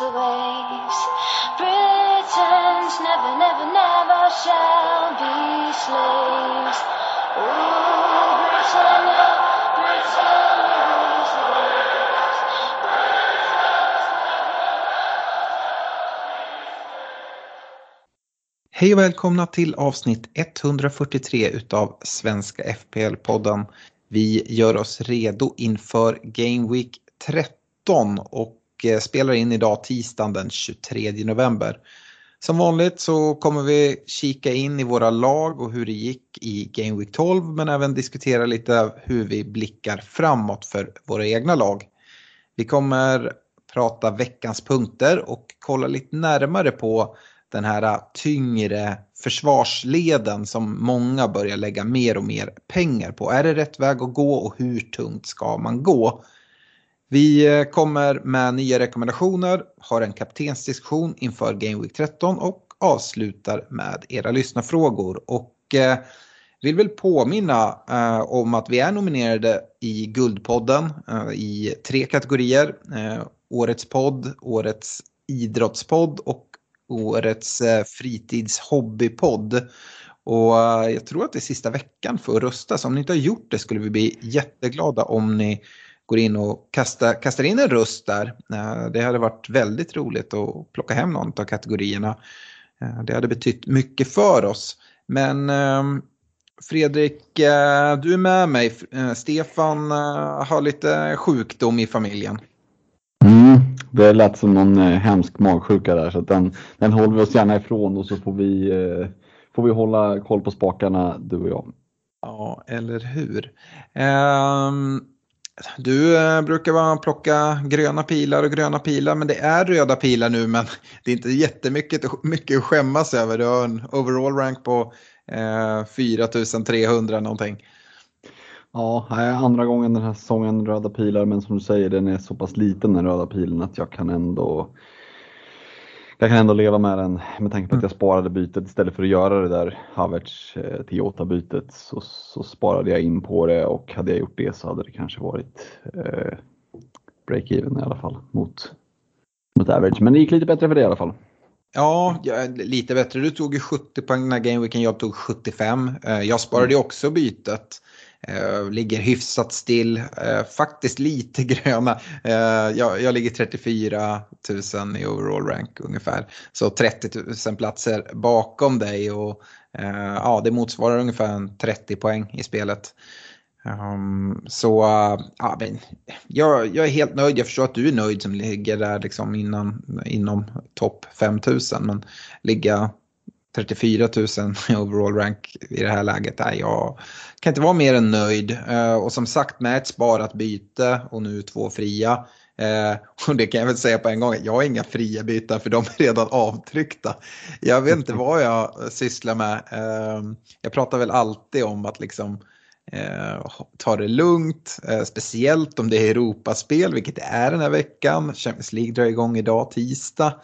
Rules the waves. Britons never, never, never shall be slaves. Ooh, Britannia, Britannia rules the waves. Hej och välkomna till avsnitt 143 utav Svenska FPL-podden. Vi gör oss redo inför Game Week 13 och och eh, spelar in idag tisdagen den 23 november. Som vanligt så kommer vi kika in i våra lag och hur det gick i Game Week 12 men även diskutera lite hur vi blickar framåt för våra egna lag. Vi kommer prata veckans punkter och kolla lite närmare på den här tyngre försvarsleden som många börjar lägga mer och mer pengar på. Är det rätt väg att gå och hur tungt ska man gå? Vi eh, kommer med nya rekommendationer, har en kaptensdiskussion inför Game Week 13 och avslutar med era lyssnarfrågor. Och eh, vill väl påminna eh, om att vi är nominerade i Guldpodden eh, i tre kategorier. Eh, årets podd, Årets idrottspodd och Årets eh, fritidshobbypodd. Och eh, jag tror att det är sista veckan för att rösta, så om ni inte har gjort det skulle vi bli jätteglada om ni går in och kastar, kastar in en röst där. Eh, Det hade varit väldigt roligt att plocka hem någon av kategorierna. Eh, Det hade betytt mycket för oss. Men ehm, Fredrik, eh, du är med mig. Stefan har lite sjukdom i familjen. Mm, det lät som någon hemsk magsjuka där så den, den håller vi oss gärna ifrån och så får vi, får vi hålla koll på spakarna du och jag. Ja, eller hur. Ehm, du eh, brukar bara plocka gröna pilar och gröna pilar, men det är röda pilar nu, men det är inte jättemycket mycket att skämmas över. Du har en overall rank på eh, 4300 någonting. Ja, det är andra gången den här säsongen röda pilar men som du säger den är så pass liten den röda pilen att jag kan ändå jag kan ändå leva med den med tanke på att jag sparade bytet istället för att göra det där Havertz eh, till Jota bytet så, så sparade jag in på det och hade jag gjort det så hade det kanske varit eh, break-even i alla fall mot, mot average. Men det gick lite bättre för det i alla fall. Ja, ja, lite bättre. Du tog ju 70 poäng den här gameweeken, jag tog 75. Eh, Jag sparade ju också bytet. Eh, ligger hyfsat still, eh, faktiskt lite gröna. Eh, jag, jag ligger 34 000 i overall rank ungefär. Så 30 000 platser bakom dig och eh, ja, det motsvarar ungefär 30 poäng i spelet. Um, så uh, ja, men jag, jag är helt nöjd. Jag förstår att du är nöjd som ligger där liksom innan, inom topp 5000. Men ligga 34 000 i overall rank i det här läget. Nej, jag kan inte vara mer än nöjd. Eh, och som sagt med ett sparat byte och nu två fria. Eh, och det kan jag väl säga på en gång. Jag har inga fria byten för de är redan avtryckta. Jag vet inte vad jag sysslar med. Eh, jag pratar väl alltid om att liksom ta det lugnt, speciellt om det är Europaspel, vilket det är den här veckan. Champions League drar igång idag, tisdag.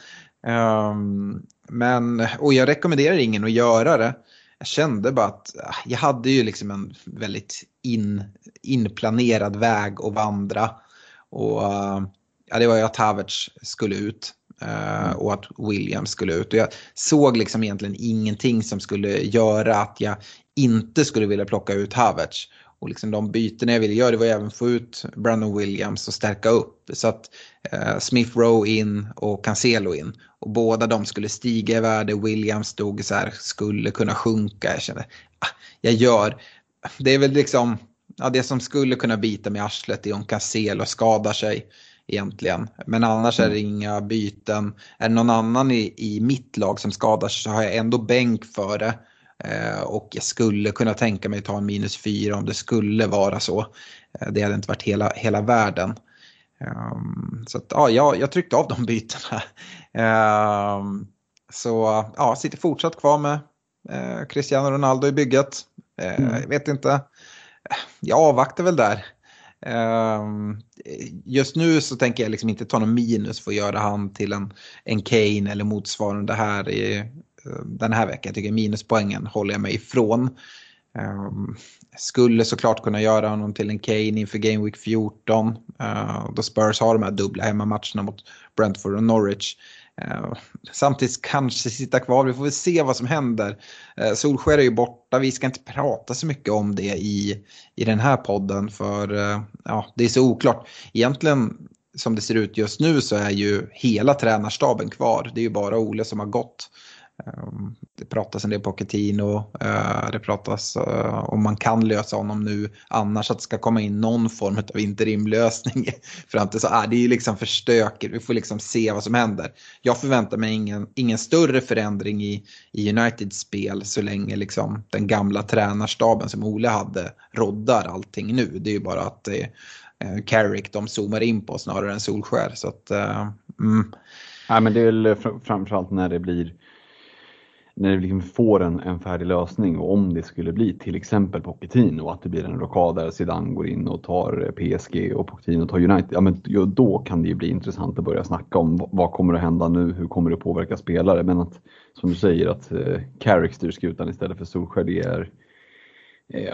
Um, men, och jag rekommenderar ingen att göra det. Jag kände bara att ah, jag hade ju liksom en väldigt in, inplanerad väg att vandra. Och eh, ja, det var ju att Havertz skulle ut. Eh, och att Williams skulle ut. Och jag såg liksom egentligen ingenting som skulle göra att jag inte skulle vilja plocka ut Havertz. Och liksom de byten jag ville göra det var även få ut Brandon Williams och stärka upp. Så att eh, Smith Rowe in och Cancelo in. Och båda de skulle stiga i värde. Williams stod så här, skulle kunna sjunka. Jag kände, ah, jag gör, det är väl liksom, ja, det som skulle kunna bita med arslet är om Cancelo skadar sig egentligen. Men annars är det mm. inga byten. Är det någon annan i, i mitt lag som skadar sig så har jag ändå bänk för det. Eh, och jag skulle kunna tänka mig att ta en minus fyra om det skulle vara så. Eh, det hade inte varit hela, hela världen. Um, så att, ja, jag, jag tryckte av de bytena. Um, så ja, sitter fortsatt kvar med eh, Cristiano Ronaldo i bygget. Eh, mm. Jag vet inte. Jag avvaktar väl där. Um, just nu så tänker jag liksom inte ta någon minus för att göra han till en, en Kane eller motsvarande här i, uh, den här veckan. Jag tycker minuspoängen håller jag mig ifrån. Um, skulle såklart kunna göra honom till en Kane inför Game Week 14. Uh, då Spurs har de här dubbla hemmamatcherna mot Brentford och Norwich. Eh, samtidigt kanske sitta kvar, vi får väl se vad som händer. Uh, Solskär är ju borta, vi ska inte prata så mycket om det i, i den här podden för eh, ja, det är så oklart. Egentligen som det ser ut just nu så är ju hela tränarstaben kvar. Det är ju bara Ole som har gått. Ehm, det pratas en del på Coutinho. Eh, det pratas eh, om man kan lösa honom nu. Annars att det ska komma in någon form av interimlösning fram till så. är det är ju liksom för stökigt. Vi får liksom se vad som händer. Jag förväntar mig ingen, ingen större förändring i, i Uniteds spel så länge liksom den gamla tränarstaben som Ole hade roddar allting nu. Det är ju bara att det eh, Carrick de zoomar in på snarare än Solskär. Så att, eh, mm. Nej, men det är väl framförallt när det blir när vi liksom får en, en färdig lösning och om det skulle bli till exempel Pochettino att det blir en rockad där Zidane går in och tar eh, PSG och Pochettino tar United. Ja, men då kan det ju bli intressant att börja snacka om vad kommer att hända nu? Hur kommer det påverka spelare? Men att som du säger att eh, Carrick styr skutan istället för Solskjaer det är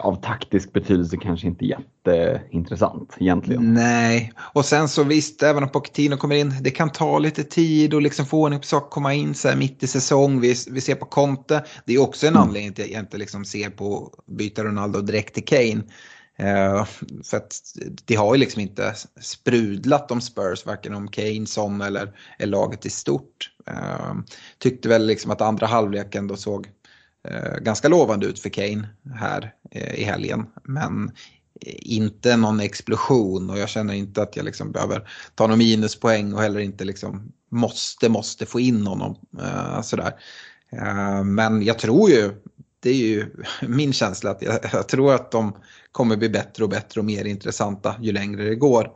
av taktisk betydelse kanske inte jätteintressant egentligen. Nej, och sen så visst, även om Pochettino kommer in, det kan ta lite tid och liksom få ordning på saker, komma in så här mitt i säsong. Vi, vi ser på Conte, det är också en mm. anledning till att jag inte liksom ser på byta Ronaldo direkt till Kane. Uh, för att det har ju liksom inte sprudlat om Spurs, varken om Kane, Son eller, eller laget i stort. Uh, tyckte väl liksom att andra halvleken då såg eh, Eh, ganska lovande ut för Kane här eh, i helgen. Men eh, inte någon explosion och jag känner inte att jag liksom behöver ta någon minuspoäng och heller inte liksom måste, måste få in honom. Eh, sådär. Eh, men jag tror ju, det är ju min känsla att jag, jag, tror att de kommer bli bättre och bättre och mer intressanta ju längre det går.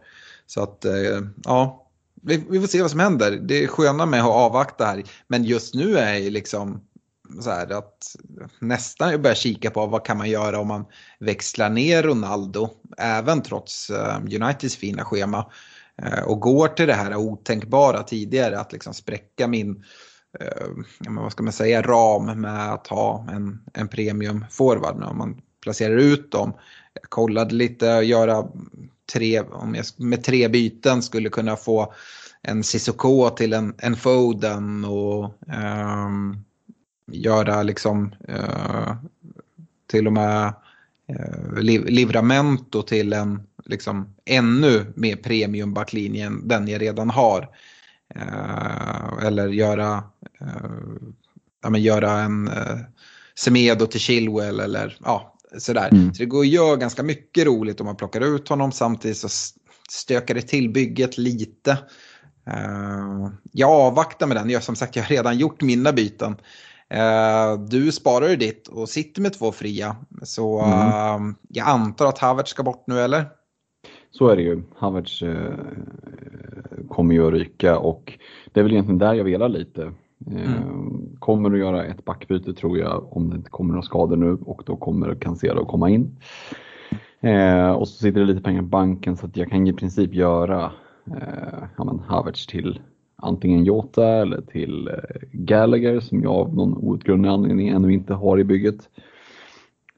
Så att eh, ja, vi, vi, får se vad som händer. Det är sköna med att avvakta här. Men just nu är jag liksom så här att nästan börja kika på vad kan man göra om man växlar ner Ronaldo, även trots eh, Uniteds fina schema. Eh, och går till det här otänkbara tidigare, att liksom spräcka min eh, vad ska man säga, ram med att ha en, en premium forward. Om man placerar ut dem. Jag kollade lite, göra tre, om jag med tre byten skulle kunna få en Cissoko till en, en Foden och um, göra liksom eh, till och med eh, Livramento till en liksom ännu mer premium backlinje än den jag redan har. Eh, eller göra, ja, men göra en Semedo till Chilwell eller ja, sådär. Mm. Så det går att göra ganska mycket roligt om man plockar ut honom samtidigt så stökar det till bygget lite. Jag avvaktar med den. Jag, som sagt, jag har redan gjort mina byten. Eh, du sparar ju ditt och sitter med två fria. Så mm. uh, jag antar att Havertz ska bort nu eller? Så är det ju. Havertz uh, kommer ju att ryka och det är väl egentligen där jag velar lite. Mm. Kommer att göra ett backbyte tror jag om det inte kommer några skador nu och då kommer Cancelo att komma in. och så sitter det lite pengar på banken så att jag kan i princip göra ja, men Havertz till antingen Jota eller till eh, Gallagher som jag av någon outgrundlig anledning ännu inte har i bygget.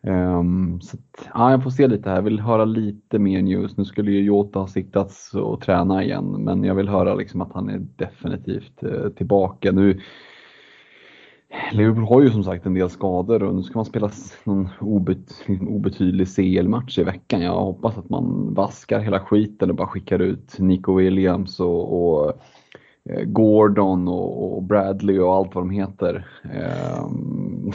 Um, så att, ja, jag får se lite här, jag vill höra lite mer news. Nu skulle ju Jota ha siktats och träna igen men jag vill höra liksom att han är definitivt uh, tillbaka. Nu Liverpool har ju som sagt en del skador och nu ska man spela någon obet liksom obetydlig CL-match i veckan. Jag hoppas att man vaskar hela skiten och bara skickar ut Nico Williams och, och Gordon och, Bradley och allt vad de heter. Ehm,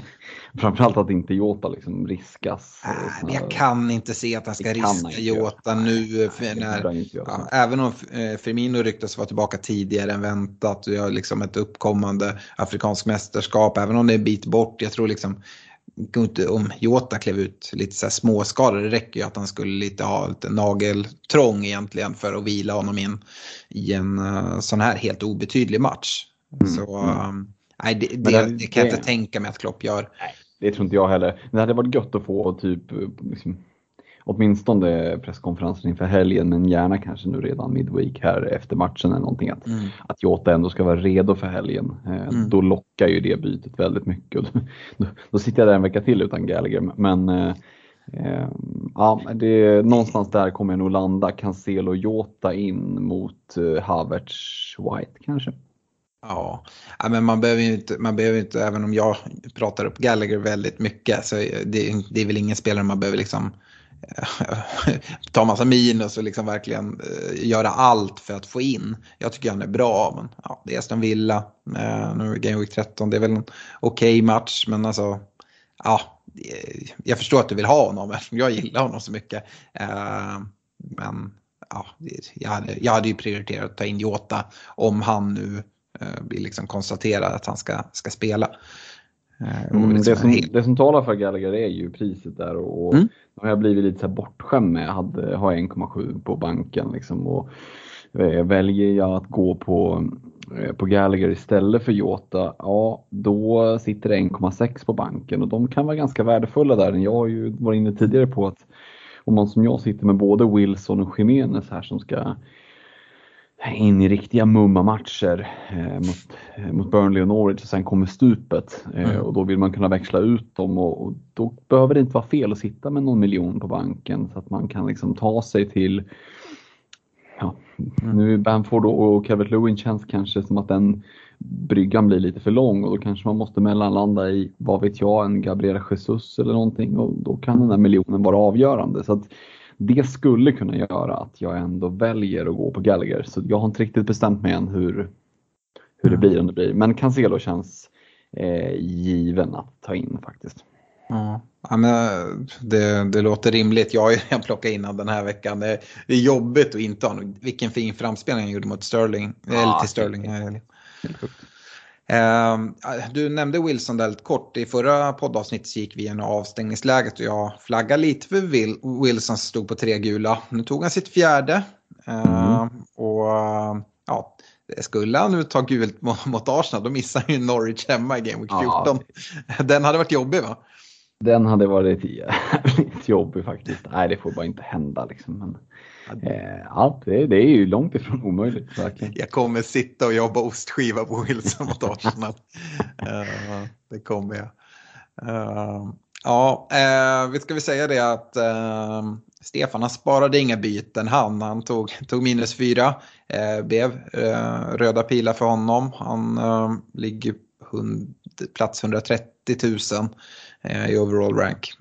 framförallt att inte Jota liksom riskas. Äh, jag kan inte se att han ska riska Jota nu. Nej, när, ja, även om eh, Firmino ryktas vara tillbaka tidigare än väntat och jag liksom ett uppkommande afrikanskt mästerskap. Även om det är en bit bort. Jag tror liksom om Jota klev ut lite så här småskador, det räcker ju att han skulle lite ha lite nageltrång egentligen för att vila honom in i en uh, sån här helt obetydlig match. Mm. Så um, nej, det, det, det, det, kan jag inte tänka mig att Klopp gör. Nej, det tror inte jag heller. Det hade varit gött att få typ liksom, åtminstone presskonferensen inför helgen men gärna kanske nu redan midweek här efter matchen eller någonting. Att, mm. att Jota ändå ska vara redo för helgen. Eh, mm. Då lockar ju det bytet väldigt mycket. Då, då, sitter jag där en vecka till utan Gallagher. Men eh, eh, ja, det, någonstans där kommer jag nog landa. Cancelo Jota in mot eh, Havertz White kanske. Ja, men man behöver ju inte, man behöver inte, även om jag pratar upp Gallagher väldigt mycket, så det, det är väl ingen spelare man behöver liksom ta massa minus och liksom verkligen uh, göra allt för att få in. Jag tycker han är bra, men ja, det är Aston Villa. Uh, nu är Game Week 13, det är väl en okej okay match, men alltså ja, jag förstår att du vill ha honom eftersom jag gillar honom så mycket. Men ja, jag hade, jag hade ju prioriterat att ta in Jota om han nu vill liksom konstatera att han ska, ska spela. Mm, liksom det, som, det som talar för Gallagher är ju priset där och, mm har jag blivit lite så bortskämd med. Jag hade, har 1,7 på banken liksom och eh, väljer jag att gå på, eh, på Gallagher istället för Jota, ja då sitter det 1,6 på banken och de kan vara ganska värdefulla där. Jag har ju varit inne tidigare på att om man som jag sitter med både Wilson och Jiménez här som ska in i riktiga mumma-matcher eh, mot, eh, mot Burnley och Norwich och sen kommer stupet eh, mm. och då vill man kunna växla ut dem och, och, då behöver det inte vara fel att sitta med någon miljon på banken så att man kan liksom ta sig till ja, mm. nu Bamford och Calvert Lewin känns kanske som att den bryggan blir lite för lång och då kanske man måste mellanlanda i, vad vet jag, en Gabriel Jesus eller någonting och då kan den där miljonen vara avgörande. Så att det skulle kunna göra att jag ändå väljer att gå på Gallagher. Så jag har inte riktigt bestämt mig än hur, hur det blir om det blir. Men Cancelo känns eh, given att ta in faktiskt. Ja. Ja, men det, det låter rimligt. Jag har ju plockat in den här veckan. Det är jobbigt att inte ha Vilken fin framspelning han gjorde mot Sterling. Ja, eller till Sterling. Helt Ehm, du nämnde Wilson lite kort. I förra poddavsnittet gick vi igenom avstängningsläget och jag flaggade lite för Wilson som stod på tre gula. Nu tog han sitt fjärde. Mm. Och ja, skulle han nu ta gult mot Arsenal då missar han ju Norwich hemma i Game Week 14. Ja. Den hade varit jobbig va? Den hade varit jävligt jobbig faktiskt. Nej, det får bara inte hända liksom. Men... Eh, ja, det, det, är ju långt ifrån omöjligt. Verkligen. Jag kommer sitta och jobba ostskiva på Wilson mot Arsenal. uh, eh, det kommer jag. Uh, ja, uh, vi ska väl säga det att uh, Stefan han sparade inga byten han. Han tog, tog minus fyra. Uh, blev röda pilar för honom. Han ligger hund, plats 130 000 i overall rank.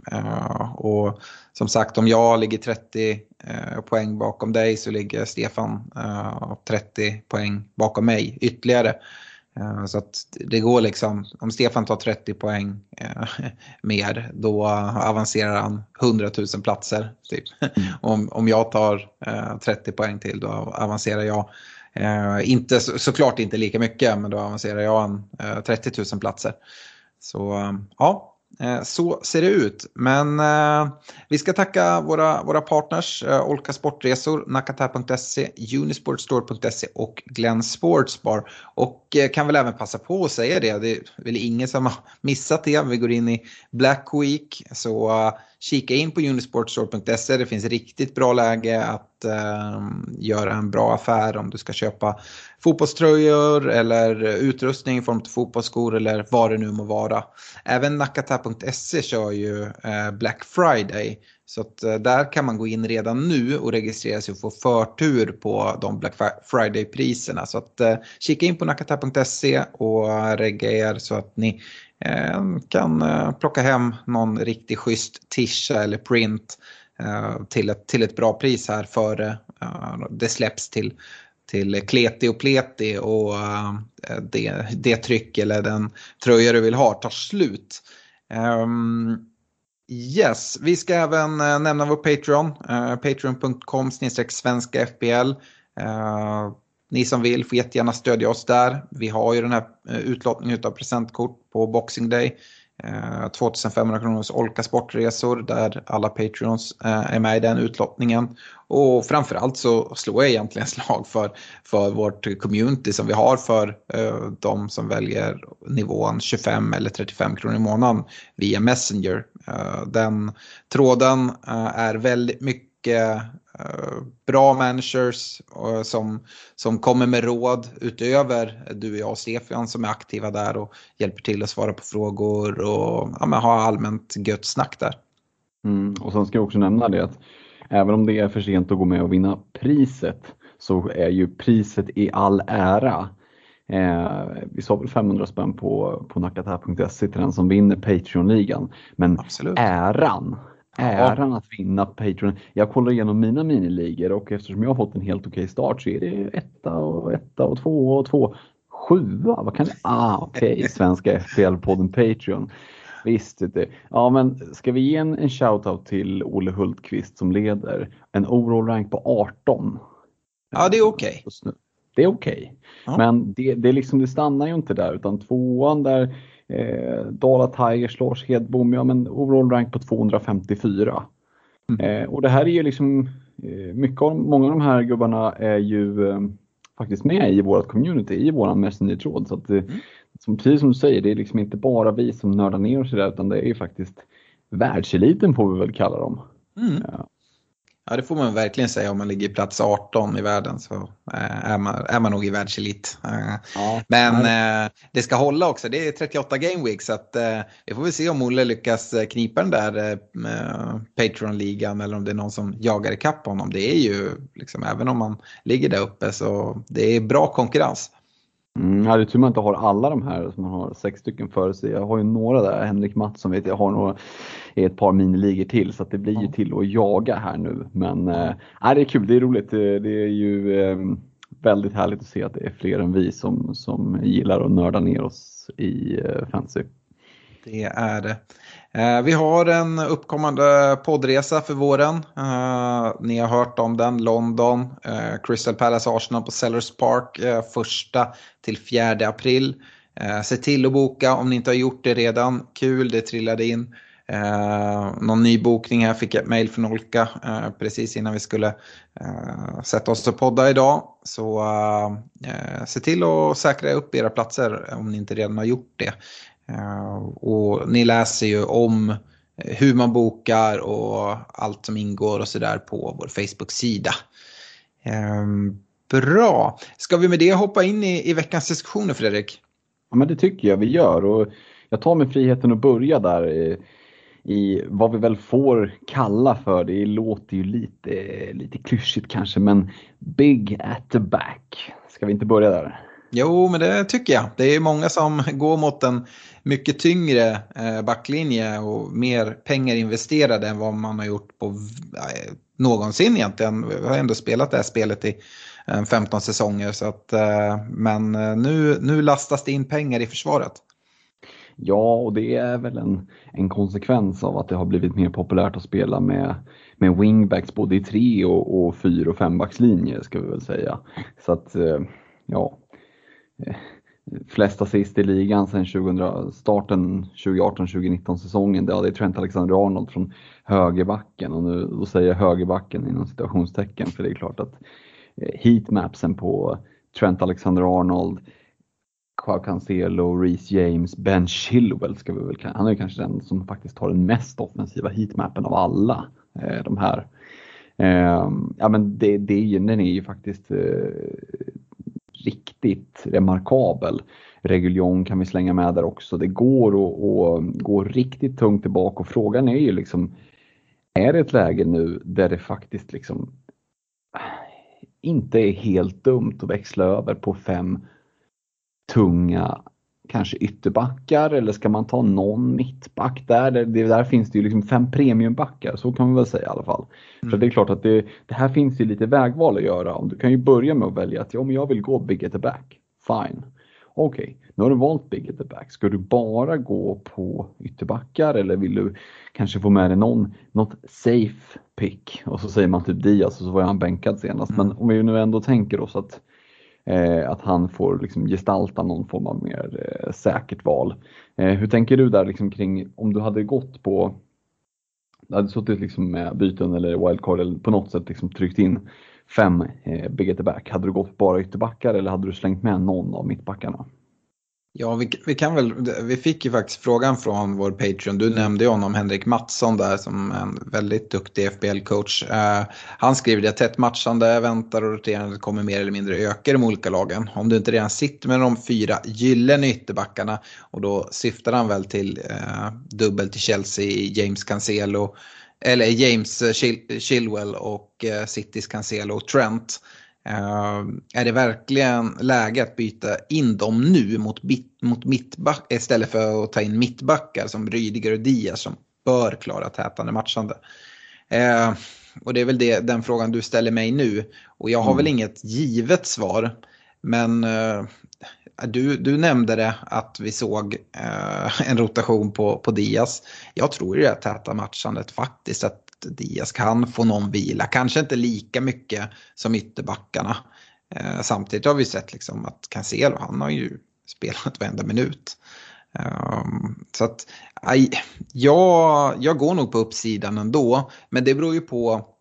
och som sagt, om jag ligger 30 poäng bakom dig så ligger Stefan eh, 30 poäng bakom mig ytterligare. Eh, så att det går liksom, om Stefan tar 30 poäng eh, mer då avancerar han 100 000 platser. Typ. Mm. om, om jag tar 30 eh, poäng till då avancerar jag Eh, inte, så, såklart inte lika mycket, men då avancerar jag en, eh, 30 000 platser. Så ja, Eh, Eh, så ser det ut. Men eh, vi ska tacka våra, våra partners, eh, Olka Sportresor, Nakata.se, Unisportstore.se och Glenn Sportsbar. Och eh, kan väl även passa på att säga det, det är väl ingen som har missat det. Vi går in i Black Week, så eh, kika in på unisportstore.se. Det finns riktigt bra läge att eh, göra en bra affär om du ska köpa fotbollströjor eller utrustning i form av fotbollsskor eller vad det nu må vara. Även nakata.se kör ju eh, Black Friday. Så att eh, där kan man gå in redan nu och registrera sig och få förtur på de Black Friday-priserna. Så att eh, kika in på nakata.se och eh, regga er så att ni eh, Ehm, kan eh, plocka hem någon riktigt schysst tisha eller print eh, till ett, till ett bra pris här före eh, det släpps till till kleti och pleti och det, det tryck eller den tröja du vill ha tar slut. Ehm, yes, vi ska även nämna vår Patreon. Patreon.com svenska FBL. Ni som vill får jättegärna stödja oss där. Vi har ju den här eh, utlottningen av presentkort på Boxing Day. Eh, 2500 kronors Olka Sportresor där alla Patreons eh, är med i den utlottningen. Och framförallt så slår jag egentligen slag för, för vårt community som vi har för de som väljer nivån 25 eller 35 kronor i månaden via Messenger. Den tråden är väldigt mycket bra managers som, som kommer med råd utöver du och jag och Stefan som är aktiva där och hjälper till att svara på frågor och ja, ha allmänt gött snack där. Mm, och sen ska jag också nämna det att även om det är för sent att gå med och vinna priset så är ju priset i all ära Eh, vi sa väl 500 spänn på, på nakata.se till den som vinner Patreon-ligan. Men Absolut. äran, äran ja. att vinna Patreon. Jag kollar igenom mina miniligor och eftersom jag har fått en helt okej start så är det etta och etta och två och två. Sjua, vad kan det? Ah, okej, okay. Svenska FPL-podden Patreon. Visst, det. Ja, men ska vi ge en, en shoutout till Olle Hultqvist som leder en overall rank på 18? Ja, det är okej. Okay det är okej. Okay. Ja. Men det, det, liksom, det stannar ju inte där utan tvåan där eh, Dala Tigers, Lars Hedbom, ja men overall rank på 254. Mm. Eh, och det här är ju liksom, eh, mycket av, många av de här gubbarna är ju eh, faktiskt med i vårt community, i våran Messenger-tråd. Så att, mm. som, precis som du säger, det är liksom inte bara vi som nördar ner oss i det utan det är ju faktiskt världseliten får vi väl kalla dem. Mm. Ja. Ja, det får man verkligen säga. Om man ligger i plats 18 i världen så eh, är man, är man nog i världselit. Eh, ja, Men ja. Eh, det ska hålla också. Det är 38 game week så att, vi får väl se om Olle lyckas knipa den där Patreon-ligan eller om det är någon som jagar ikapp honom. Det är ju, liksom, även om man ligger där uppe, så det är bra konkurrens. Mm, ja, det är tur man inte har alla de här, som man har sex stycken före sig. Jag har ju några där, Henrik Mattsson vet jag har några i ett par miniligor till så det blir ju till att jaga här nu. Men äh, det är kul, det är roligt. Det är ju äh, väldigt härligt att se att det är fler än vi som, som gillar att nörda ner oss i äh, fantasy. Det är det. Eh, vi har en uppkommande poddresa för våren. Eh, ni har hört om den, London, eh, Crystal Palace Arsenal på Sellers Park, första till fjärde april. Se till att boka om ni inte har gjort det redan. Kul, det trillade in. Eh, någon ny bokning här fick jag ett mail från Olka eh, precis innan vi skulle eh, sätta oss och podda idag. Så eh, se till att säkra upp era platser om ni inte redan har gjort det. Eh, och ni läser ju om eh, hur man bokar och allt som ingår och sådär på vår Facebook-sida. Ehm, bra, ska vi med det hoppa in i, i veckans diskussioner Fredrik? Ja men det tycker jag vi gör och jag tar mig friheten att börja där i, i vad vi väl får kalla för, det låter ju lite, lite klyschigt kanske men Big at the back. Ska vi inte börja där? Jo, men det tycker jag. Det är många som går mot en mycket tyngre eh, backlinje och mer pengar investerade än vad man har gjort på någonsin egentligen. Vi har ändå spelat det här spelet i eh, 15 säsonger. Så att, eh, men nu, nu lastas det in pengar i försvaret. Ja, och det är väl en, en konsekvens av att det har blivit mer populärt att spela med, med wingbacks både i tre och, och fyra och fembackslinjer ska vi väl säga. Så att, ja, flest assist i ligan sedan 2000, starten 2018-2019 säsongen. Ja, det är Trent Alexander-Arnold från högerbacken och nu då säger jag högerbacken inom citationstecken för det är klart att eh, heatmapsen på Trent Alexander-Arnold Joao Cancelo, Reece James, Ben Chilwell ska vi väl Han är kanske den som faktiskt har den mest offensiva heatmappen av alla eh, de här. Ehm, ja men det, det, den är ju faktiskt eh, riktigt remarkabel. Reguljon kan vi slänga med där också. Det går att gå riktigt tungt tillbaka och frågan är ju liksom är det ett läge nu där det faktiskt liksom inte är helt dumt att växla över på fem tunga kanske ytterbackar eller ska man ta någon mittback där? Det, där finns det ju liksom fem premiumbackar, så kan man väl säga i alla fall. Mm. Så det är klart att det, det, här finns ju lite vägval att göra. Du kan ju börja med att välja att ja, men jag vill gå big at the back. Fine. Okej, okay. nu har du valt big at the back. Ska du bara gå på ytterbackar eller vill du kanske få med dig någon, något safe pick? Och så säger man typ Diaz och så var han bänkad senast. Mm. Men om vi nu ändå tänker oss att Eh, att han får liksom gestalta någon form av mer eh, säkert val. Eh, hur tänker du där liksom kring om du hade gått på, du hade suttit liksom med byten eller wildcard eller på något sätt liksom tryckt in fem eh, big at the back. Hade du gått bara ytterbackar eller hade du slängt med någon av mittbackarna? Ja, vi, vi, kan väl, vi fick ju faktiskt frågan från vår Patreon. Du nämnde ju honom, Henrik Mattsson där som en väldigt duktig FBL-coach. Uh, eh, han skriver det tätt matchande, väntar och roterande kommer mer eller mindre öka i de olika lagen. Om du inte redan sitter med de fyra gyllene ytterbackarna och då syftar han väl till uh, dubbel till Chelsea, James Cancelo, eller James Chilwell och uh, Citys Cancelo och Trent. Uh, är det verkligen läge att byta in dem nu mot, bit, mot mittback istället för att ta in mittbackar som Rydiger och Diaz som bör klara tätande matchande? Uh, och det är väl det, den frågan du ställer mig nu. Och jag har mm. väl inget givet svar. Men uh, du, du nämnde det att vi såg en rotation på, på Diaz. Jag tror i det täta matchandet faktiskt att Diaz kan få någon vila. Kanske inte lika mycket som ytterbackarna. Eh, samtidigt har vi sett liksom att Cancelo, han har ju spelat varenda minut. Um, så att aj, jag, jag går nog på uppsidan ändå. Men det beror ju på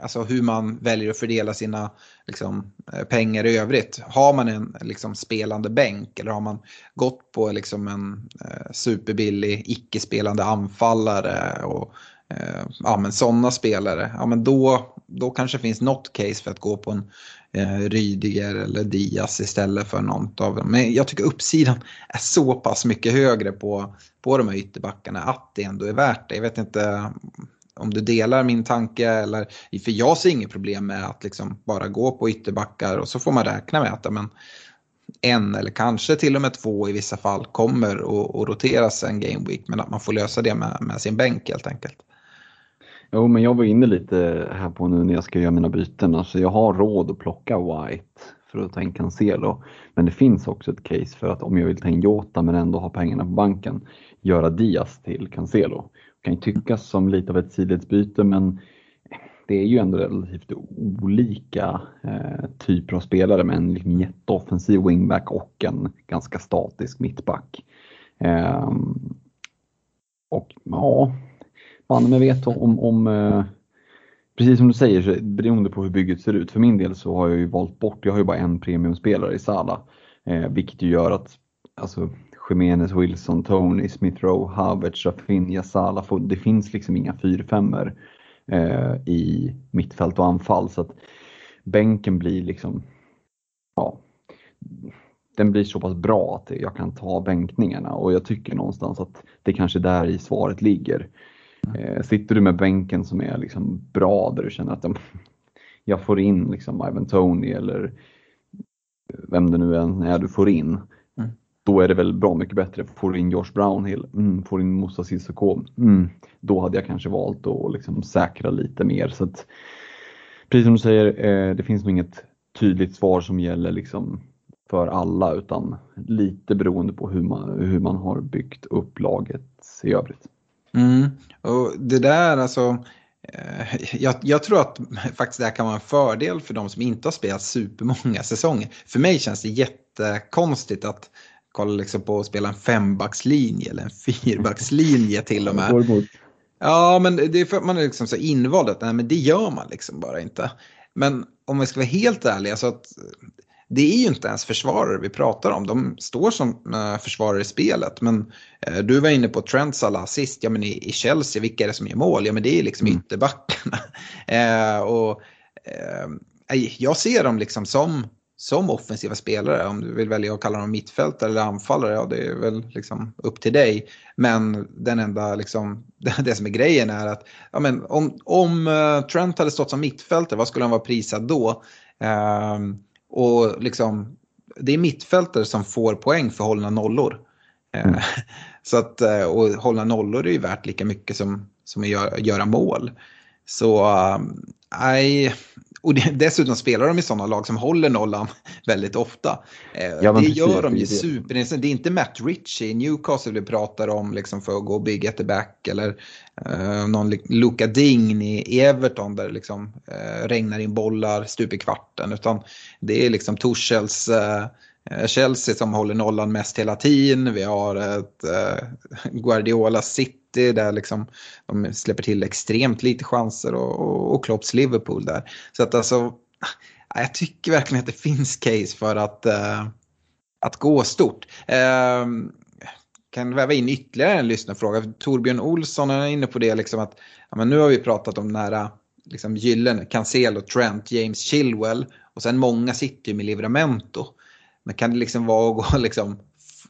alltså, hur man väljer att fördela sina liksom, eh, pengar i övrigt. Har man en liksom, spelande bänk eller har man gått på liksom, en eh, superbillig icke-spelande anfallare och Eh, ja, men sådana spelare, ja, men då, då kanske det finns något case för att gå på en eh, Rydiger eller Diaz istället för något av dem. Men jag tycker uppsidan är så pass mycket högre på, på de här ytterbackarna att det ändå är värt det. Jag vet inte om du delar min tanke eller, för jag ser inget problem med att liksom bara gå på ytterbackar och så får man räkna med att men, en eller kanske till och med två i vissa fall kommer att roteras en game week men att man får lösa det med, med sin bänk helt enkelt. Jo, men jag var inne lite här på nu när jag ska göra mina byten. Alltså jag har råd att plocka White för att ta in Cancelo. Men det finns också ett case för att om jag vill ta in Jota men ändå ha pengarna på banken, göra Diaz till Cancelo. Det kan ju tyckas som lite av ett sidledsbyte men det är ju ändå relativt olika eh, typer av spelare med en liksom jätteoffensiv wingback och en ganska statisk mittback. Eh, och ja, fan men vet om, om eh, precis som du säger, så beroende på hur bygget ser ut. För min del så har jag ju valt bort, jag har ju bara en premiumspelare i Sala. Eh, vilket ju gör att alltså, Jiménez, Wilson, Tony, Smith Rowe, Havertz, Rafinha, Sala, det finns liksom inga 4-5 eh, i mittfält och anfall. Så att bänken blir liksom, ja, den blir så pass bra att jag kan ta bänkningarna och jag tycker någonstans att det kanske är där i svaret ligger. Eh, sitter du med bänken som är liksom bra där du känner att de, jag får in liksom Ivan Tony eller vem det nu än är du får in. Mm. Då är det väl bra mycket bättre. Får du in Josh Brownhill, mm, får du in Moussa Sissoko, mm, då hade jag kanske valt att liksom säkra lite mer. Så att, precis som du säger, eh, det finns nog inget tydligt svar som gäller liksom för alla utan lite beroende på hur man, hur man har byggt upp laget i övrigt. Mm. Och det där alltså, eh, jag, jag, tror att faktiskt det här kan vara en fördel för de som inte har spelat supermånga säsonger. För mig känns det jättekonstigt att kolla liksom på att spela en fembackslinje eller en fyrbackslinje till och med. Ja, men det är för att man är liksom så invald att nej, men det gör man liksom bara inte. Men om vi ska vara helt ärliga så att det är ju inte ens försvarare vi pratar om. De står som uh, försvarare i spelet. Men uh, du var inne på Trents alla assist. Ja men i, Chelsea, vilka är det som gör mål? Ja men det är liksom mm. ytterbackarna. uh, och, jag ser dem liksom som som offensiva spelare. Om du vill välja att kalla dem mittfältare eller anfallare, ja det är väl liksom upp till dig. Men den enda, liksom, det som är grejen är att ja, men om, om Trent hade stått som mittfältare, vad skulle han vara prisad då? Uh, och liksom, det är mittfältare som får poäng för hållna nollor. Uh, mm. Så att, eh, och hålla nollor är ju värt lika mycket som, som att göra, göra mål. Så nej, och dessutom spelar de i sådana lag som håller nollan väldigt ofta. Eh, ja, det gör de ju superintressant. Det är inte Matt Ritchie i Newcastle vi pratar om liksom för att gå big at the back eller eh, någon Luka Ding i Everton där det liksom, eh, regnar in bollar stup i kvarten. Utan det är liksom Torshälls eh, Eh, Chelsea som håller nollan mest hela tiden. Vi har ett eh, Guardiola City där liksom de släpper till extremt lite chanser och, och, och Klopps Liverpool där. Så att alltså, jag tycker verkligen att det finns case för att, uh, att gå stort. Uh, kan väva in ytterligare en lyssnarfråga. Torbjörn Olsson är inne på det liksom att ja, men nu har vi pratat om nära liksom gyllene, Cancelo, Trent, James Chilwell och sen många sitter ju med Livramento. Men kan det liksom vara att gå liksom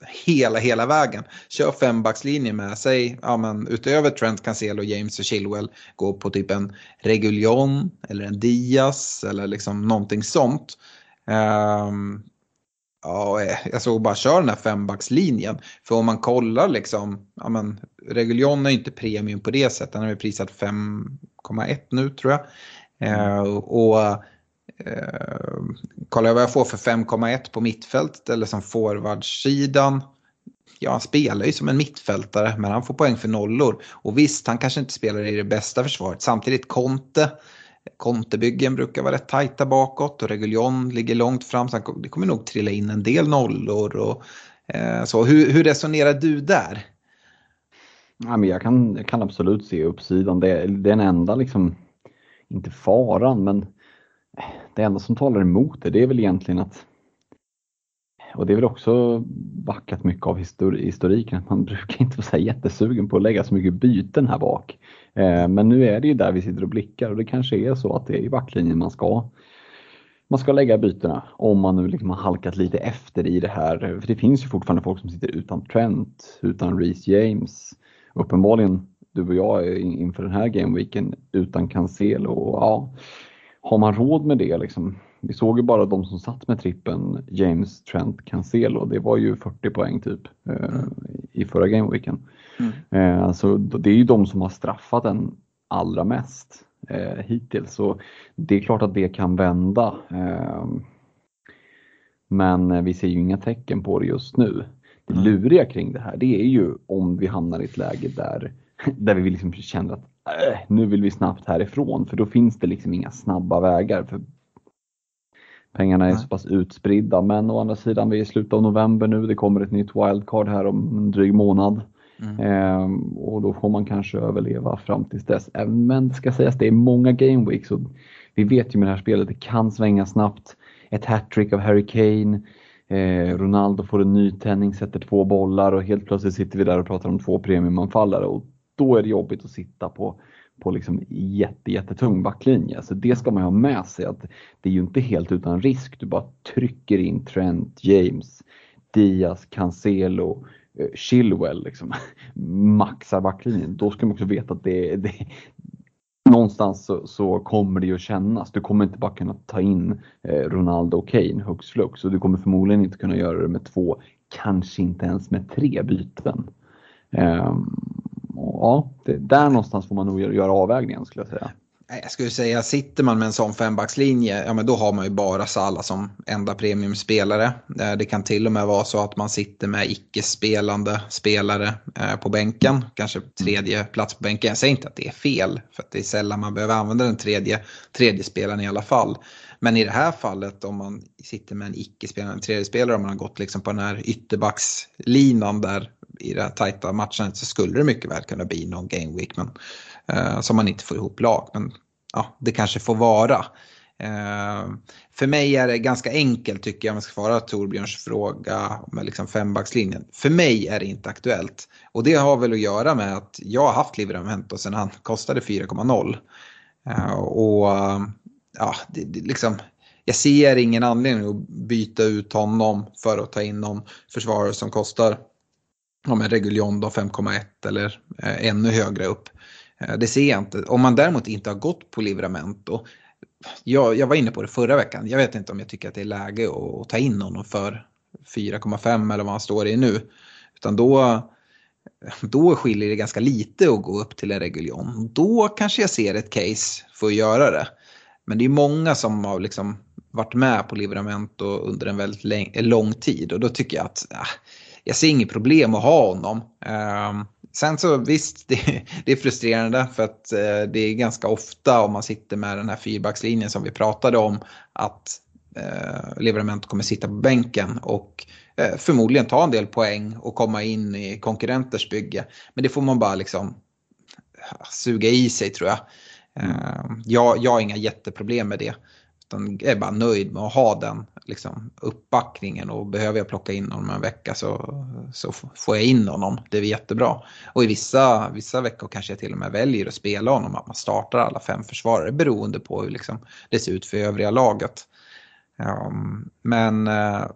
hela, hela vägen. Kör fembackslinje med sig, ja men utöver Trent, Cancelo, James och Chilwell, gå på typ en Reguljon eller en Diaz eller liksom någonting sånt. Um, ja, eh, jag såg bara köra den här fembackslinjen. För om man kollar liksom, ja men Reguljon är inte premium på det sättet, den är prisad 5,1 nu tror jag. Uh, och Eh, kollar jag vad jag får för 5,1 på mittfältet eller som forwardsidan. Ja, han spelar ju som en mittfältare men han får poäng för nollor. Och visst, han kanske inte spelar i det bästa försvaret. Samtidigt Conte, Kontebyggen brukar vara rätt tajta bakåt och Reguljon ligger långt fram så det kommer nog trilla in en del nollor. Och, eh, så. Hur, hur resonerar du där? Ja, men jag, kan, jag kan absolut se uppsidan. Det, det är den enda, liksom, inte faran, men det enda som talar emot det, det är väl egentligen att och det är väl också backat mycket av historiken, att man brukar inte vara så jättesugen på att lägga så mycket byten här bak. Eh, men nu är det ju där vi sitter och blickar och det kanske är så att det är i backlinjen man ska man ska lägga bytena om man nu liksom har halkat lite efter i det här. För det finns ju fortfarande folk som sitter utan Trent, utan Reece James. Uppenbarligen du och jag inför den här gameweeken utan Cancelo. Och, ja, har man råd med det liksom? Vi såg ju bara de som satt med trippen James, Trent, Cancelo. Det var ju 40 poäng typ eh, i förra gameweeken. Mm. Eh, alltså, det är ju de som har straffat den allra mest eh, hittills. Så det är klart att det kan vända. Eh, men vi ser ju inga tecken på det just nu. Det mm. luriga kring det här det är ju om vi hamnar i ett läge där, där vi liksom känner att nu vill vi snabbt härifrån för då finns det liksom inga snabba vägar. För pengarna är så pass utspridda men å andra sidan vi är i slutet av november nu, det kommer ett nytt wildcard här om en dryg månad. Mm. Ehm, och då får man kanske överleva fram tills dess. Men det ska sägas, det är många game weeks och vi vet ju med det här spelet, det kan svänga snabbt. Ett hattrick av Harry Kane, eh, Ronaldo får en nytändning, sätter två bollar och helt plötsligt sitter vi där och pratar om två premiumanfallare och då är det jobbigt att sitta på, på liksom jätte, jättetung backlinje. Så det ska man ha med sig att det är ju inte helt utan risk. Du bara trycker in Trent, James, Diaz, Cancelo, eh, Chilwell, liksom, maxar backlinjen. Då ska man också veta att det, det någonstans så, så, kommer det ju att kännas. Du kommer inte bara kunna ta in eh, Ronaldo och Kane hux flux och du kommer förmodligen inte kunna göra det med två, kanske inte ens med tre byten. Um, ja, det, där någonstans får man nog göra avvägningen skulle jag säga. Jag skulle säga, sitter man med en sån fembackslinje, ja men då har man ju bara Salah som enda premiumspelare. Eh, det kan till och med vara så att man sitter med icke-spelande spelare eh, på bänken, kanske tredje plats på bänken. Jag säger inte att det är fel, för det är sällan man behöver använda den tredje, tredje spelaren i alla fall. Men i det här fallet om man sitter med en icke-spelande tredje spelare, om man har gått liksom på den här ytterbackslinan där i det här tajta matchen så skulle det mycket väl kunna bli någon game week men, eh, som man inte får ihop lag. Men ja, det kanske får vara. Eh, för mig är det ganska enkelt tycker jag om jag ska svara Torbjörns fråga med liksom fembackslinjen. För mig är det inte aktuellt. Och det har väl att göra med att jag har haft Livramento sedan han kostade 4,0. Eh, och eh, ja, det, det, liksom, jag ser ingen anledning att byta ut honom för att ta in någon försvarare som kostar om en Reguljon 5,1 eller eh, ännu högre upp. Eh, det ser jag inte. Om man däremot inte har gått på Livramento. Jag, jag var inne på det förra veckan. Jag vet inte om jag tycker att det är läge att, att ta in honom för 4,5 eller vad han står i nu. Utan då, då skiljer det ganska lite att gå upp till en Reguljon. Då kanske jag ser ett case för att göra det. Men det är många som har liksom varit med på Livramento under en väldigt lång tid och då tycker jag att äh, jag ser inget problem att ha honom. Eh, sen så visst, det, det, är frustrerande för att eh, det är ganska ofta om man sitter med den här fyrbackslinjen som vi pratade om att eh, Livramento kommer sitta på bänken och eh, förmodligen ta en del poäng och komma in i konkurrenters bygge. Men det får man bara liksom ah, suga i sig tror jag. Mm. Ehm, jag, jag har inga jätteproblem med det. Utan är bara nöjd med att ha den liksom, uppbackningen och behöver jag plocka in honom en vecka så, så får jag in honom. Det är jättebra. Och i vissa, vissa veckor kanske jag till och med väljer att spela honom, att man startar alla fem försvarare beroende på hur liksom, det ser ut för övriga laget. Um, men uh,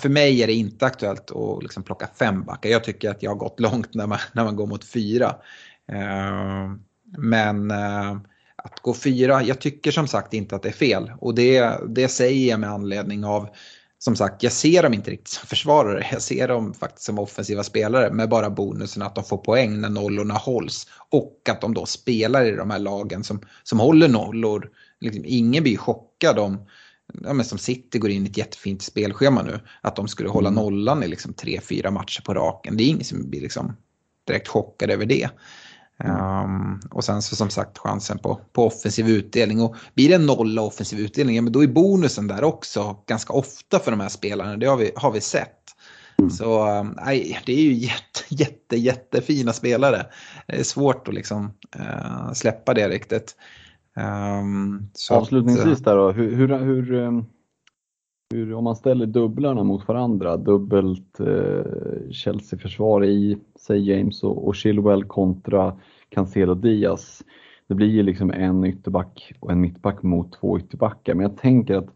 för mig är det inte aktuellt att liksom, plocka fem backar. Jag tycker att jag har gått långt när man, när man går mot fyra. Uh, men uh, att gå fyra, jag tycker som sagt inte att det är fel. Och det, det säger jag med anledning av, som sagt, jag ser dem inte riktigt som försvarare. Jag ser dem faktiskt som offensiva spelare med bara bonusen att de får poäng när nollorna hålls. Och att de då spelar i de här lagen som, som håller nollor. Liksom, ingen blir chockad om, ja, men som City går in i ett jättefint spelschema nu, att de skulle hålla mm. nollan i liksom tre, fyra matcher på raken. Det är ingen som blir liksom direkt chockad över det. Um, och sen så som sagt chansen på, på offensiv utdelning. Och blir det nolla offensiv utdelning, ja, men då är bonusen där också ganska ofta för de här spelarna. Det har vi, har vi sett. Mm. Så nej, det är ju jätte, jätte, jättefina spelare. Det är svårt att liksom uh, släppa det riktigt. Um, Avslutningsvis där då, hur, hur, hur, ehm, hur, om man ställer dubblarna mot varandra, dubbelt eh, Chelsea-försvar i, säg James och, och Chilwell kontra Cancelo Diaz. Det blir ju liksom en ytterback och en mittback mot två ytterbackar. Men jag tänker att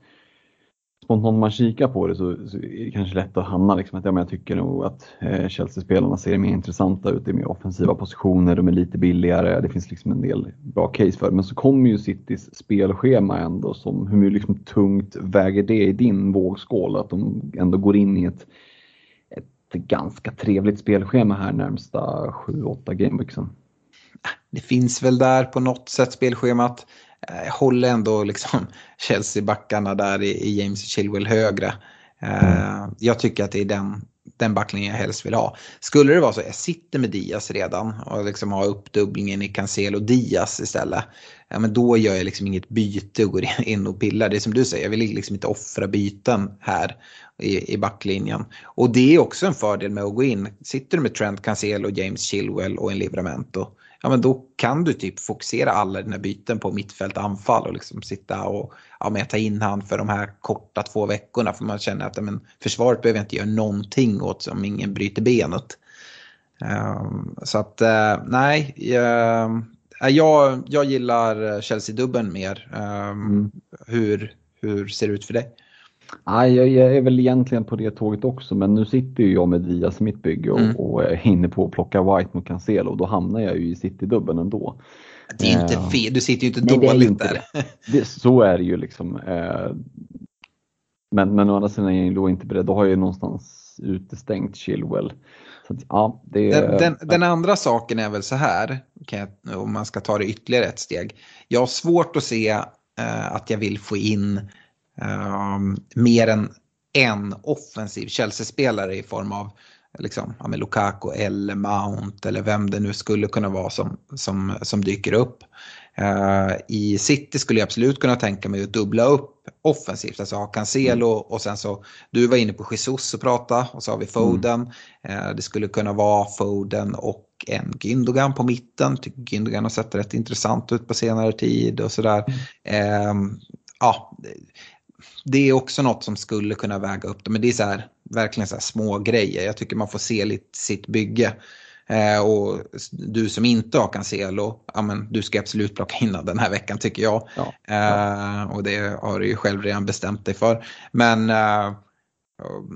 spontant om man kikar på det så, så, är det kanske lätt att hamna liksom att ja, men jag tycker nog att eh, Chelsea-spelarna ser mer intressanta ut. Det är mer offensiva positioner, de är lite billigare, det finns liksom en del bra case för det. Men så kommer ju Citys spelschema ändå som hur liksom tungt väger det i din vågskål att de ändå går in i ett, ett ganska trevligt spelschema här närmsta 7-8 gameweeksen. Det finns väl där på något sätt spelschemat. Eh, jag eh, håller ändå liksom Chelsea-backarna där i, James Chilwell högre. Mm. Jag tycker att det är den, den backlinjen jag helst vill ha. Skulle det vara så att jag sitter med Diaz redan och liksom har uppdubblingen i Cancelo Diaz istället. Ja, men då gör jag liksom inget byte och går in och pillar. Det är som du säger, jag vill liksom inte offra byten här i, i backlinjen. Och det är också en fördel med att gå in. Sitter du med Trent Cancelo, James Chilwell och en Livramento ja, men då kan du typ fokusera alla dina byten på mittfält anfall och liksom sitta och ja, men ta in han för de här korta två veckorna för man känner att ja, men försvaret behöver inte göra någonting åt om ingen bryter benet. Um, så att uh, nej, uh, jag, jag gillar Chelsea-dubben mer. Um, mm. hur, hur ser det ut för dig? Nej, jag, är väl egentligen på det tåget också, men nu sitter ju jag med Diaz i mitt bygge och, mm. och är inne på att plocka White mot Cancelo och då hamnar jag ju i City-dubben ändå. Det är inte eh, fel, du sitter ju inte Nej, dåligt inte där. Det. så är det ju liksom. Eh, men, men å andra sidan är jag då inte beredd, då har jag ju någonstans utestängt Chilwell. Att, ja, det, den, den, den, andra saken är väl så här, jag, om man ska ta det ytterligare ett steg. Jag har svårt att se eh, att jag vill få in mer än en offensiv Chelsea-spelare i form av liksom, ja, Lukaku eller Mount eller vem det nu skulle kunna vara som, som, som dyker upp. Uh, I City skulle jag absolut kunna tänka mig att dubbla upp offensivt, alltså ha Cancelo mm. och sen så, du var inne på Jesus och prata och så har vi Foden. Mm. Uh, det skulle kunna vara Foden och en Gündogan på mitten. Tycker Gündogan har sett rätt intressant ut på senare tid och sådär. Mm. Uh, ja, det är också något som skulle kunna väga upp det. Men det är så här, verkligen så här små grejer. Jag tycker man får se lite sitt bygge. Eh, och du som inte har Cancelo, ja, men du ska absolut plocka in den här veckan tycker jag. Ja, ja. Eh, och det har du ju själv redan bestämt dig för. Men, eh,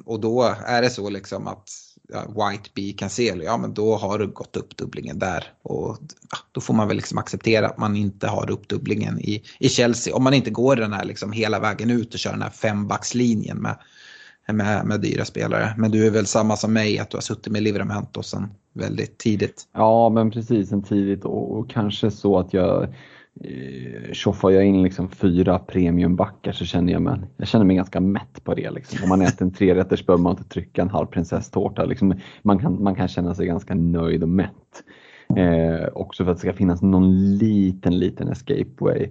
och då är det så liksom att White B Cancelo, ja men då har du gått upp dubblingen där. Och ja, då får man väl liksom acceptera att man inte har uppdubblingen i, i Chelsea. Om man inte går den här liksom hela vägen ut och kör den här fembackslinjen med, med, med dyra spelare. Men du är väl samma som mig att du har suttit med Livramento sen väldigt tidigt. Ja men precis, sen tidigt och, och kanske så att jag eh, tjoffar jag in liksom fyra premiumbackar så känner jag mig, jag känner mig ganska mätt på det. Liksom. Om man äter en trerätters behöver man inte trycka en halv prinsesstårta. Liksom, man, kan, man kan känna sig ganska nöjd och mätt. Eh, också för att det ska finnas någon liten, liten escapeway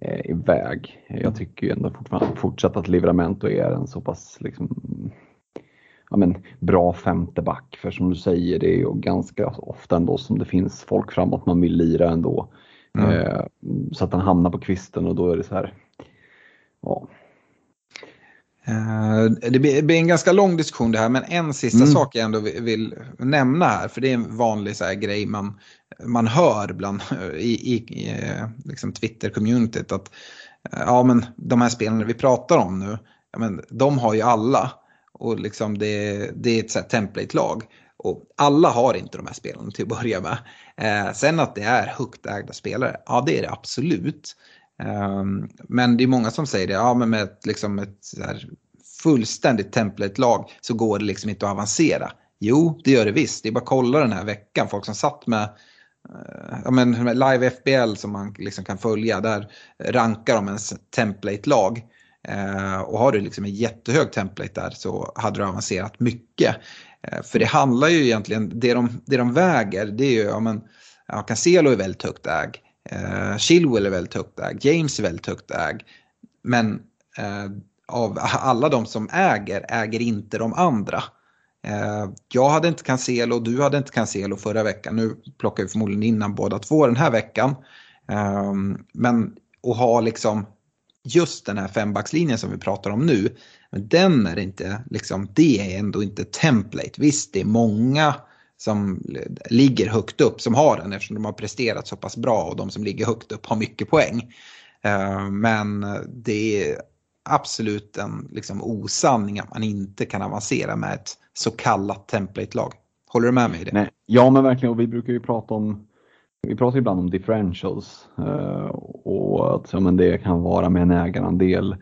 eh, iväg. Jag tycker ju ändå fortfarande fortsatt att Livramento är en så pass liksom, ja, men, bra femte back. För som du säger, det är ju ganska ofta ändå som det finns folk framåt man vill lira ändå. Mm. Eh, så att han hamnar på kvisten och då är det så här, ja. Eh, det blir en ganska lång diskussion det här men en sista mm. sak jag ändå vill nämna här för det är en vanlig så här grej man, man hör bland i, i, i liksom Twitter-communityt att ja men de här spelarna vi pratar om nu, ja, men de har ju alla och liksom det, det är ett template-lag. Och alla har inte de här spelarna till att börja med. Eh, sen att det är högt ägda spelare, ja det är det absolut. Eh, men det är många som säger det, ja men med ett, liksom ett fullständigt template-lag så går det liksom inte att avancera. Jo, det gör det visst. Det är bara att kolla den här veckan. Folk som satt med, eh, ja, men live FBL som man liksom kan följa, där rankar de ens template-lag. Eh, och har du liksom en jättehög template där så hade du avancerat mycket. Eh, för det handlar ju egentligen, det de, det de väger det är ju, ja men, ja, Cancelo är väldigt högt ägd. Eh, Chilwell är väldigt högt ägd, James är väldigt högt ägd. Men eh, av alla de som äger, äger inte de andra. Eh, jag hade inte Cancelo, du hade inte Cancelo förra veckan. Nu plockar vi förmodligen innan båda två den här veckan. Eh, men att ha liksom just den här fembackslinjen som vi pratar om nu, men den är inte, liksom, det är ändå inte template. Visst, det är många som ligger högt upp som har den eftersom de har presterat så pass bra och de som ligger högt upp har mycket poäng. Eh, men det är absolut en liksom, osanning att man inte kan avancera med ett så kallat template-lag. Håller du med mig i det? Nej, ja men verkligen och vi brukar ju prata om vi pratar ibland om differentials eh, och att ja, men det kan vara med en ägarandel eh,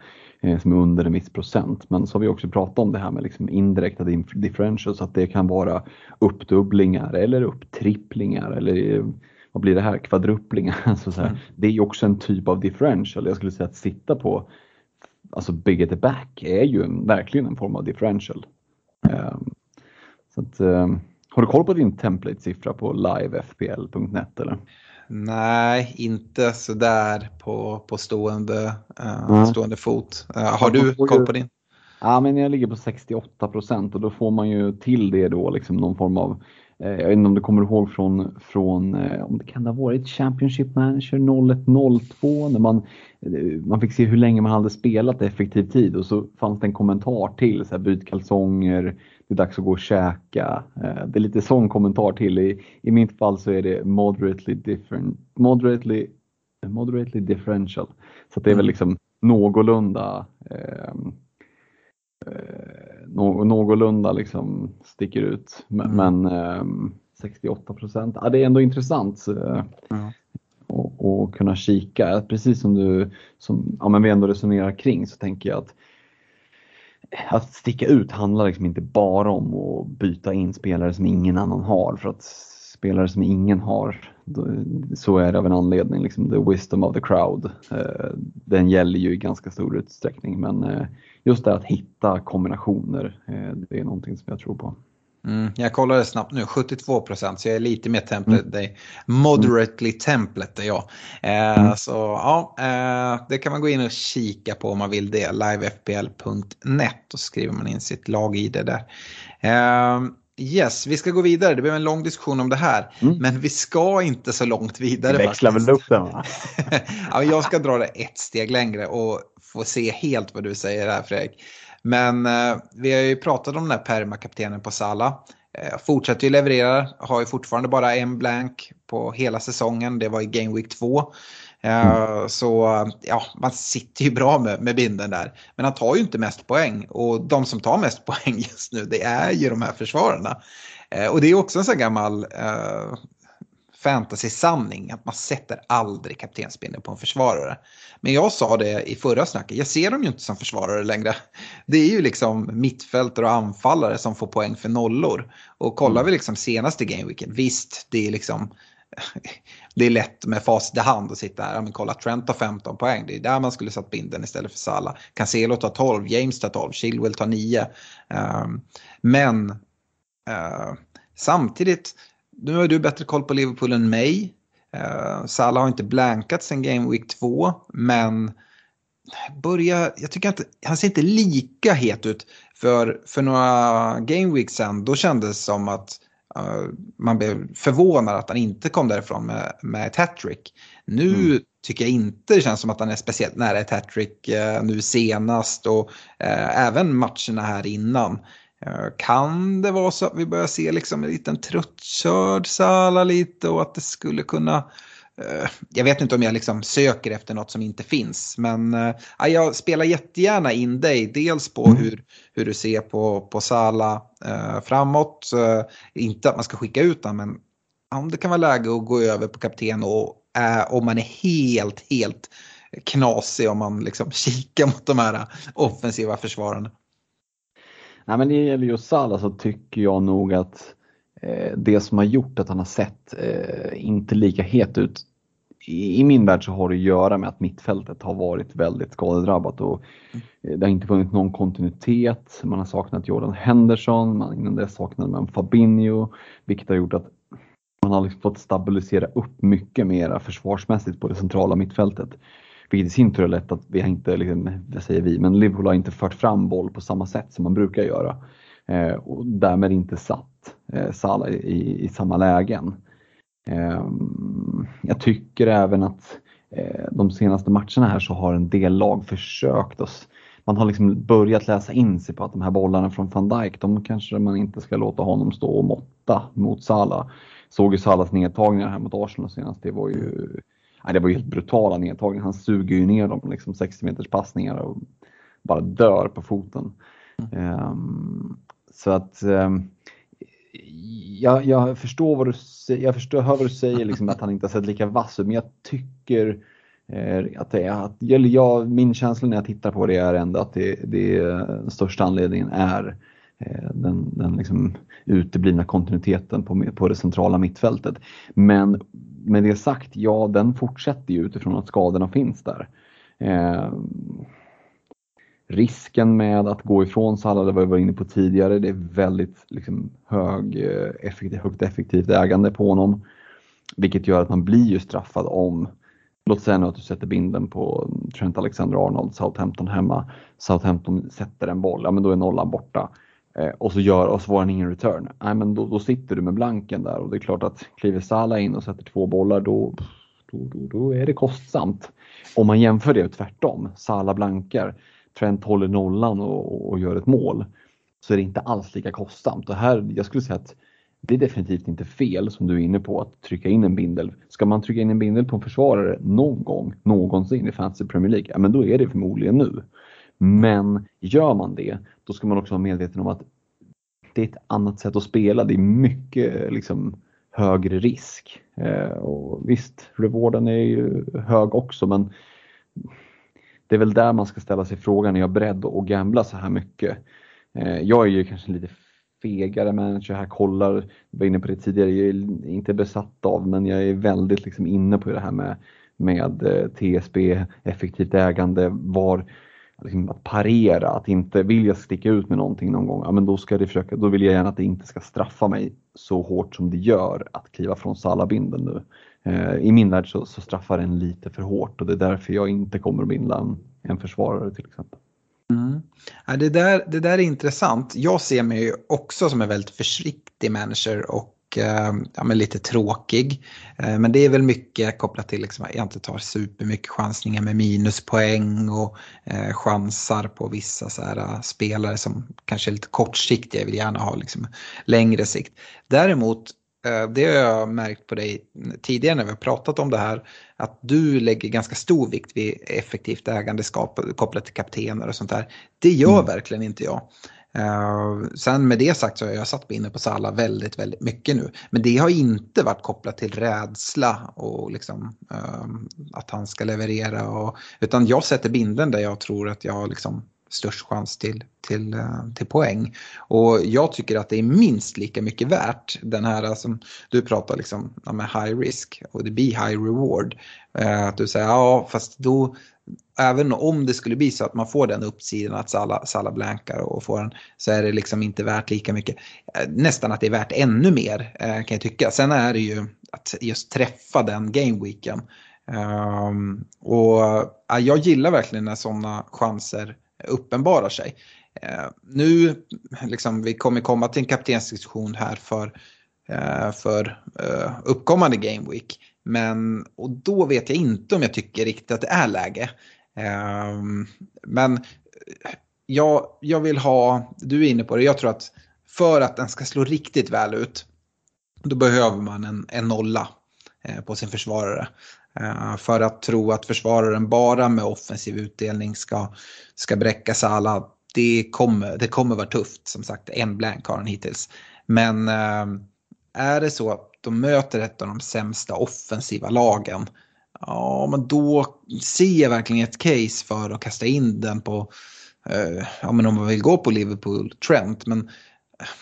som är under en viss procent. Men så har vi också pratat om det här med liksom indirekta differentials, att det kan vara uppdubblingar eller upptripplingar eller vad blir det här, kvadruplingar. Alltså så här, mm. Det är också en typ av differential. Jag skulle säga att sitta på alltså big at the back är ju en, verkligen en form av differential. Um, så att, um, har du koll på din template-siffra på livefpl.net eller? Nej, inte sådär på, på stående, uh, stående fot. Uh, har du koll på din? Ja, men jag ligger på 68 procent och då får man ju till det då liksom någon form av eh, jag vet inte om du kommer ihåg från, från om det kan ha varit Championship Manager 0102 när man, man fick se hur länge man hade spelat effektiv tid och så fanns det en kommentar till, så här, byt kalsonger, det är dags att gå och käka. Eh, det är lite sån kommentar till. I, i mitt fall så är det moderately different, moderately, moderately differential. Så det är väl mm. liksom någorlunda ehm, eh, någorlunda liksom sticker ut. Men, mm. men eh, 68 procent, ja, det är ändå intressant. Mm. Och, och, kunna kika, precis som du, som ja, men vi ändå resonerar kring så tänker jag att att sticka ut handlar liksom inte bara om att byta in spelare som ingen annan har. För att spelare som ingen har, så är det av en anledning. Liksom the wisdom of the crowd. Eh, den gäller ju i ganska stor utsträckning. Men eh, just det att hitta kombinationer, eh, det är någonting som jag tror på. Mm, jag kollade snabbt nu, 72 procent, så jag är lite mer template mm. dig. Moderately mm. template är jag. Eh, mm. Så ja, eh, det kan man gå in och kika på om man vill det. Livefpl.net och skriver man in sitt lag i det där. Eh, Yes, vi ska gå vidare. Det blev en lång diskussion om det här. Mm. Men vi ska inte så långt vidare. Vi växlar väl upp den va? ja, jag ska dra det ett steg längre och få se helt vad du säger här Fredrik. Men eh, vi har ju pratat om den här permakaptenen på Sala. Eh, fortsätter ju leverera, har ju fortfarande bara en blank på hela säsongen. Det var i Game Week 2. Mm. Så ja, man sitter ju bra med, med binden där. Men han tar ju inte mest poäng och de som tar mest poäng just nu det är ju de här försvararna. Eh, och det är också en sån gammal uh, fantasy-sanning att man sätter aldrig kaptensbindeln på en försvarare. Men jag sa det i förra snacket, jag ser dem ju inte som försvarare längre. Det är ju liksom mittfältare och anfallare som får poäng för nollor. Och kollar mm. vi liksom senaste gameweeken, visst det är liksom det är lätt med facit i hand att sitta här. Men kolla, Trent har 15 poäng. Det är där man skulle satt binden istället för Salah. Cancelo tar 12, James tar 12, Chilwell tar 9. Ehm, men uh, samtidigt, nu har du bättre koll på Liverpool än mig. Uh, Salah har inte blankat sen Game Week 2, men börja, jag tycker inte, han ser inte lika het ut. För, för några Game Weeks sen, då kändes det som att Uh, man blev förvånad att han inte kom därifrån med, med ett hattrick. Nu mm. tycker jag inte det känns som att han är speciellt nära ett hattrick uh, nu senast och uh, även matcherna här innan. Kan det vara så att vi börjar se liksom en liten tröttkörd Sala lite och att det skulle kunna Eh, jag vet inte om jag liksom söker efter något som inte finns. Men äh, jag spelar jättegärna in dig. Dels på mm. hur, hur du ser på, på Sala framåt. Inte att man ska skicka ut honom men om det kan vara läge att gå över på kapten och om man är helt, helt knasig om man liksom kikar mot de här offensiva försvararna. Nej men det gäller just Salah så tycker jag nog att Eh, det som har gjort att han har sett eh, inte lika het ut i min värld så har det att göra med att mittfältet har varit väldigt skadedrabbat och eh, det har inte funnits någon kontinuitet. Man har saknat Jordan Henderson, man, innan det saknade man Fabinho, vilket har gjort att man har liksom fått stabilisera upp mycket mera försvarsmässigt på det centrala mittfältet. Vilket i sin tur har lett att vi har inte, liksom, vad säger vi, men Liverpool har inte fört fram boll på samma sätt som man brukar göra. Eh, och därmed inte satt eh, Salah i, i samma lägen. Eh, jag tycker även att eh, de senaste matcherna här så har en del lag försökt oss. Man har liksom börjat läsa in sig på att de här bollarna från van Dijk, de kanske man inte ska låta honom stå och måtta mot Salah. Såg ju Salahs nedtagningar här mot Arsenal senast, det var ju det var ju helt brutala nedtagningar. Han suger ju ner dem liksom 60 meters passningar och bara dör på foten. Mm. Um, så att um, jag, jag, förstår vad du säger, jag förstår, hör vad du säger, liksom, att han inte har sett lika vass ut, men jag tycker eh, att det är, att, jag, min känsla när jag tittar på det är ändå att det, det den största anledningen är eh, Eh, den, den liksom uteblivna kontinuiteten på, på det centrala mittfältet. Men med det sagt, ja den fortsätter ju utifrån att skadorna finns där. Eh, risken med att gå ifrån Salah, det var vi var inne på tidigare, det är väldigt liksom, hög, eh, effektiv, högt effektivt ägande på honom. Vilket gör att man blir ju straffad om, låt säga nu att du sätter binden på Trent Alexander-Arnold, Southampton hemma. Southampton sätter en boll, ja men då är nollan borta. Eh, och så gör, och så får han ingen return. Nej men då, då sitter du med blanken där och det är klart att kliver Salah in och sätter två bollar då, då, då, då är det kostsamt. Om man jämför det tvärtom, Salah blankar, Trent håller nollan och, och, gör ett mål så är det inte alls lika kostsamt. Och här, jag skulle säga att det är definitivt inte fel som du är inne på att trycka in en bindel. Ska man trycka in en bindel på en försvarare någon gång, någonsin i Fantasy Premier League, ja men då är det förmodligen nu. Men gör man det, då ska man också vara medveten om att det är ett annat sätt att spela. Det är mycket liksom, högre risk. Eh, och visst, rewarden är ju hög också men det är väl där man ska ställa sig frågan, är jag beredd att gambla så här mycket? Eh, jag är ju kanske lite fegare manager här, kollar, jag var inne på det tidigare, jag är inte besatt av men jag är väldigt liksom inne på det här med, med eh, TSB, effektivt ägande, var liksom att parera, att inte vill jag sticka ut med någonting någon gång, ja, men då, ska det försöka, då vill jag gärna att det inte ska straffa mig så hårt som det gör att kliva från Salabinden nu. Eh, I min värld så, så straffar den lite för hårt och det är därför jag inte kommer att binda en, en försvarare till exempel. Mm. Ja, det, där, det där är intressant. Jag ser mig också som en väldigt försiktig manager och eh, ja, men lite tråkig. Eh, men det är väl mycket kopplat till liksom att jag inte tar supermycket chansningar med minuspoäng och eh, chansar på vissa så här, spelare som kanske är lite kortsiktiga. Jag vill gärna ha liksom, längre sikt. Däremot det har jag märkt på dig tidigare när vi har pratat om det här. Att du lägger ganska stor vikt vid effektivt ägandeskap kopplat till kaptener och sånt där. Det gör mm. verkligen inte jag. Uh, sen med det sagt så har jag satt mig inne på Sala väldigt, väldigt mycket nu. Men det har inte varit kopplat till rädsla och liksom, uh, att han ska leverera. Och, utan jag sätter binden där jag tror att jag liksom störst chans till, till, uh, till poäng. Och jag tycker att det är minst lika mycket värt den här som du pratar liksom med high risk och det blir high reward. Att du säger ja fast då även om det skulle bli så att man får den uppsidan att Sala, Sala blankar och får den så är det liksom inte värt lika mycket. Eh, nästan att det är värt ännu mer eh, kan jag tycka. Sen är det ju att just träffa den gameweeken. Um, ehm, och ja, jag gillar verkligen när sådana chanser uppenbarar sig. Nu, liksom, vi kommer komma till en kaptensdiskussion här för, för uppkommande gameweek. Men, och då vet jag inte om jag tycker riktigt att det är läge. Ehm, men jag, jag vill ha, du är inne på det, jag tror att för att den ska slå riktigt väl ut, då behöver man en, en nolla eh, på sin försvarare. Eh, för att tro att försvararen bara med offensiv utdelning ska, ska bräcka Salah, det kommer, det kommer vara tufft. Som sagt, en blank har han hittills. Men ehm, är det så att de möter ett av de sämsta offensiva lagen, ja men då ser jag verkligen ett case för att kasta in den på, eh, ja men om man vill gå på Liverpool Trent. Men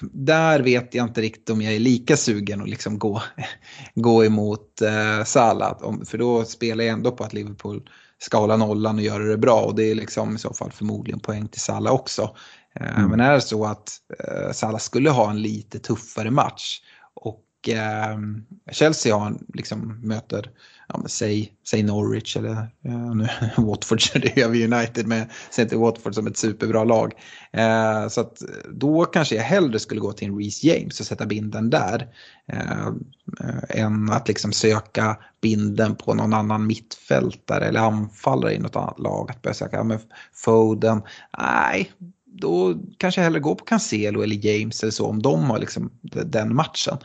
där vet jag inte riktigt om jag är lika sugen att liksom gå, gå emot eh, Salah. För då spelar jag ändå på att Liverpool ska hålla nollan och göra det bra. Och det är liksom i så fall förmodligen poäng till Salah också. Eh, mm. Men är det så att eh, Salah skulle ha en lite tuffare match eh, Chelsea har, liksom, möter ja, men säg, säg Norwich eller ja, nu, Watford körde det gör vi United med. Ser inte Watford som ett superbra lag. Eh, så att då kanske jag hellre skulle gå till en Reece James och sätta binden där. Eh, eh, än att liksom söka binden på någon annan mittfältare eller anfallare i något annat lag. Att börja söka, ja, men Foden, nej. Då kanske jag hellre går på Cancelo eller James eller så om de har liksom den matchen.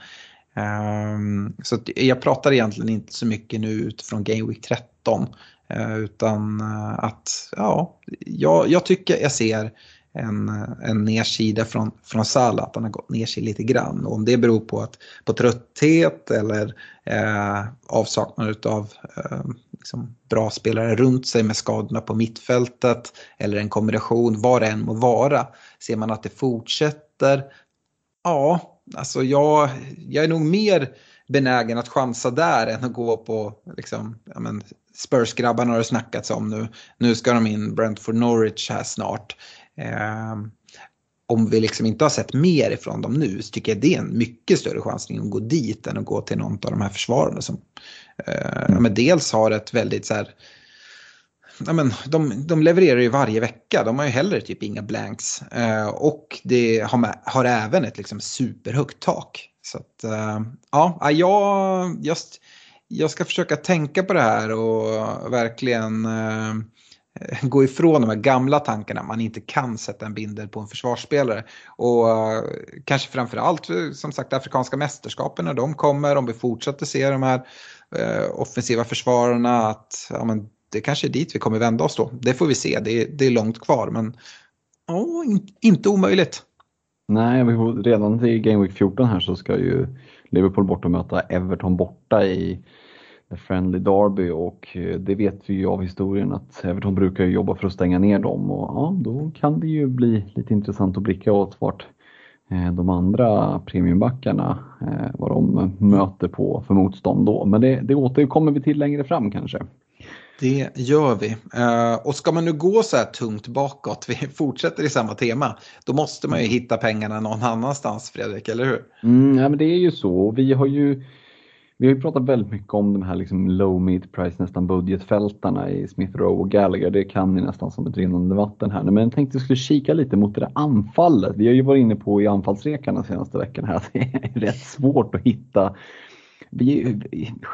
Ehm, så jag pratar egentligen inte så mycket nu utifrån Game Week 13. Eh, utan eh, att, ja, jag, jag tycker jag ser en, en nedsida från, från Salah, att han har gått ner sig lite grann. Och om det beror på, att, på trötthet eller eh, avsaknad av eh, liksom bra spelare runt sig med skadorna på mittfältet eller en kombination, vad det än må vara. Ser man att det fortsätter, ja, alltså jag, jag är nog mer benägen att chansa där än att gå på liksom, ja men, Spurs-grabbarna har det snackats om nu. Nu ska de in Brentford Norwich här snart. Eh, om vi liksom inte har sett mer ifrån dem nu så tycker jag det är en mycket större chansning att gå dit än att gå till någon av de här försvararna som eh, men dels har ett väldigt så här, ja, men de, de levererar ju varje vecka. De har ju heller typ inga blanks. Eh, och det har, med, har även ett liksom superhögt tak. Så att, eh, ja, jag, just, jag ska försöka tänka på det här och verkligen eh, gå ifrån de här gamla tankarna. Man inte kan sätta en bindel på en försvarsspelare. Och uh, kanske framförallt som sagt afrikanska mästerskapen när de kommer. Om vi fortsätter se de här uh, offensiva försvararna. Att ja, men, det kanske är dit vi kommer vända oss då. Det får vi se, det är, det är långt kvar men oh, in, inte omöjligt. Nej, redan till Game Week 14 här så ska ju Liverpool borta möta Everton borta i The Friendly Derby och eh, det vet vi ju av historien att Everton brukar jobba för att stänga ner dem och ja, då kan det ju bli lite intressant att blicka åt vart eh, de andra premiumbackarna, eh, vad de möter på för motstånd då. Men det, det återkommer vi till längre fram kanske. Det gör vi. Eh, och ska man nu gå så här tungt bakåt, vi fortsätter i samma tema, då måste man ju hitta pengarna någon annanstans Fredrik, eller hur? Mm, ja, men det är ju så. Vi har ju vi har ju pratat väldigt mycket om de här liksom low mid price, nästan budgetfältarna i Smith Rowe och Gallagher. Det kan ni nästan som ett rinnande vatten här. Men jag tänkte att jag skulle kika lite mot det där anfallet. Vi har ju varit inne på i anfallsrekarna senaste veckan här att det är rätt svårt att hitta. Vi,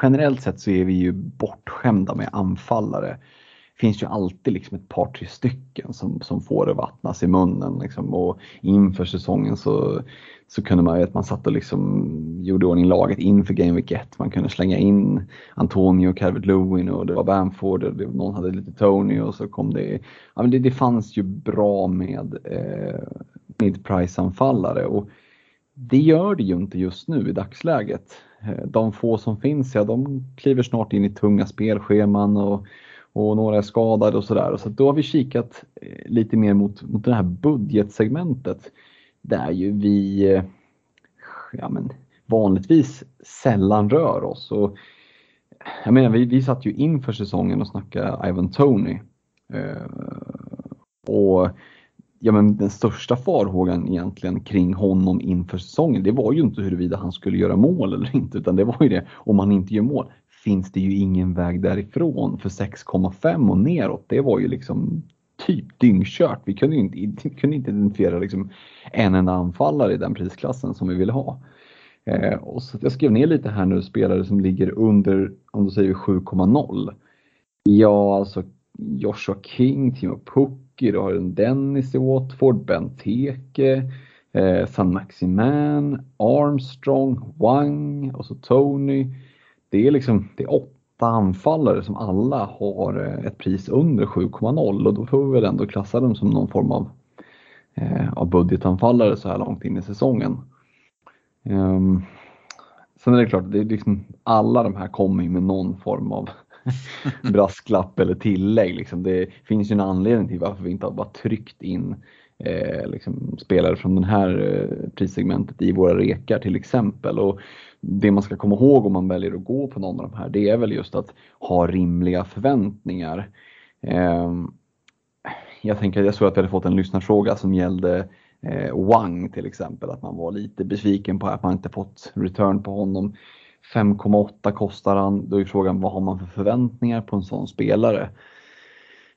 generellt sett så är vi ju bortskämda med anfallare Det finns ju alltid liksom ett par, tre stycken som, som får det vattnas i munnen. Liksom. Och inför säsongen så, så kunde man, att man satt och liksom gjorde ordning laget inför Game Week 1. Man kunde slänga in Antonio, Calvert Lewin och det var Bamford och någon hade lite Tony och så kom det. Ja, men det, det fanns ju bra med eh, mid-price-anfallare och det gör det ju inte just nu i dagsläget. Eh, de få som finns, ja de kliver snart in i tunga spelscheman och och några är skadade och sådär. Så då har vi kikat eh, lite mer mot, mot det här budgetsegmentet där ju vi eh, ja, men, vanligtvis sällan rör oss. Och, jag menar, vi, vi satt ju inför säsongen och snackade Ivan Tony. Eh, och ja, men den största farhågan egentligen kring honom inför säsongen, det var ju inte huruvida han skulle göra mål eller inte, utan det var ju det om han inte gör mål finns det ju ingen väg därifrån för 6,5 och neråt. Det var ju liksom typ dyngkört. Vi kunde inte, kunde inte identifiera liksom en enda anfallare i den prisklassen som vi ville ha. Eh, och så jag skrev ner lite här nu spelare som ligger under, om du säger 7,0. Ja, alltså Joshua King, Timo Suzuki, du har en Dennis i Watford, Benteke, eh, San Maximan, Armstrong, Wang och så Tony det är liksom det är åtta anfallare som alla har eh, ett pris under 7,0 och då får vi väl ändå klassa dem som någon form av, eh, av budgetanfallare så här långt in i säsongen. Um, sen är det klart, det är liksom, alla de här kommer med någon form av brasklapp eller tillägg. Liksom. Det finns ju en anledning till varför vi inte har bara tryckt in eh, liksom, spelare från det här eh, prissegmentet i våra rekar till exempel. Och det man ska komma ihåg om man väljer att gå på någon av de här, det är väl just att ha rimliga förväntningar. Eh, jag tänker, jag såg att vi hade fått en lyssnarfråga som gällde eh, Wang till exempel, att man var lite besviken på att man inte fått return på honom. 5,8 kostar han. Då är frågan vad har man för förväntningar på en sån spelare?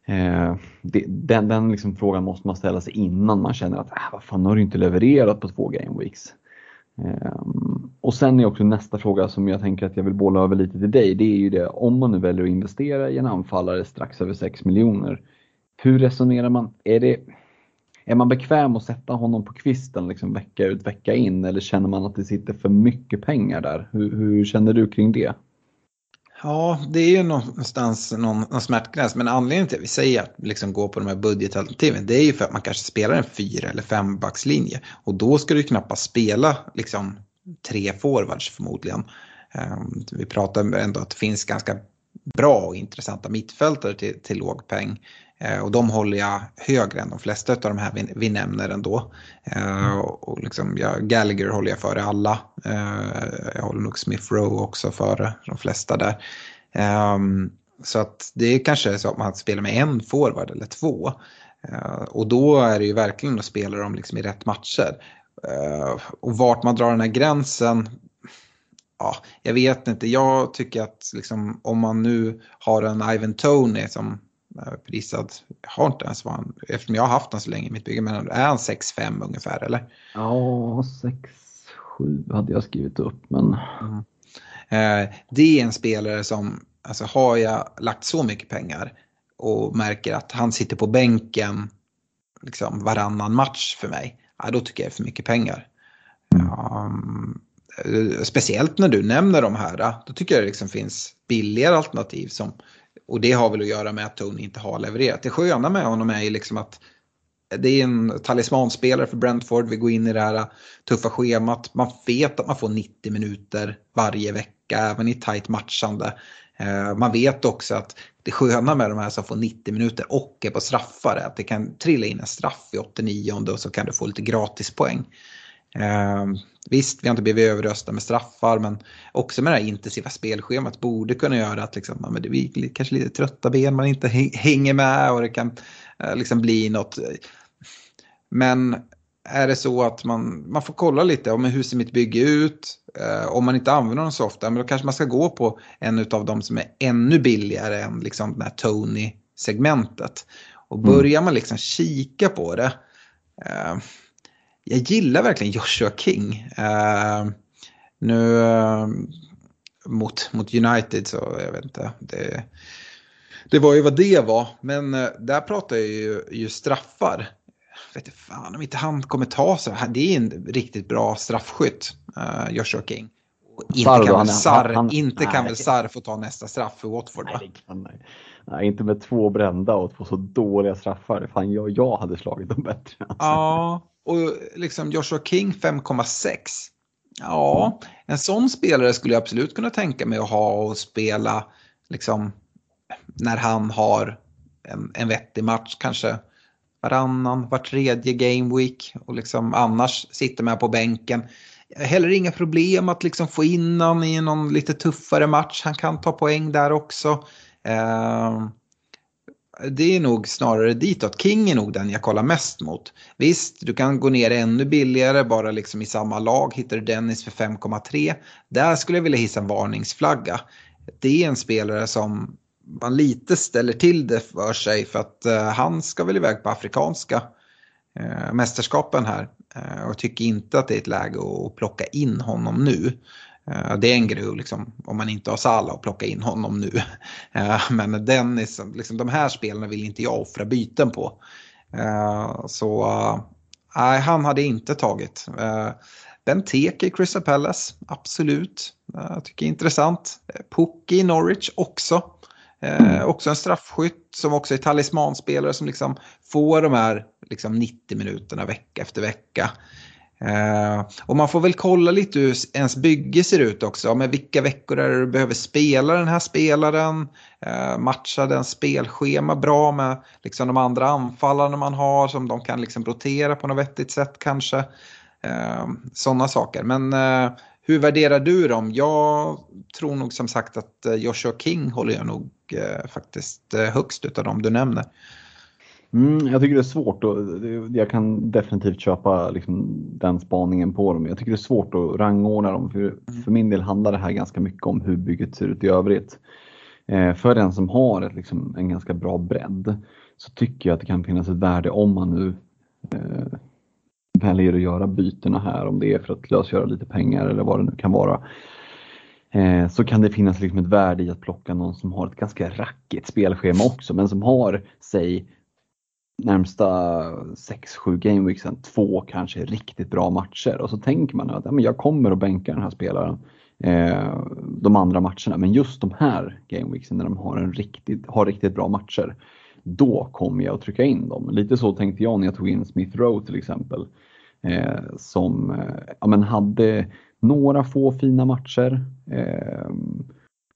Eh, det, den den liksom frågan måste man ställa sig innan man känner att äh, vad fan har du inte levererat på två game weeks. Eh, och sen är också nästa fråga som jag tänker att jag vill bolla över lite till dig. Det är ju det om man nu väljer att investera i en anfallare strax över 6 miljoner. Hur resonerar man? Är, det, är man bekväm att sätta honom på kvisten liksom vecka ut vecka in eller känner man att det sitter för mycket pengar där? Hur, hur känner du kring det? Ja, det är ju någonstans någon, någon smärtgräns. Men anledningen till att vi säger att liksom gå på de här budgetalternativen det är ju för att man kanske spelar en fyra eller fembackslinje. Och då ska du knappast spela liksom tre forwards förmodligen. Ehm, vi pratar ändå att det finns ganska bra och intressanta mittfältare till, till låg peng. Eh, och de håller jag högre än de flesta av de här vi, vi nämner ändå. Eh, och liksom, ja, Gallagher håller jag före alla. Eh, jag håller nog Smith Rowe också före de flesta där. Ehm, så att det är kanske så att man spelar med en forward eller två. Och då är det ju verkligen att spela dem liksom i rätt matcher. Och vart man drar den här gränsen, ja, jag vet inte. Jag tycker att liksom, om man nu har en Ivan Tony som prisad, jag har inte ens vad han, eftersom jag har haft honom så länge i mitt bygge, men är han 6-5 ungefär eller? Ja, 6-7 hade jag skrivit upp men. Mm. Eh, det är en spelare som, alltså har jag lagt så mycket pengar och märker att han sitter på bänken liksom varannan match för mig, ja, då tycker jag det är för mycket pengar. Um, Eh, speciellt när du nämner de här, eh, då tycker jag det liksom finns billigare alternativ som och det har väl att göra med att Tony inte har levererat. Det sköna med honom är ju liksom att det är en talismanspelare för Brentford. Vi går in i det här eh, tuffa schemat. Man vet att man får 90 minuter varje vecka, även i tajt matchande. Man vet också att det sköna med de här som får 90 minuter och är på straffar är att det kan trilla in en straff i 89 och så kan du få lite gratispoäng. Eh, visst, vi har inte blivit överröstade med straffar, men också med det här intensiva spelschemat borde kunna göra att liksom, ja, men det blir kanske lite trötta ben, man inte hänger med och det kan eh, liksom bli något. Men är det så att man, man får kolla lite om hur ser mitt bygge ut. Eh, om man inte använder dem så ofta, men då kanske man ska gå på en av de som är ännu billigare än liksom den här Tony-segmentet. Och mm. börjar man liksom kika på det. Jag gillar verkligen Joshua King. Eh, nu eh, mot, mot United så jag vet inte. Det, det var ju vad det var. Men eh, där pratar jag ju, ju straffar. Jag vet inte fan om inte han kommer ta så här. Det är en riktigt bra straffskytt, uh, Joshua King. inte Sarr, kan väl Sarr, han, inte kan väl Sarr få ta nästa straff för Watford? Nej, det kan, nej. nej, inte med två brända och två så dåliga straffar. Fan, jag, jag hade slagit dem bättre. Alltså. Ja, och liksom Joshua King 5,6. Ja, en sån spelare skulle jag absolut kunna tänka mig att ha och spela liksom när han har en, en vettig match kanske varannan, var tredje game week och liksom annars sitter med på bänken. Heller inga problem att liksom få in honom i någon lite tuffare match. Han kan ta poäng där också. Eh, det är nog snarare ditåt. King är nog den jag kollar mest mot. Visst, du kan gå ner ännu billigare bara liksom i samma lag. Hittar du Dennis för 5,3. Där skulle jag vilja hissa en varningsflagga. Det är en spelare som man lite ställer till det för sig för att uh, han ska väl iväg på afrikanska uh, mästerskapen här. Uh, och tycker inte att det är ett läge att plocka in honom nu. Eh, det är en grej liksom, om man inte har Salah och plocka in honom nu. Eh, men Dennis, liksom, de här spelarna vill inte jag offra byten på. Eh, så nej, han hade inte tagit. Benteke i Crystal Palace, absolut. Jag tycker intressant. Pukki i Norwich också. Eh, också en straffskytt som också är talismanspelare som liksom får de här liksom 90 minuterna vecka efter vecka. Eh, och man får väl kolla lite hur ens bygge ser ut också. Med vilka veckor är det du behöver spela den här spelaren? Eh, Matchar den spelschema bra med liksom de andra anfallarna man har som de kan liksom rotera på något vettigt sätt kanske. Eh, sådana saker. Men hur värderar du dem? Jag tror nog som sagt att Joshua King håller jag nog faktiskt högst av dem du nämner. Mm, jag tycker det är svårt och jag kan definitivt köpa liksom, den spaningen på dem. Jag tycker det är svårt att rangordna dem. För, mm. för min del handlar det här ganska mycket om hur bygget ser ut i övrigt. Eh, för den som har ett, liksom, en ganska bra bredd så tycker jag att det kan finnas ett värde om man nu eh, väljer att göra bytena här, om det är för att lösgöra lite pengar eller vad det nu kan vara. Eh, så kan det finnas liksom ett värde i att plocka någon som har ett ganska rackigt spelschema också, men som har, säg, närmsta 6-7 gameweeksen, två kanske riktigt bra matcher och så tänker man att ja, men jag kommer att bänka den här spelaren eh, de andra matcherna, men just de här gameweeksen när de har, en riktigt, har riktigt bra matcher, då kommer jag att trycka in dem. Lite så tänkte jag när jag tog in Smith Rowe till exempel. Eh, som eh, ja, men hade några få fina matcher. Eh,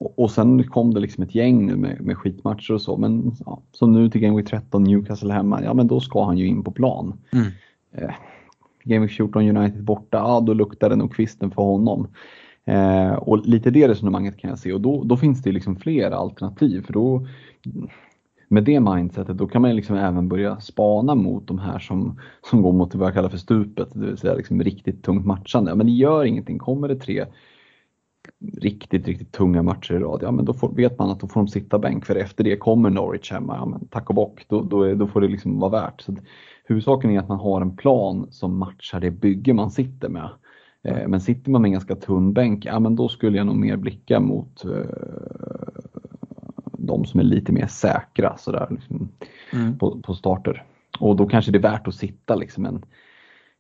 och, sen kom det liksom ett gäng nu med, med skitmatcher och så. Men ja, så nu till Game Week 13, Newcastle hemma, ja men då ska han ju in på plan. Mm. Eh, Game Week 14 United borta, ja då luktar det nog kvisten för honom. Eh, och lite det resonemanget kan jag se och då, då finns det liksom fler alternativ för då med det mindsetet då kan man liksom även börja spana mot de här som, som går mot vad jag kallar för stupet, det vill säga liksom riktigt tungt matchande. Men det gör ingenting, kommer det tre riktigt, riktigt tunga matcher i rad, ja men då får, vet man att då får de sitta bänk för efter det kommer Norwich hemma, ja men tack och bock, då, då, då får det liksom vara värt. Så huvudsaken är att man har en plan som matchar det bygge man sitter med. Eh, men sitter man med en ganska tunn bänk, ja men då skulle jag nog mer blicka mot eh, de som är lite mer säkra sådär, liksom, mm. på, på, starter. Och då kanske det är värt att sitta liksom en,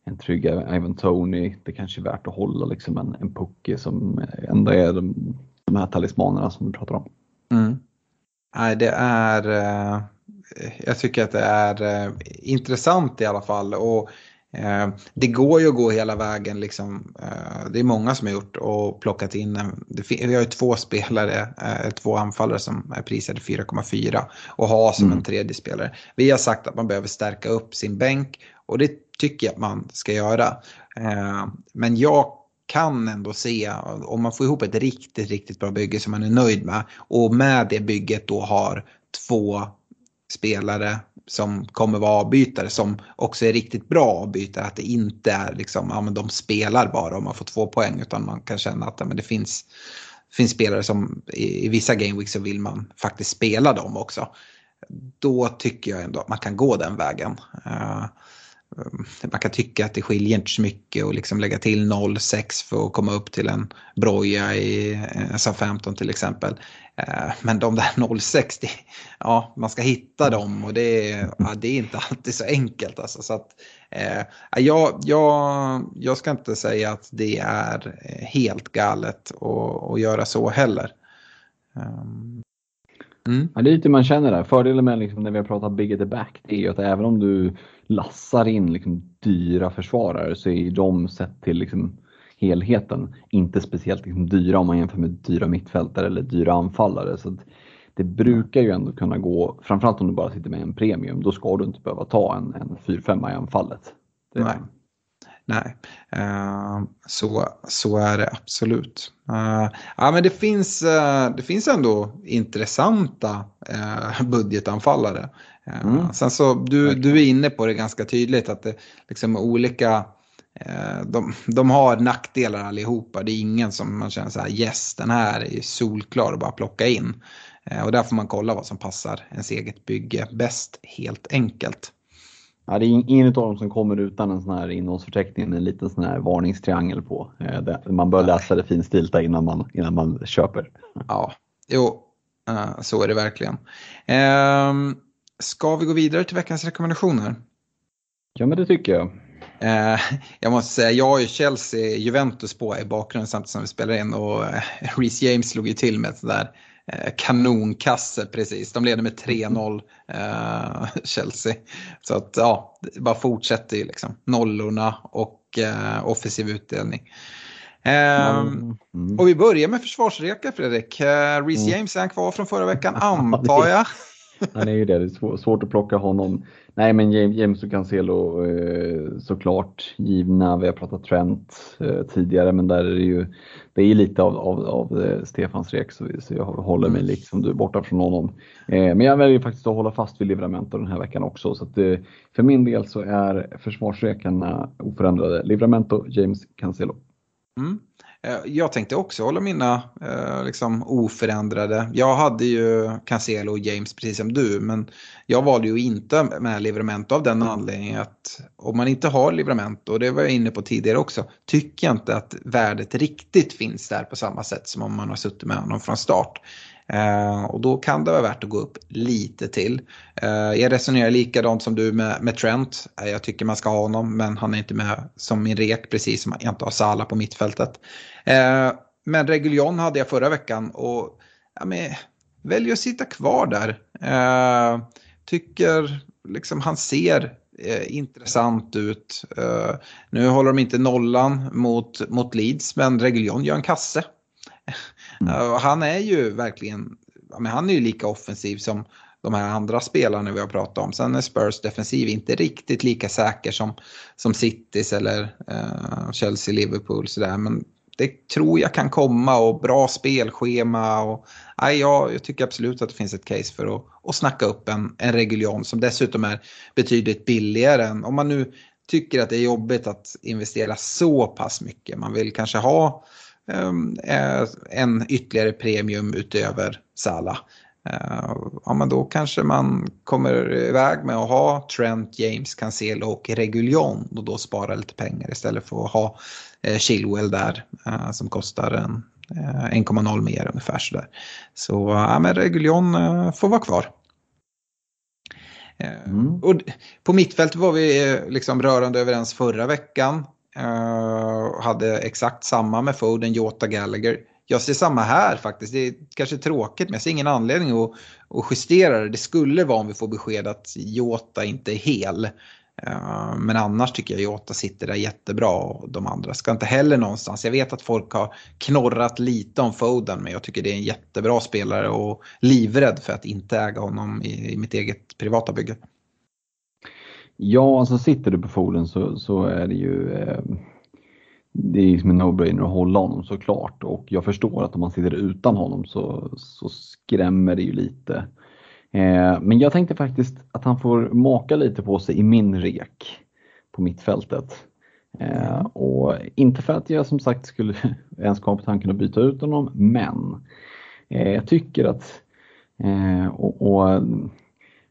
en trygg Ivan Tony. Det kanske är värt att hålla liksom en, en pucke som ändå är de, de här talismanerna som du pratar om. Mm. Nej, det är, eh, jag tycker att det är eh, intressant i alla fall. Och Eh, det går ju att gå hela vägen. Liksom. Det är många som har gjort och plockat in. Vi har ju två spelare, två anfallare som är prisade 4,4 och har som mm. en tredje spelare. Vi har sagt att man behöver stärka upp sin bänk och det tycker jag att man ska göra. Eh, men jag kan ändå se om man får ihop ett riktigt, riktigt bra bygge som man är nöjd med och med det bygget då har två spelare som kommer vara avbytare som också är riktigt bra avbytare. Att det inte är liksom, ja men de spelar bara om man får två poäng utan man kan känna att ja, men det finns, finns spelare som i, i vissa gameweeks så vill man faktiskt spela dem också. Då tycker jag ändå att man kan gå den vägen. Uh, Ehm, man kan tycka att det skiljer inte så mycket och liksom lägga till 0,6 för att komma upp till en broja i eh, SA-15 till exempel. Ehm, men de där 0,6, ja man ska hitta dem och det är, ja, det är inte alltid så enkelt. Alltså, så att, eh, jag, jag, jag ska inte säga att det är eh, helt galet att, att göra så heller. Ehm. Mm. Ja, det är lite man känner där. Fördelen med liksom, när vi har pratat big at the back det är ju att även om du lassar in liksom, dyra försvarare så är de sett till liksom, helheten inte speciellt liksom, dyra om man jämför med dyra mittfältare eller dyra anfallare. Så det brukar ju ändå kunna gå, framförallt om du bara sitter med en premium, då ska du inte behöva ta en, en 4-5 i anfallet. Det, Nej. Nej, uh, så, så är det absolut. Uh, ja, men det, finns, uh, det finns ändå intressanta budgetanfallare. Mm. Sen så, du, du är inne på det ganska tydligt att det liksom olika de, de har nackdelar allihopa. Det är ingen som man känner så här yes den här är solklar och bara plocka in. Och där får man kolla vad som passar ens eget bygge bäst helt enkelt. Ja, det är ingen av dem som kommer utan en sån här innehållsförteckning, en liten sån här varningstriangel på. Eh, man bör läsa det finstilta innan man, innan man köper. Ja, jo, eh, så är det verkligen. Ehm, ska vi gå vidare till veckans rekommendationer? Ja, men det tycker jag. Eh, jag måste säga, jag har ju Chelsea, Juventus på i bakgrunden samtidigt som vi spelar in och Reece James slog ju till med ett Eh, kanonkasse precis. De leder med 3-0 eh, Chelsea. Så att ja, det bara fortsätter ju liksom. Nollorna och eh, offensiv utdelning. Eh, mm. Och vi börjar med försvarsreka Fredrik. Eh, Reece mm. James är han kvar från förra veckan antar jag. Han är ju det, det är svårt att plocka honom. Nej men James och Cancelo eh, såklart givna. Vi har pratat Trent eh, tidigare men där är det ju det är lite av, av, av eh, Stefans rek så, jag håller mig mm. liksom du borta från honom. men jag väljer faktiskt att hålla fast vid Livramento den här veckan också. Så att, för min del så är försvarsrekarna oförändrade. Livramento, James, Cancelo. Mm. Eh, jag tänkte också hålla mina eh, liksom oförändrade. Jag hade ju Cancelo och James precis som du men jag valde ju inte med Livramento av den anledningen att om man inte har Livramento, och det var jag inne på tidigare också, tycker jag inte att värdet riktigt finns där på samma sätt som om man har suttit med honom från start. Uh, och då kan det vara värt att gå upp lite till. Uh, jag resonerar likadant som du med, med Trent. Uh, jag tycker man ska ha honom men han är inte med som min rek precis som jag inte har Sala på mittfältet. Eh, men Reguljon hade jag förra veckan och ja, men, väljer att sitta kvar där. Eh, tycker liksom han ser eh, intressant ut. nu håller de inte nollan mot, mot Leeds men Reguljon gör en kasse. Mm. Han är ju verkligen, men han är ju lika offensiv som de här andra spelarna vi har pratat om. Sen är Spurs defensiv inte riktigt lika säker som, som Citys eller uh, Chelsea, Liverpool sådär. Men det tror jag kan komma och bra spelschema. Och, nej, jag, jag tycker absolut att det finns ett case för att, att snacka upp en, en Reguljon som dessutom är betydligt billigare än om man nu tycker att det är jobbigt att investera så pass mycket. Man vill kanske ha um, en ytterligare premium utöver Sala. Ehm, ja, men då kanske man kommer iväg med att ha Trent, James, Cancelo och Reguljon och då spara lite pengar istället för att ha eh, Chilwell där eh, som kostar en 1,0 eh, mer ungefär sådär. Så ja, men Reguljon får vara kvar. Mm. Och på mittfältet var vi liksom rörande överens förra veckan. Hade exakt samma med Foden, Jota, Gallagher. Jag ser samma här faktiskt. Det är kanske tråkigt men jag ser ingen anledning att, att justera det. Det skulle vara om vi får besked att Jota inte är hel. Eh, men annars tycker jag Jota sitter där jättebra och de andra ska inte heller någonstans. Jag vet att folk har knorrat lite om Foden men jag tycker det är en jättebra spelare och livrädd för att inte äga honom i, i mitt eget privata bygge. Ja, alltså sitter du på Foden så, så är det ju eh, det är liksom en no-brainer att hålla honom såklart och jag förstår att om man sitter utan honom så, så skrämmer det ju lite. Eh, men jag tänkte faktiskt att han får maka lite på sig i min rek på mittfältet. Eh, mm. och inte för att jag som sagt skulle ens komma på tanken att byta ut honom, men eh, jag tycker att eh, och, och,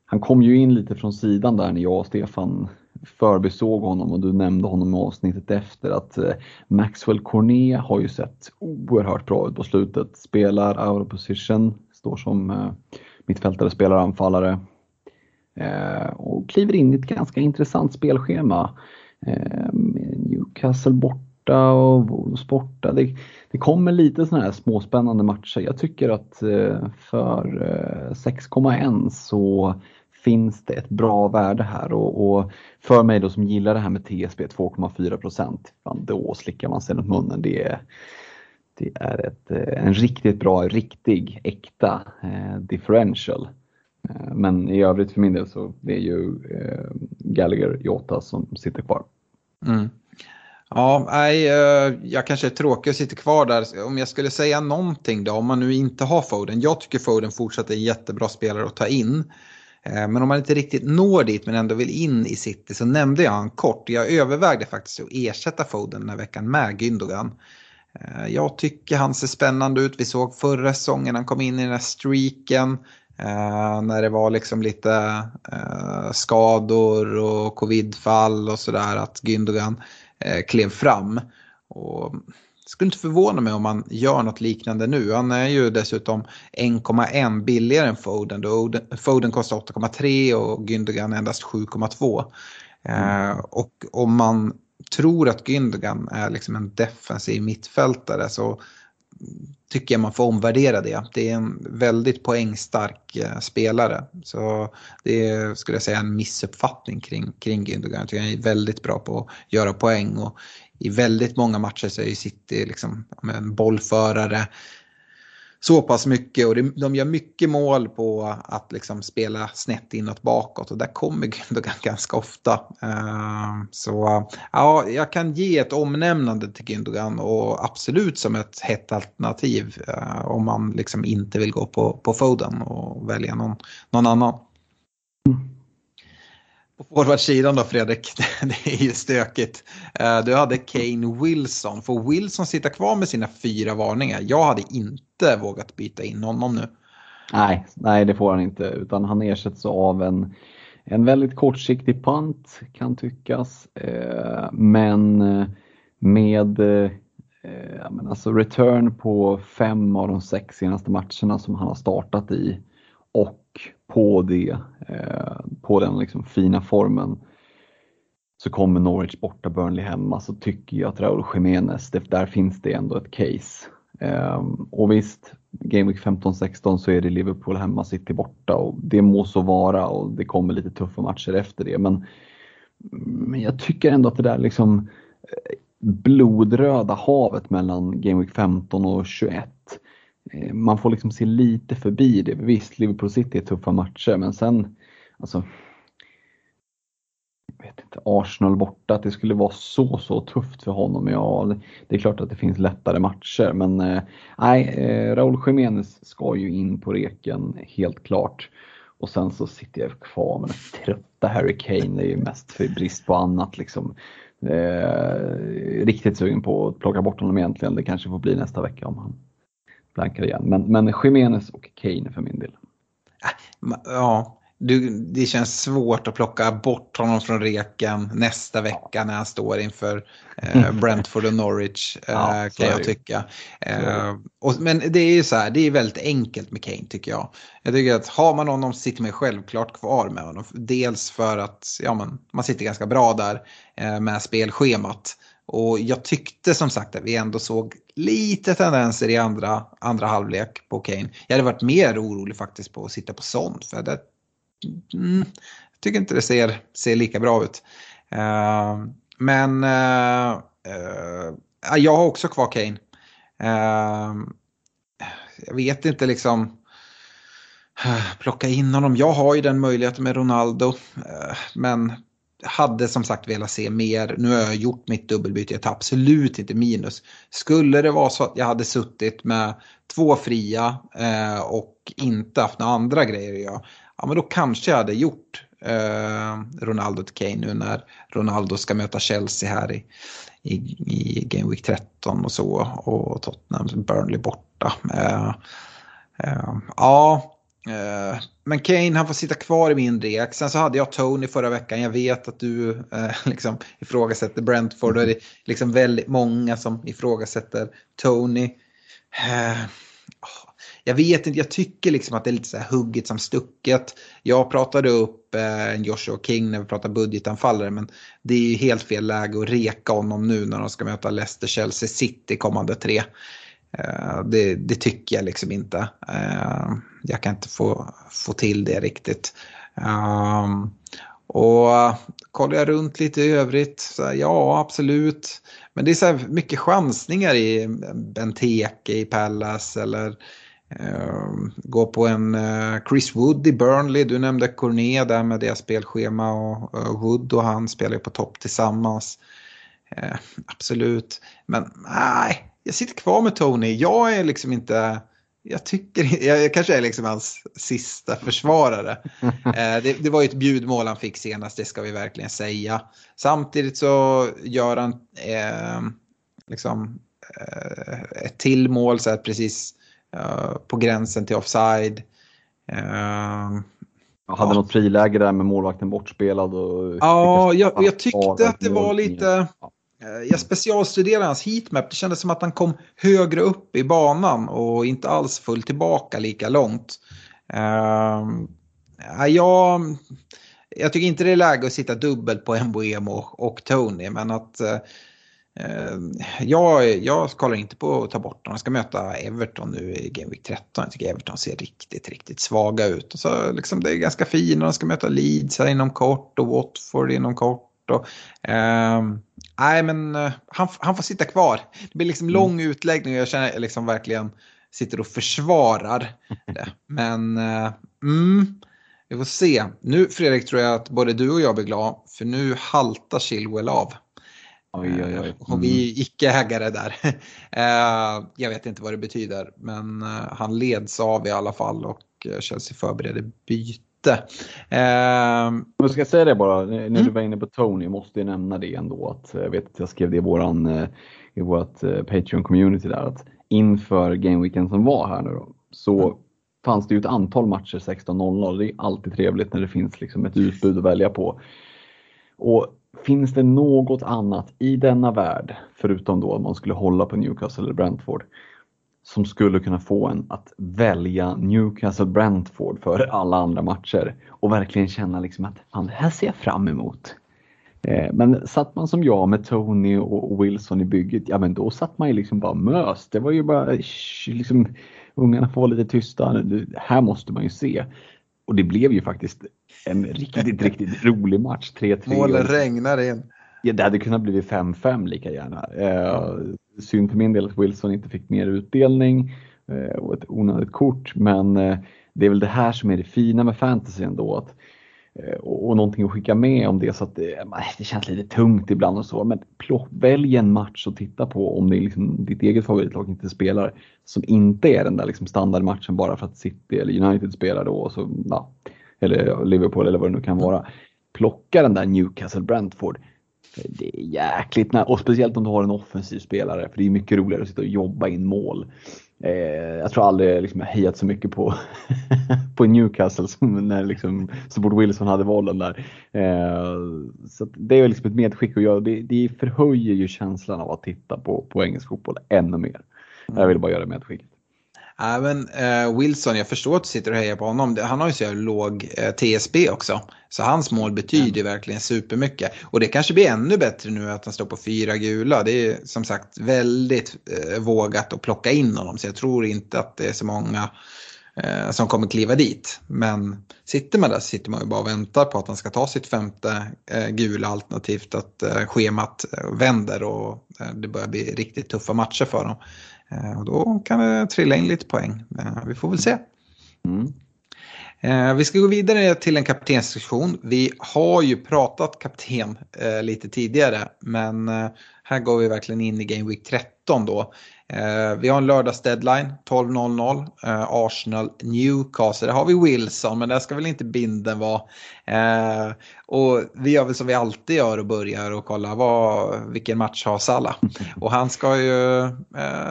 han kom ju in lite från sidan där när jag och Stefan förbisåg honom och du nämnde honom i avsnittet efter att eh, Maxwell Cornet har ju sett oerhört bra ut på slutet. Spelar out of position, står som eh, mittfältare, spelar anfallare eh, och kliver in i ett ganska intressant spelschema. Newcastle borta och Wolves borta. Det, det kommer lite sådana här småspännande matcher. Jag tycker att för 6,1 så finns det ett bra värde här och, och, för mig då som gillar det här med TSB 2,4 procent, då slickar man sig runt munnen. Det är, det är ett, eh, en riktigt bra, riktig, äkta eh, differential. Eh, men i övrigt för min del så det är ju eh, Gallagher Jota som sitter kvar. Mm. Ja, nej, eh, jag kanske är tråkig och sitter kvar där. Om jag skulle säga någonting då, om man nu inte har Foden. Jag tycker Foden fortsatt är en jättebra spelare att ta in. Eh, men om man inte riktigt når dit men ändå vill in i City så nämnde jag han kort. Jag övervägde faktiskt att ersätta Foden den här veckan med Gündogan. Eh, jag tycker han ser spännande ut. Vi såg förra säsongen han kom in i den här streaken. Eh, när det var liksom lite skador och covidfall och sådär att Gündogan klev fram. Och skulle inte förvåna mig om han gör något liknande nu. Han är ju dessutom 1,1 billigare än Foden. Foden kostar 8,3 och Gündogan endast 7,2. Mm. Eh, och om man tror att Gündogan är liksom en defensiv mittfältare så tycker jag man får omvärdera det. Det är en väldigt poängstark eh, spelare. Så det är, skulle jag säga, en missuppfattning kring, kring Gündogan. Jag tycker han är väldigt bra på att göra poäng och i väldigt många matcher så är ju City liksom, en bollförare så pass mycket och de gör mycket mål på att liksom spela snett inåt bakåt och där kommer Gündogan ganska ofta. Eh, så ja, jag kan ge ett omnämnande till Gündogan och absolut som ett hett alternativ eh, om man liksom inte vill gå på, på Foden och välja någon, någon annan. Mm. På forwardsidan då Fredrik, det är ju stökigt. Eh, du hade Kane Wilson. Får Wilson sitta kvar med sina fyra varningar? Jag hade inte vågat byta in honom nu. Nej, nej det får han inte utan han ersätts av en, en väldigt kortsiktig punt kan tyckas. Eh, men eh, med men alltså return på fem av de sex senaste matcherna som han har startat i och på det, eh, på den liksom fina formen så kommer Norwich borta, Burnley hemma, så tycker jag att Raúl Jiménez, där finns det ändå ett case. Ehm, och visst, Game Week 15-16 så är det Liverpool hemma, City borta och det må så vara och det kommer lite tuffa matcher efter det. Men, men jag tycker ändå att det där liksom eh, blodröda havet mellan Game Week 15 och 21 Eh, man får liksom se lite förbi det. Visst, Liverpool City är tuffa matcher men sen, alltså jag vet inte, Arsenal borta, att det skulle vara så, så tufft för honom. Ja, det är klart att det finns lättare matcher, men eh, nej, eh, Raúl Jiménez ska ju in på reken, helt klart. Och sen så sitter jag kvar med den trötta Harry Kane, det är ju mest för brist på annat liksom. Eh, riktigt sugen på att plocka bort honom egentligen, det kanske får bli nästa vecka om han blankar igen. Men, men Jiménez och Kane för min del. Äh, ja, du, det känns svårt att plocka bort honom från reken nästa vecka när han står inför eh, Brentford och Norwich eh, ja, kan jag tycka. Eh, och, men det är ju så här, det är väldigt enkelt med Kane tycker jag. Jag tycker att har man honom så sitter man självklart kvar med honom. Dels för att ja, men, man sitter ganska bra där eh, med spelschemat. Och jag tyckte som sagt att vi ändå såg lite tendenser i andra, andra halvlek på Kane. Jag hade varit mer orolig faktiskt på att sitta på sånt. För det, mm, jag tycker inte det ser, ser lika bra ut. Uh, men uh, uh, jag har också kvar Kane. jag vet inte liksom plocka in honom. Jag har ju den möjligheten med Ronaldo. Men hade som sagt velat se mer. Nu har jag gjort mitt dubbelbyte, jag tar absolut inte minus. Skulle det vara så att jag hade suttit med två fria eh, och inte haft några andra grejer att göra, ja men då kanske jag hade gjort eh, Ronaldo till Kane nu när Ronaldo ska möta Chelsea här i, i, i Game Week 13 och så och Tottenham Burnley borta. Eh, eh, ja, Eh, men Kane han får sitta kvar i min rek. Sen så hade jag Tony förra veckan. Jag vet att du eh, liksom ifrågasätter Brentford och det är liksom väldigt många som ifrågasätter Tony. Eh, jag vet inte, jag tycker liksom att det är lite så här hugget som stucket. Jag pratade upp eh, Joshua King när vi pratade budgetanfallare men det är ju helt fel läge att reka honom nu när de ska möta Leicester, Chelsea, City kommande tre. Eh, det, det, tycker jag liksom inte. Eh, jag kan inte få, få till det riktigt. Ehm, och kollar jag runt lite i övrigt, så här, ja absolut. Men det är så här mycket chansningar i Benteke i Palace eller uh, gå på en uh, Chris Wood i Burnley. Du nämnde Cornet där med deras spelschema och uh, Wood och han spelar ju på topp tillsammans. Absolut, men nej, jag sitter kvar med Tony. Jag är liksom inte jag tycker, jag kanske är liksom hans sista försvarare. Eh, det, det, var ju ett bjudmål han fick senast, det ska vi verkligen säga. Samtidigt så gör han eh, liksom, eh, ett till mål så här, precis eh, på gränsen till offside. Eh, jag hade ja. något friläge där med målvakten bortspelad. Och ja, jag, jag tyckte att det var lite... Eh, Eh, jag specialstuderade hans heatmap. Det kändes som att han kom högre upp i banan och inte alls föll tillbaka lika långt. Uh, jag, jag tycker inte det är läge att sitta dubbelt på Mbuemo och, och Tony. Men att uh, jag, jag kollar inte på att ta bort dem. Jag ska möta Everton nu i Game Week 13. Jag tycker Everton ser riktigt, riktigt svaga ut. Och så liksom det är ganska fina. De ska möta Leeds här inom kort och Watford inom kort. Och, uh, nej, men uh, han, han får sitta kvar. Det blir liksom mm. lång utläggning och jag känner liksom verkligen sitter och försvarar det. Men uh, mm, vi får se. Nu Fredrik tror jag att både du och jag blir glad för nu haltar Chilwell av. Oj, oj, oj. Mm. Och vi är icke-ägare där. jag vet inte vad det betyder men han leds av i alla fall och Chelsea förbereder byte inte. Eh, jag ska säga det bara, när mm. du var inne på Tony, måste jag nämna det ändå. Att, jag vet att jag skrev det i, våran, eh, i vårt eh, Patreon-community där. Att inför gameweeken som var här nu då, så mm. fanns det ju ett antal matcher 16.00. Det är alltid trevligt när det finns liksom ett utbud att välja på. Och finns det något annat i denna värld, förutom då att man skulle hålla på Newcastle eller Brentford, som skulle kunna få en att välja Newcastle Brentford för alla andra matcher och verkligen känna liksom att fan, det här ser jag fram emot. Eh, men satt man som jag med Tony och Wilson i bygget, ja men då satt man ju liksom bara mös. Det var ju bara liksom, ungarna får vara lite tysta, det här måste man ju se. Och det blev ju faktiskt en riktigt, riktigt rolig match. 3-3. Målen regnar in. Ja, det hade kunnat bli 5-5 lika gärna. Eh, synd för min del att Wilson inte fick mer utdelning eh, och ett onödigt kort. Men eh, det är väl det här som är det fina med fantasy ändå. Att, eh, och, och någonting att skicka med om det så att det, det känns lite tungt ibland och så. Men plock, välj en match att titta på om det är liksom ditt eget favoritlag inte spelar. Som inte är den där liksom standardmatchen bara för att City eller United spelar då. Och så, ja, eller Liverpool eller vad det nu kan vara. Plocka den där Newcastle Brentford det är jäkligt nära och speciellt om du har en offensiv spelare för det är mycket roligare att sitta och jobba in mål. Eh, jag tror aldrig liksom, jag hejat så mycket på, på Newcastle som när liksom, så fort Wilson hade bollen där. Eh, så det är liksom ett medskick och jag, det, det förhöjer ju känslan av att titta på, på engelsk fotboll ännu mer. Jag vill bara göra medskicket. Även eh, Wilson, jag förstår att du sitter och hejar på honom. Han har ju så låg eh, TSB också. Så hans mål betyder mm. verkligen supermycket. Och det kanske blir ännu bättre nu att han står på fyra gula. Det är som sagt väldigt eh, vågat att plocka in honom. Så jag tror inte att det är så många eh, som kommer kliva dit. Men sitter man där så sitter man ju bara och väntar på att han ska ta sitt femte eh, gula alternativt att eh, schemat vänder och det börjar bli riktigt tuffa matcher för dem. Eh, och då kan det trilla in lite poäng. Vi får väl se. Mm. Eh, vi ska gå vidare till en kaptenssektion. Vi har ju pratat kapten eh, lite tidigare men eh, här går vi verkligen in i Game Week 13 då. Eh, vi har en lördagsdeadline 12.00. Eh, Arsenal Newcastle. Där har vi Wilson men där ska väl inte binden vara. Eh, och vi gör väl som vi alltid gör och börjar och kolla vad, vilken match har Salah. Och han ska ju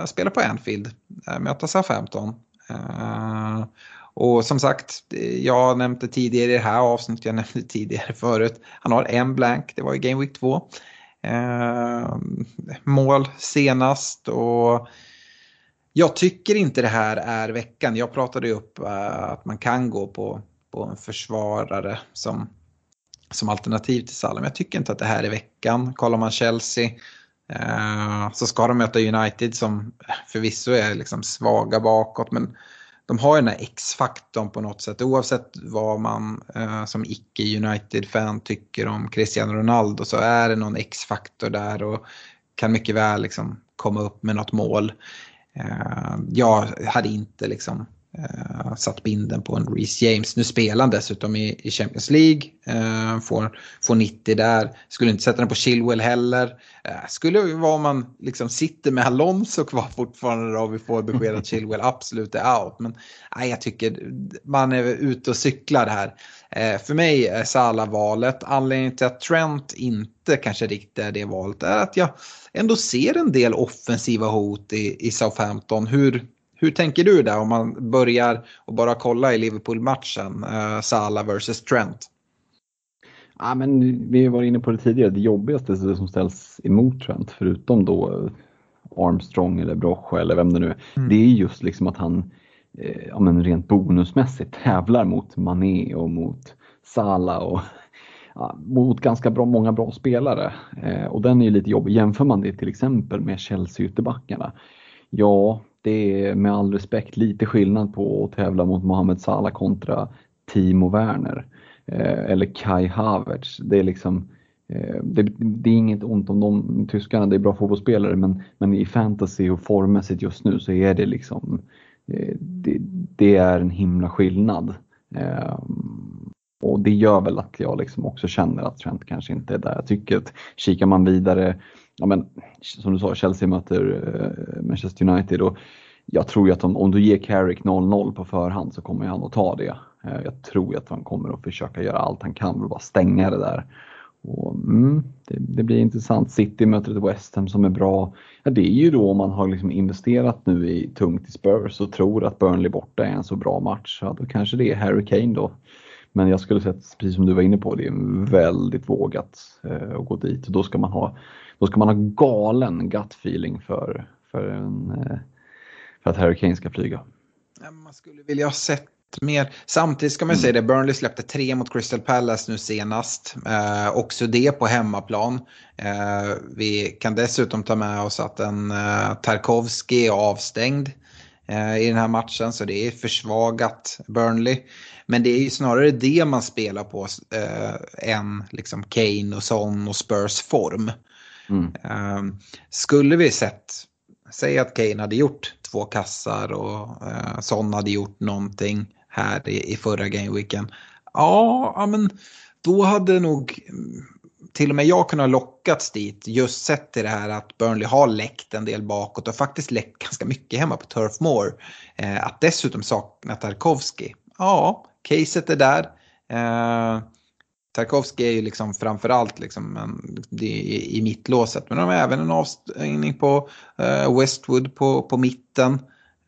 spela på Anfield, eh, möta Southampton. Eh, och som sagt, jag nämnde tidigare i det här avsnittet, jag nämnde tidigare förut, han har en blank, det var i Game Week 2. Eh, mål senast och jag tycker inte det här är veckan. Jag pratade upp eh, att man kan gå på, på en försvarare som, som alternativ till Salah. Men jag tycker inte att det här är veckan. Kollar man Chelsea eh, så ska de möta United som förvisso är liksom svaga bakåt. Men de har ju den här X-faktorn på något sätt. Oavsett vad man eh, som icke United-fan tycker om Cristiano Ronaldo så är det någon X-faktor där och kan mycket väl liksom komma upp med något mål. Eh, jag hade inte liksom Uh, satt binden på en Reece James. Nu spelar han dessutom i, i Champions League. Uh, får, får 90 där. Skulle inte sätta den på Chilwell heller. Uh, skulle vara om man liksom sitter med Alonso kvar fortfarande och vi får besked att Chilwell absolut är out. Men nej, jag tycker man är ute och cyklar här. för mig är Salah valet. Anledningen till att Trent inte kanske riktigt är det valet är att jag ändå ser en del offensiva hot i, i Southampton. Hur hur tänker du där om man börjar och bara kolla i Liverpool-matchen, uh, Salah versus Trent? Ja, men vi var inne på det tidigare, det jobbigaste det som ställs emot Trent, förutom då Armstrong eller Brocha eller vem det nu är, mm. det är just liksom att han eh, ja, men rent bonusmässigt tävlar mot Mané och mot Salah och ja, mot ganska bra, många bra spelare. Eh, och den är ju lite jobbig. Jämför man det till exempel med Chelsea-ytterbackarna, ja, det är med all respekt lite skillnad på att tävla mot Mohamed Salah kontra Timo Werner eh, eller Kai Havertz. Det är liksom eh, det, det, är inget ont om de tyskarna, det är bra fotbollsspelare men, men i fantasy och formmässigt just nu så är det liksom eh, det, det, är en himla skillnad. Och det gör väl att jag liksom också känner att Trent kanske inte är där. Jag tycker att kikar man vidare ja, men, som du sa, Chelsea möter eh, Manchester United och jag tror ju att om, om du ger Carrick 0-0 på förhand så kommer han att ta det. Eh, jag tror att han kommer att försöka göra allt han kan för att bara stänga det där. Och, mm, det, det, blir intressant. City möter ett West Ham som är bra. Ja, det är ju då om man har liksom investerat nu i tungt i Spurs och tror att Burnley borta är en så bra match. Ja, då kanske det är Harry Kane då. Men jag skulle säga, precis som du var inne på, det är väldigt vågat eh, att gå dit. Då ska man ha då ska man ha galen gut feeling för, för, en, eh, för att Harry Kane ska flyga. Man skulle vilja ha sett mer. Samtidigt ska man mm. säga det, Burnley släppte tre mot Crystal Palace nu senast. Eh, också det på hemmaplan. Eh, vi kan dessutom ta med oss att en eh, Tarkovski är avstängd eh, i den här matchen. Så det är försvagat Burnley. Men det är ju snarare det man spelar på eh, än liksom Kane och Son och Spurs form. Mm. Um, skulle vi sett, säg att Kane hade gjort två kassar och uh, Son hade gjort någonting här i, i förra gameweeken. Ja, ja, men då hade nog mm, till och med jag kunnat lockats dit just sett till det här att Burnley har läckt en del bakåt och faktiskt läckt ganska mycket hemma på Turf Moor. Eh, att dessutom sakna Tarkovski. Ja, caset är där. Eh, Tarkovsky är ju liksom framförallt liksom en, i, i mittlåset. Men de har även en avstängning på uh, Westwood på, på mitten.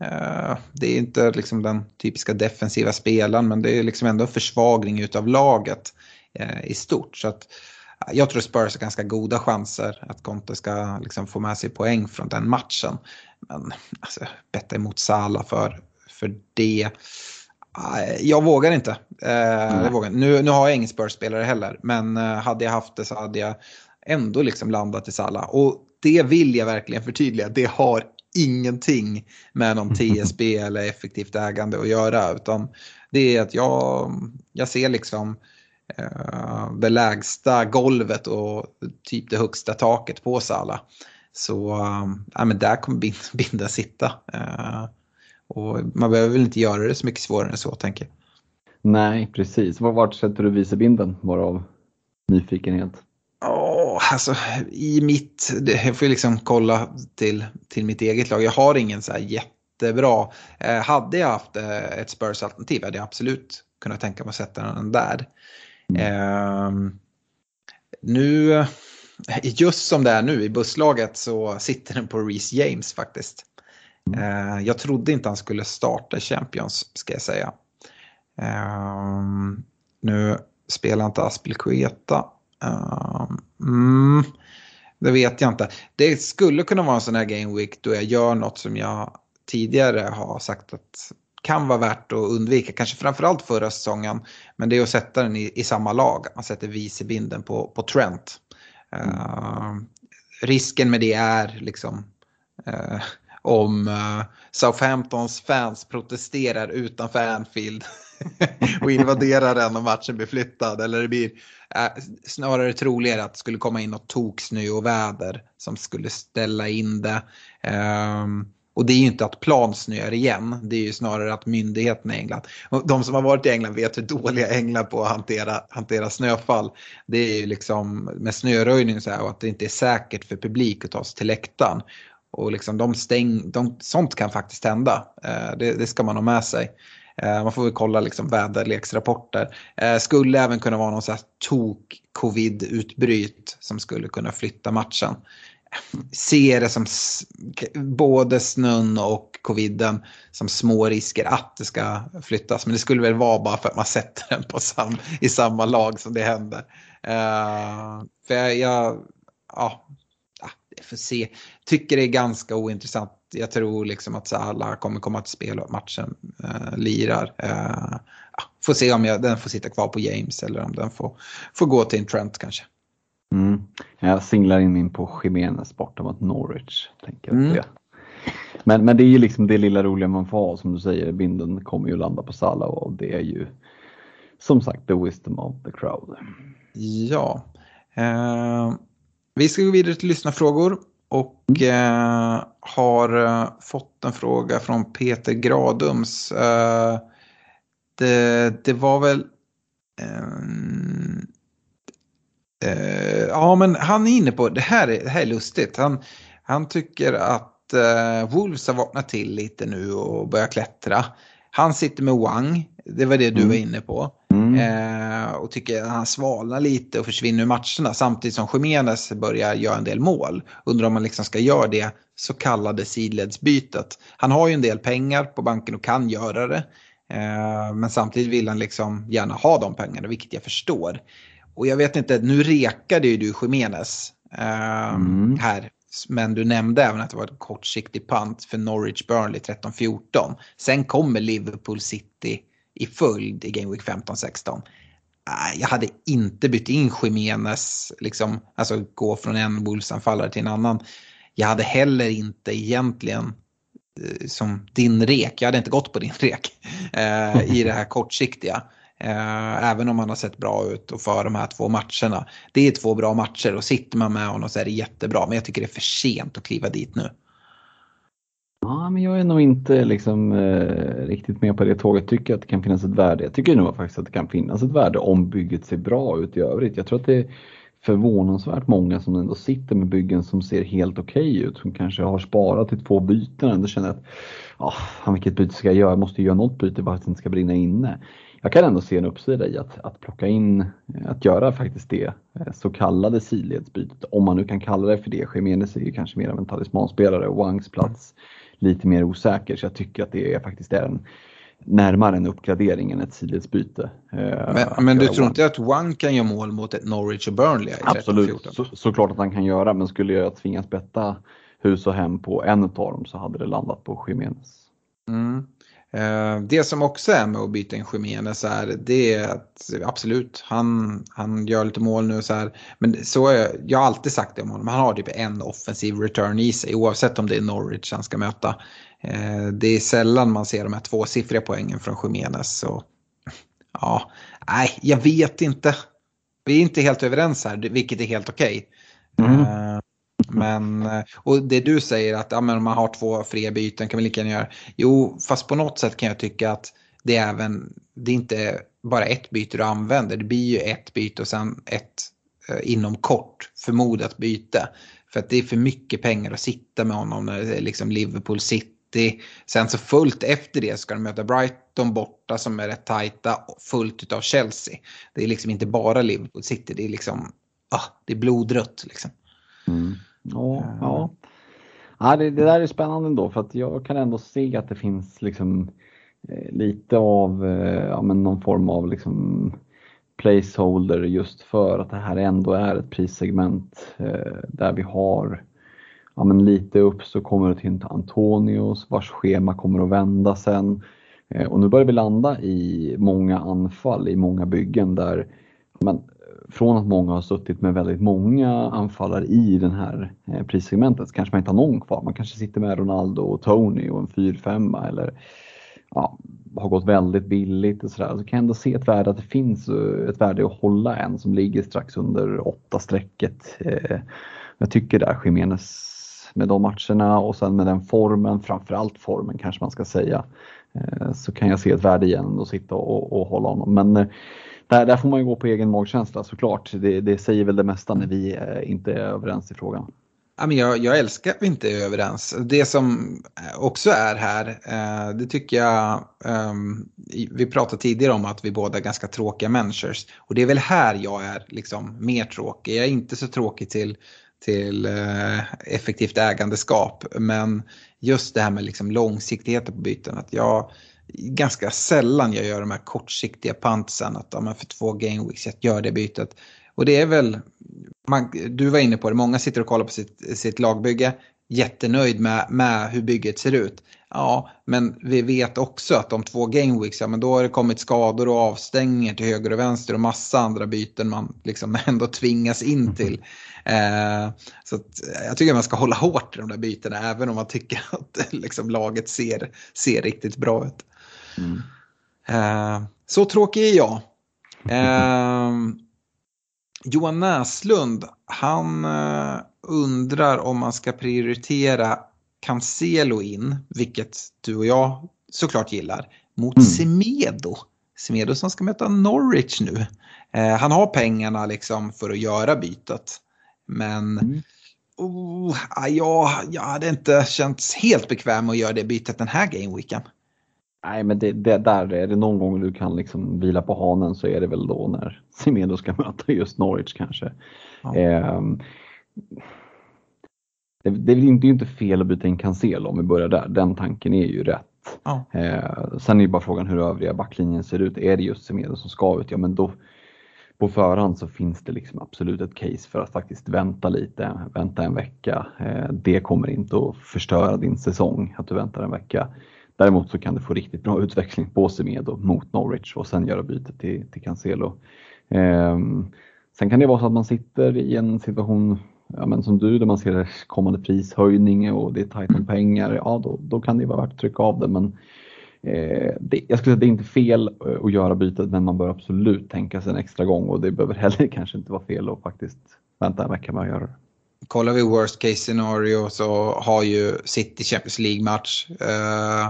Uh, det är inte liksom den typiska defensiva spelaren men det är liksom ändå en försvagning utav laget uh, i stort. Så att, jag tror Spurs har ganska goda chanser att Conte ska liksom få med sig poäng från den matchen. Men alltså, betta emot Sala för, för det jag vågar inte. Eh, jag vågar. Nu, nu har jag ingen Spurs-spelare heller, men eh, hade jag haft det så hade jag ändå liksom landat i Salla. Och det vill jag verkligen förtydliga. Det har ingenting med någon TSB eller effektivt ägande att göra. Utan det är att jag, jag ser liksom eh, det lägsta golvet och typ det högsta taket på Sala. Så äh, men där kommer binden sitta. Eh, och man behöver väl inte göra det så mycket svårare än så tänker jag. Nej, precis. Vart sätter du vicebinden? Varav nyfikenhet? Oh, alltså, I mitt, jag får liksom kolla till, till mitt eget lag. Jag har ingen så här jättebra. Eh, hade jag haft eh, ett Spurs-alternativ hade jag absolut kunnat tänka mig att sätta den där. Mm. Eh, nu, just som det är nu i busslaget så sitter den på Reece James faktiskt. Mm. Eh, jag trodde inte han skulle starta Champions ska jag säga. Ehm, nu spelar inte Aspelkueta Um, mm, det vet jag inte. Det skulle kunna vara en sån här game week då jag gör något som jag tidigare har sagt att kan vara värt att undvika. Kanske framförallt förra säsongen. Men det är att sätta den i, i samma lag. Man sätter vicebinden på, på Trent. Uh, risken med det är liksom uh, om eh, Southamptons fans protesterar utanför Anfield och invaderar den och matchen blir flyttad. Eller det blir eh, snarare troligare att det skulle komma in något toksnö och väder som skulle ställa in det. Ehm, och det är ju inte att plan snöar igen, det är ju snarare att myndigheterna i England, de som har varit i England vet hur dåliga England på att hantera, hantera snöfall. Det är ju liksom med snöröjning så här och att det inte är säkert för publik att ta sig till läktaren. Och liksom de stäng, de, sånt kan faktiskt hända, eh, det, det ska man ha med sig. Eh, man får väl kolla liksom väderleksrapporter. Eh, skulle även kunna vara någon sån här tok-covid-utbryt som skulle kunna flytta matchen. Se det som både snön och coviden som små risker att det ska flyttas. Men det skulle väl vara bara för att man sätter den på sam, i samma lag som det händer. Uh, för jag, jag ja, jag får se. Tycker det är ganska ointressant jag tror liksom att Salah kommer komma till spel och matchen eh, lirar. Eh, får se om jag, den får sitta kvar på James eller om den får, får gå till en Trent kanske. Mm. Jag singlar in min på Jiménez borta mot Norwich. Tänker mm. det. Men, men det är ju liksom det lilla roliga man får ha som du säger, binden kommer ju landa på Salah och det är ju som sagt the wisdom of the crowd. Ja. Eh, vi ska gå vidare till lyssnarfrågor och eh, har eh, fått en fråga från Peter Gradums. Eh, det, det, var väl... Eh, eh, ja, men han är inne på, det här är, det här är lustigt. Han, han tycker att eh, Wolves har vaknat till lite nu och börjat klättra. Han sitter med Wang, det var det du mm. var inne på. Mm. Eh, och tycker att han svalnar lite och försvinner ur matcherna samtidigt som Jiménez börjar göra en del mål. Undrar om man liksom ska göra det så kallade sidledsbytet. Han har ju en del pengar på banken och kan göra det. Eh, men samtidigt vill han liksom gärna ha de pengarna, vilket jag förstår. Och jag vet inte, nu rekade ju du Jiménez eh, mm. här. Men du nämnde även att det var ett kortsiktigt pant för Norwich Burnley 13-14. Sen kommer Liverpool City i följd i Game Week 15-16. Jag hade inte bytt in Jiménez, liksom, alltså gå från en Wolves-anfallare till en annan. Jag hade heller inte egentligen eh, som din rek, jag hade inte gått på din rek eh, i det här kortsiktiga. Eh, även om han har sett bra ut och för de här två matcherna. Det är två bra matcher och sitter man med honom så är det jättebra. Men jag tycker det är för sent att kliva dit nu. Ja, men jag är nog inte liksom, eh, riktigt med på det tåget. Tycker att det kan finnas ett värde. Jag tycker nog faktiskt att det kan finnas ett värde om bygget ser bra ut i övrigt. Jag tror att det är förvånansvärt många som ändå sitter med byggen som ser helt okej okay ut. Som kanske har sparat till två byten och ändå känner att oh, vilket byte ska jag göra? Jag måste göra något byte bara för att det inte ska brinna inne. Jag kan ändå se en uppsida i att, att plocka in, att göra faktiskt det eh, så kallade sidledsbytet. Om man nu kan kalla det för det. Jiménez är ju kanske mer av en talismanspelare och Wangs plats lite mer osäker. Så jag tycker att det är faktiskt är en, närmare en uppgradering än ett sidledsbyte. Eh, men, men du tror inte att One kan göra mål mot ett Norwich och Burnley? Absolut, så, såklart att han kan göra. Men skulle jag tvingas betta hus och hem på en av dem så hade det landat på Jiménez. Mm. Eh, det som också är med att byta in Jiménez är det är att absolut, han, han gör lite mål nu så här. Men så är, jag har alltid sagt det om honom, han har typ en offensiv return i sig oavsett om det är Norwich han ska möta. Eh, det är sällan man ser de här tvåsiffriga poängen från Jiménez. Så, ja, nej, jag vet inte. Vi är inte helt överens här, vilket är helt okej. Okay. Mm. Uh, men, eh, och det du säger att ja, men om man har två fria byten kan vi lika gärna göra. Jo, fast på något sätt kan jag tycka att det är även, det är inte bara ett byte du använder. Det blir ju ett byte och sen ett eh, inom kort förmodat byte. För att det är för mycket pengar att sitta med honom när det är liksom Liverpool City. Sen så fullt efter det ska de möta Brighton borta som är rätt tajta. Fullt utav Chelsea. Det är liksom inte bara Liverpool City. Det är liksom, ah, det är blodrött liksom. Mm. Ja, ja. ja det, det, där är spännande ändå för att jag kan ändå se att det finns liksom eh, lite av eh, ja, men någon form av liksom placeholder just för att det här ändå är ett prissegment där vi har ja, men lite upp så kommer det till Antonios vars schema kommer att vända sen. Och nu börjar vi landa i många anfall i många byggen där men, från att många har suttit med väldigt många anfallare i den här eh, prissegmentet så kanske man inte har någon kvar. Man kanske sitter med Ronaldo och Tony och en 4-5 eller ja, har gått väldigt billigt och sådär. Så kan jag ändå se ett värde att det finns eh, ett värde att hålla en som ligger strax under åtta strecket. Eh, jag tycker där Jiménez med de matcherna och sen med den formen, framförallt formen kanske man ska säga, så kan jag se ett värde igen att sitta och, och hålla honom. Men där, där får man ju gå på egen magkänsla såklart. Det, det säger väl det mesta när vi eh, inte är överens i frågan. jag, jag älskar att vi inte är överens. Det som eh, också är här, eh, det tycker jag, ehm, vi pratade tidigare om att vi båda är ganska tråkiga människor. Och det är väl här jag är liksom mer tråkig. Jag är inte så tråkig till, till effektivt ägandeskap. Men just det här med liksom långsiktigheten på byten. Att jag, ganska sällan jag gör de här kortsiktiga pantsen. Att ja, för två game weeks, jag gör det bytet. Och det är väl, man, du var inne på det, många sitter och kollar på sitt, sitt lagbygge. Jättenöjd med, med hur bygget ser ut. Ja, men vi vet också att om två game weeks, ja men då har det kommit skador och avstängningar till höger och vänster och massa andra byten man liksom ändå tvingas in till. Eh, så att, jag tycker man ska hålla hårt i de där bytena även om man tycker att liksom, laget ser, ser riktigt bra ut. Mm. Eh, så tråkig är jag. Eh, Johan Näslund, han eh, undrar om man ska prioritera Cancelo in, vilket du och jag såklart gillar, mot mm. Semedo. Semedo som ska möta Norwich nu. Eh, han har pengarna liksom för att göra bytet. Men mm. oh, ja, jag hade inte känts helt bekväm att göra det bytet den här gameweeken. Nej men det, det, där är det någon gång du kan liksom vila på hanen så är det väl då när Semedo ska möta just Norwich kanske. Ja. Eh, det, det, är inte, inte fel att byta in Cancelo om vi börjar där. Den tanken är ju rätt. Ja. Eh, sen är ju bara frågan hur övriga backlinjen ser ut. Är det just Semedo som ska ut, ja men då på förhand så finns det liksom absolut ett case för att faktiskt vänta lite, vänta en vecka. Eh, det kommer inte att förstöra din säsong att du väntar en vecka. Däremot så kan du få riktigt bra utväxling på Semedo mot Norwich och sen göra bytet till, till Cancelo. Eh, sen kan det vara så att man sitter i en situation ja, men som du där man ser kommande prishöjning och det är tajt om pengar. Ja, då, då kan det vara värt att trycka av det. Men eh, det, jag skulle säga att det är inte fel eh, att göra bytet men man bör absolut tänka sig en extra gång och det behöver heller kanske inte vara fel att faktiskt vänta en vecka med att göra det kollar vi worst case scenario så har ju City Champions League-match eh,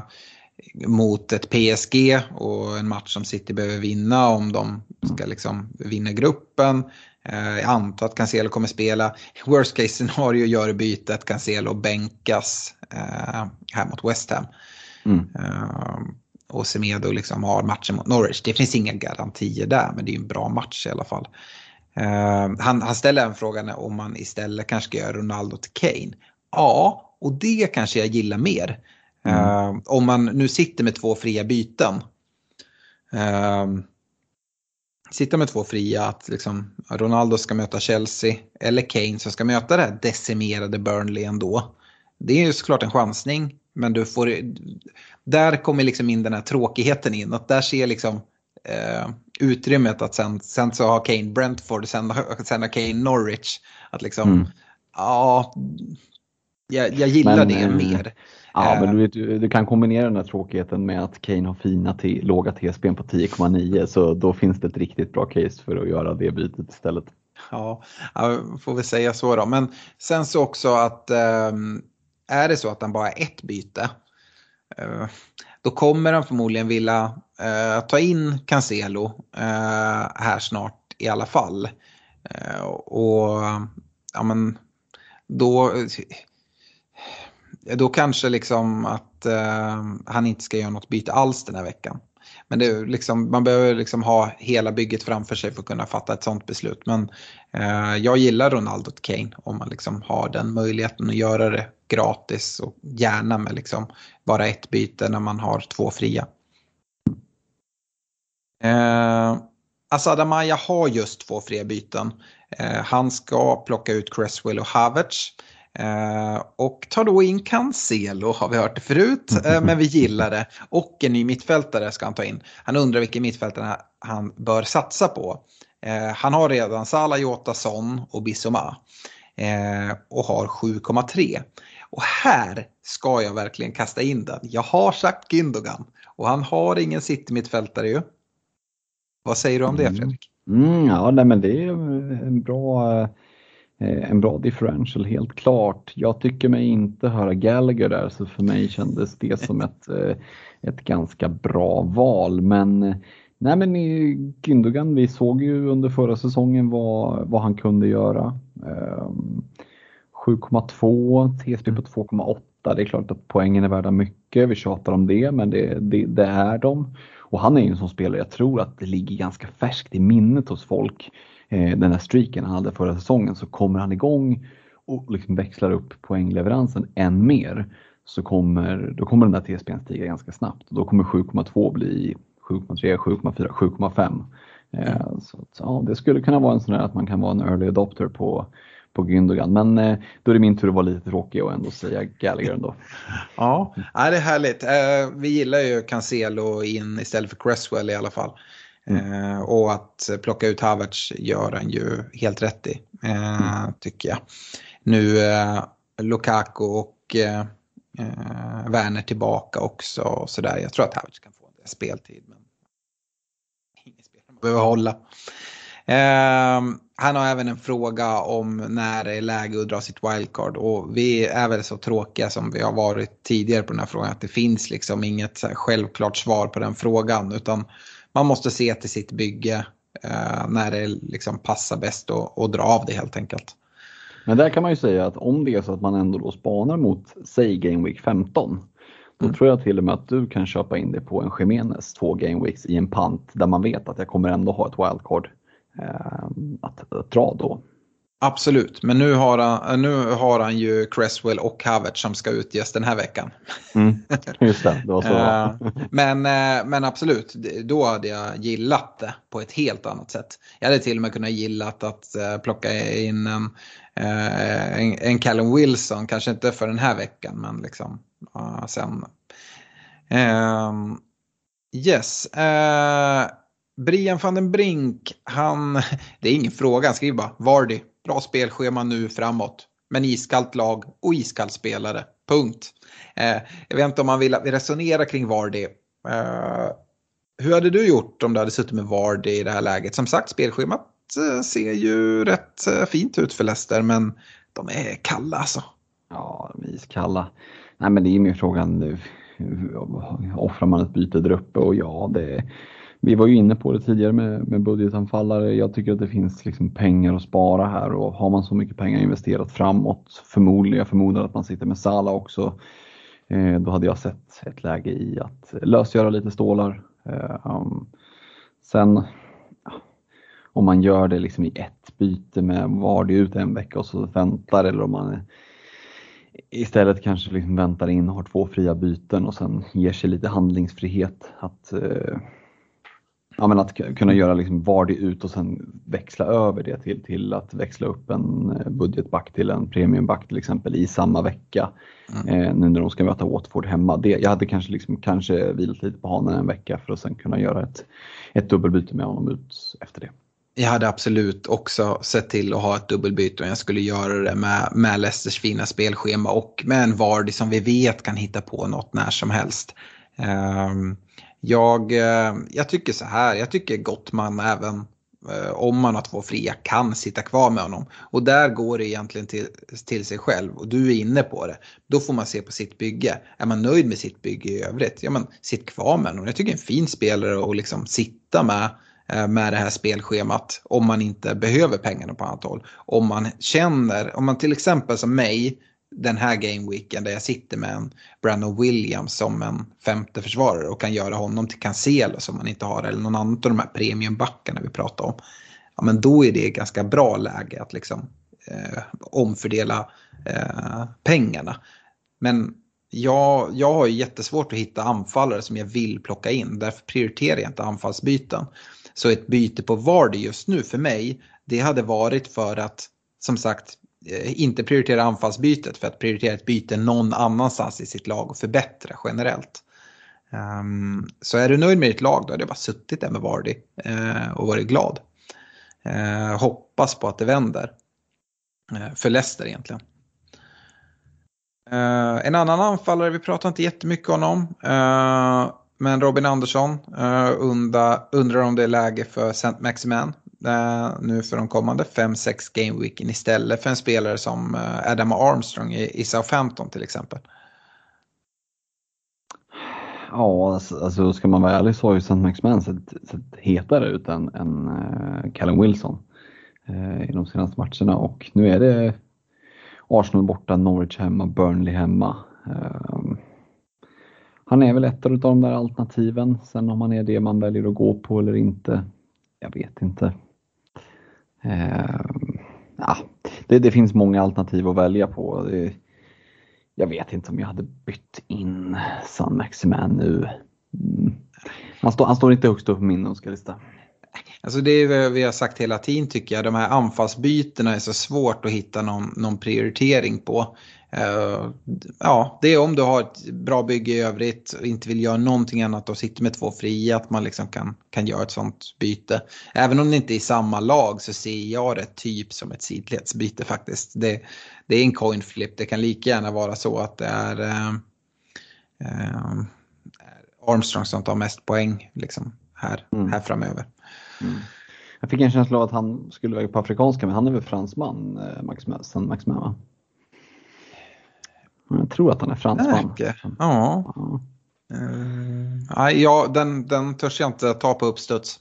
mot ett PSG och en match som City behöver vinna om de ska liksom vinna gruppen. Eh, jag antar att Cancelo kommer spela. Worst case scenario gör bytet, Cancelo bänkas eh, här mot West Ham. Mm. Eh, och Semedo liksom har matchen mot Norwich. Det finns inga garantier där men det är en bra match i alla fall. Uh, han, han ställer en frågan om man istället kanske ska göra Ronaldo till Kane. Ja, och det kanske jag gillar mer. Mm. Uh, om man nu sitter med två fria byten. Uh, sitta med två fria, att liksom Ronaldo ska möta Chelsea eller Kane som ska möta det här decimerade Burnley ändå. Det är ju såklart en chansning, men du får, där kommer liksom in den här tråkigheten in. Att där ser liksom eh, utrymmet att sen, sen så har Kane Brentford, sen, sen har Kane Norwich. Att liksom, mm. ja, jag, jag gillar men, det eh, mer. Ja, men du, vet, du, kan kombinera den här tråkigheten med att Kane har fina t- låga T-spel på 10,9 så då finns det ett riktigt bra case för att göra det bytet istället. Ja, får vi säga så då. Men sen så också att ähm, är det så att han bara är ett byte, då kommer han förmodligen vilja eh, ta in Cancelo eh, här snart i alla fall. Eh, och ja men då, eh, då kanske liksom att eh, han inte ska göra något byte alls den här veckan. Men det liksom, man behöver liksom ha hela bygget framför sig för att kunna fatta ett sånt beslut. Men eh, jag gillar Ronaldo och Kane om man liksom har den möjligheten att göra det gratis och gärna med liksom bara ett byte när man har två fria. Eh, Asad Amaya har just två fria byten. Eh, han ska plocka ut Cresswell och Havertz. Eh, och tar då in Cancelo, har vi hört det förut, eh, men vi gillar det. Och en ny mittfältare ska han ta in. Han undrar vilken mittfältare han bör satsa på. Eh, han har redan Salah, Jota, Son och Bissoma. Eh, och har 7,3. Och här ska jag verkligen kasta in den. Jag har sagt Gündogan och han har ingen City-mittfältare ju. Vad säger du om det Fredrik? Mm, ja, nej, men det är en bra, eh, en bra differential helt klart. Jag tycker mig inte höra Gallagher där så för mig kändes det som ett, eh, ett ganska bra val. Men nej men Gündogan, vi såg ju under förra säsongen vad, vad han kunde göra. 7,2, ehm, TSB på 2,8. Det är klart att poängen är värda mycket, vi tjatar om det, men det, det, det är de. Och han är ju en sån spelare, jag tror att det ligger ganska färskt i minnet hos folk. Eh, den här streaken han hade förra säsongen så kommer han igång och liksom växlar upp poängleveransen än mer så kommer, då kommer den där TSPn stiga ganska snabbt. Då kommer 7,2 bli 7,3, 7,4, 7,5. Eh, så att, ja, det skulle kunna vara en sån där att man kan vara en early adopter på på Gündogan. Men eh, då är det min tur att vara lite tråkig och ändå säga Gallagher ändå. ja, det är härligt. Eh, vi gillar ju Cancelo in istället för Cresswell i alla fall. Mm. Eh, och att plocka ut Havertz gör han ju helt rätt i, mm. tycker jag. Nu Lukaku och Werner tillbaka också. Och så där. Jag tror att Havertz kan få en del speltid. Men ingen spelare man behöver hålla. Han har även en fråga om när det är läge att dra sitt wildcard och vi är väl så tråkiga som vi har varit tidigare på den här frågan att det finns liksom inget självklart svar på den frågan utan man måste se till sitt bygge eh, när det liksom passar bäst och, och dra av det helt enkelt. Men där kan man ju säga att om det är så att man ändå då spanar mot, säg Game Week 15, då mm. tror jag till och med att du kan köpa in det på en Jimenez två Game Weeks i en pant där man vet att jag kommer ändå ha ett wildcard att, att dra då. Absolut, men nu har, han, nu har han ju Cresswell och Havertz som ska utges den här veckan. Mm, just det, det var så. Eh, men, eh, men absolut, då hade jag gillat det på ett helt annat sätt. Jag hade till och med kunnat gillat att plocka in en, en, en Callum Wilson, kanske inte för den här veckan men liksom sen. Yes. Brian van den Brink, han, det är ingen fråga, han skriver bara Vardy, bra spelschema nu framåt. Men iskallt lag och iskall spelare, punkt. Eh, jag vet inte om man vill att vi resonerar kring Vardy. Eh, hur hade du gjort om du hade suttit med Vardy i det här läget? Som sagt, spelschemat eh, ser ju rätt eh, fint ut för Leicester, men de är kalla alltså. Ja, de är iskalla. Nej, men det är ju min frågan nu. Offrar man ett byte där uppe? Och ja, det vi var ju inne på det tidigare med, med budgetanfallare. Jag tycker att det finns liksom pengar att spara här och har man så mycket pengar investerat framåt, förmodligen, jag förmodar att man sitter med Sala också, eh, då hade jag sett ett läge i att lösgöra lite stålar. Eh, um, sen om man gör det liksom i ett byte med Vardy ut en vecka och så väntar eller om man istället kanske liksom väntar in och har två fria byten och sen ger sig lite handlingsfrihet. att eh, ja, men att kunna göra liksom Vardy ut och sen växla över det till, till att växla upp en eh, budgetback till en premiumback till exempel i samma vecka. Mm. Eh, nu när de ska möta Watford hemma. Det, jag hade kanske, liksom, kanske vilat lite på hanen en vecka för att sen kunna göra ett, ett dubbelbyte med honom ut efter det. Jag hade absolut också sett till att ha ett dubbelbyte och jag skulle göra det med, med Leicesters fina spelschema och med en Vardy som vi vet kan hitta på något när som helst. Um, jag, eh, jag tycker så här, jag tycker Gottman även eh, om man har två fria, kan sitta kvar med honom. Och där går det egentligen till, till sig själv och du är inne på det. Då får man se på sitt bygge. Är man nöjd med sitt bygge i övrigt, ja men sitt kvar med honom. Jag tycker det är en fin spelare att liksom sitta med eh, med det här spelschemat om man inte behöver pengarna på annat håll. Om man känner, om man till exempel som mig den här gameweeken där jag sitter med en Brandon Williams som en femte försvarare och kan göra honom till Cancelo som man inte har eller någon annan av de här premiumbackarna vi pratar om. Ja, men då är det ett ganska bra läge att liksom eh, omfördela eh, pengarna. Men jag, jag har jättesvårt att hitta anfallare som jag vill plocka in. Därför prioriterar jag inte anfallsbyten. Så ett byte på Vardy just nu för mig, det hade varit för att som sagt Eh, inte prioritera anfallsbytet för att prioritera ett byte någon annanstans i sitt lag och förbättra generellt. Um, så är du nöjd med ditt lag då hade jag bara suttit där med Vardy uh, och varit glad. Uh, hoppas på att det vänder. Uh, för Leicester egentligen. en annan anfallare, vi pratar inte jättemycket om honom. men Robin Andersson undrar, undrar om det är läge för St. Maximan Eh, nu för de kommande 5-6 gameweeken istället för en spelare som eh, Adam Armstrong i, i Southampton till exempel? Ja, alltså, alltså ska man vara ärlig så har ju St. Maximan sett, sett hetare ut än, än uh, Callum Wilson uh, i de senaste matcherna och nu är det Arsenal borta, Norwich hemma, Burnley hemma. Uh, han är väl ett av de där alternativen. Sen om han är det man väljer att gå på eller inte, jag vet inte. Eh, ja, det, det, finns många alternativ att välja på. Det, jag vet inte om jag hade bytt in San Maximan nu. Mm. Han, stå, han står inte högst upp på min önskelista. Alltså det är vad vi har sagt hela tiden tycker jag. De här anfallsbytena är så svårt att hitta någon, någon prioritering på. Uh, ja, det är om du har ett bra bygge i övrigt och inte vill göra någonting annat och sitter med två fria att man liksom kan, kan göra ett sånt byte. Även om det inte är i samma lag så ser jag det typ som ett sidledsbyte faktiskt. Det, det är en coin flip, det kan lika gärna vara så att det är uh, uh, Armstrong som tar mest poäng liksom, här, mm. här framöver. Mm. Jag fick en känsla av att han skulle väga på afrikanska, men han är väl fransman, eh, Max, San Maximin va? Jag tror att han är fransman. Ja. ja. Uh, ja, den, den törs jag inte ta på uppstuds.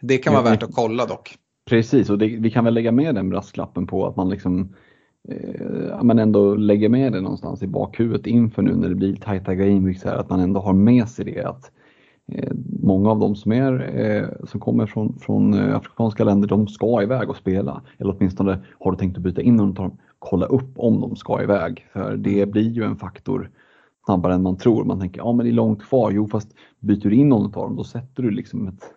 Det kan vara värt att kolla dock. Precis, och det, vi kan väl lägga med den brasklappen på att man liksom eh, man ändå lägger med det någonstans i bakhuvudet inför nu när det blir tajta gameweeks här, att man ändå har med sig det att eh, många av de som, är, eh, som kommer från, från eh, afrikanska länder, de ska iväg och spela. Eller åtminstone har du tänkt att byta in dem, kolla upp om de ska iväg. För det mm. blir ju en faktor snabbare än man tror. Man tänker, ja men det är långt kvar. Jo fast byter du in någon av dem då sätter du liksom ett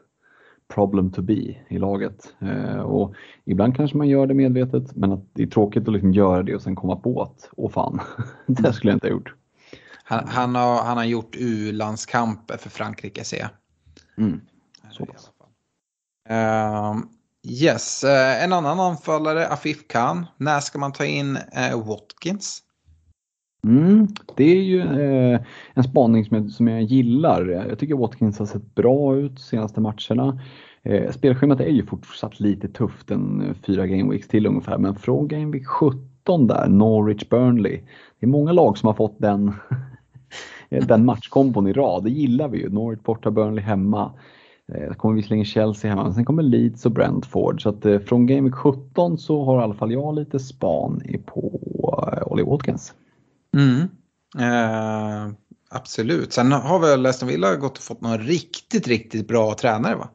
problem to be i laget. Eh, och ibland kanske man gör det medvetet men att det är tråkigt att liksom göra det och sen komma på att, åh fan, det skulle jag inte ha gjort. Han, han, har, han har gjort U-landskamper för Frankrike ser jag. Mm. Så pass. Uh, Yes, eh, en annan anfallare, Afif Khan. När ska man ta in eh, Watkins? Mm, det är ju eh, en spaning som jag, som jag gillar. Jag tycker Watkins har sett bra ut de senaste matcherna. Eh, spelschemat är ju fortsatt lite tufft, en eh, fyra gameweeks till ungefär, men från gameweek 17 där, Norwich Burnley. Det är många lag som har fått den, den matchkombon i rad, det gillar vi ju. Norwich borta, Burnley hemma. Det eh, kommer visserligen Chelsea hemma, men sen kommer Leeds och Brentford. Så att eh, från Game 17 så har i alla fall jag lite span på eh, Ollie Watkins. Mm. Eh, absolut. Sen har väl Aston Villa gått och fått någon riktigt, riktigt bra tränare va?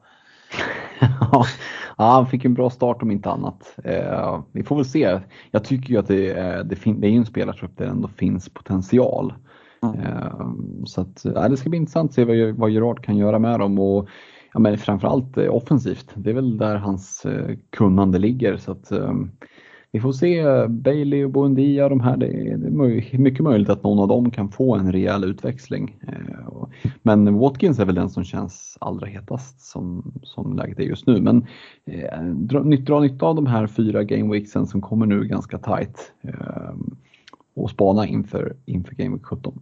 ja, han fick en bra start om inte annat. Eh, vi får väl se. Jag tycker ju att det, är, det, det är en spelartrupp där det ändå finns potential. Mm. Eh, så att, eh, det ska bli intressant att se vad, vad Gerard kan göra med dem. Och ja, men framförallt eh, offensivt. Det är väl där hans eh, kunnande ligger. Så att, ehm, vi får se eh, Bailey och Buendia, de här, det är mycket möjligt att någon av dem kan få en rejäl utväxling. Eh, men Watkins är väl den som känns allra hetast som, som läget är just nu. Men eh, dra, dra nytta av de här fyra gameweeksen som kommer nu ganska tight eh, och spana inför, inför Game Week 17.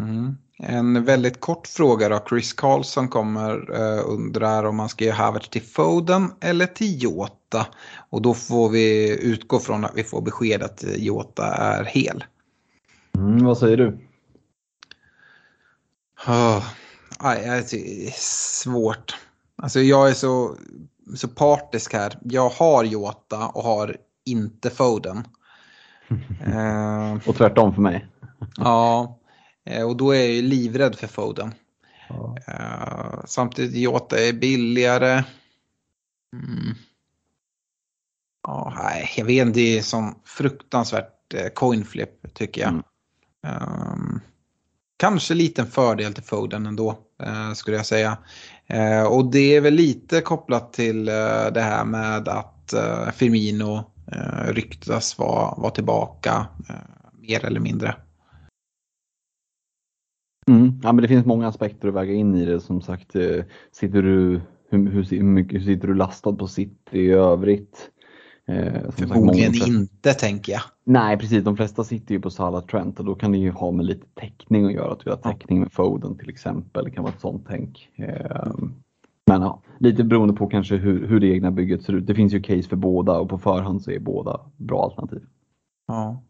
Mm. En väldigt kort fråga då. Chris Karlsson kommer uh, undrar om man ska ge Havertz till Foden eller till Jota. Och då får vi utgå från att vi får besked att Jota är hel. Mm, vad säger du? Oh, aj, det är svårt. Alltså jag är så, så partisk här. Jag har Jota och har inte Foden. uh, och tvärtom för mig. ja, eh, och då är jag ju livrädd för Foden. Ja. Uh, samtidigt Jota är billigare. Mm. Ja, nej, jag vet inte, det är som fruktansvärt eh, coinflip tycker jag. Mm. Um, kanske liten fördel till Foden ändå, uh, skulle jag säga. Uh, och det är väl lite kopplat till uh, det här med att Firmino ryktas vara var tillbaka, mer eller mindre. Mm. Ja, men det finns många aspekter att väga in i det. Som sagt, sitter du, hur, hur, hur mycket sitter du lastad på City i övrigt? Eh, Förmodligen inte tänker jag. Nej precis, de flesta sitter ju på Salah Trent och då kan det ju ha med lite täckning att göra. Att vi har täckning med Foden till exempel, det kan vara ett sånt tänk. Eh, men ja, lite beroende på kanske hur, hur det egna bygget ser ut. Det finns ju case för båda och på förhand så är båda bra alternativ. Ja.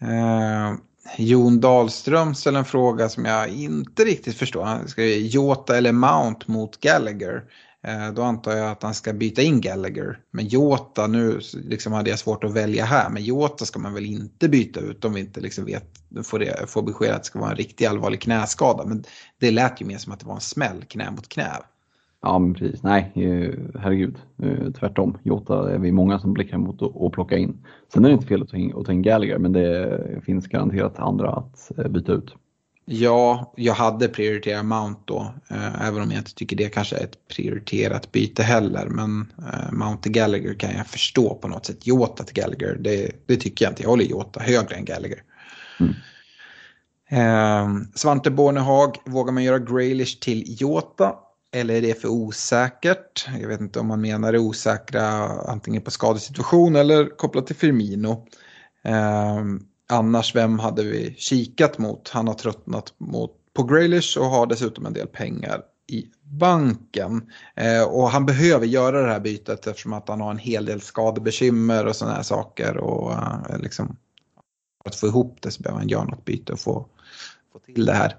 Eh, Jon Dahlström ställer en fråga som jag inte riktigt förstår. Han skriver Jota eller Mount mot Gallagher. Eh, då antar jag att han ska byta in Gallagher. Men Jota, nu liksom hade jag svårt att välja här, men Jota ska man väl inte byta ut om vi inte liksom vet, får, det, får besked att det ska vara en riktigt allvarlig knäskada. Men det lät ju mer som att det var en smäll knä mot knä. Ja, men precis. Nej, eh, herregud. Eh, tvärtom. Jota är vi många som blickar mot att plocka in. Sen är det inte fel att ta in, att ta in Gallagher, men det finns garanterat andra att byta ut. Ja, jag hade prioriterat Mount då, eh, även om jag inte tycker det kanske är ett prioriterat byte heller. Men eh, Mount till Gallagher kan jag förstå på något sätt. Jota till Gallagher, det, det tycker jag inte. Jag håller Jota högre än Gallagher. Mm. Eh, Svante Bornehag, vågar man göra Graylish till Jota? Eller är det för osäkert? Jag vet inte om man menar det osäkra antingen på skadesituation eller kopplat till Firmino. Eh, Annars, vem hade vi kikat mot? Han har tröttnat mot, på Graylish och har dessutom en del pengar i banken. Eh, och han behöver göra det här bytet eftersom att han har en hel del skadebekymmer och sådana här saker. Och eh, liksom, för att få ihop det så behöver han göra något byte och få, få till det här.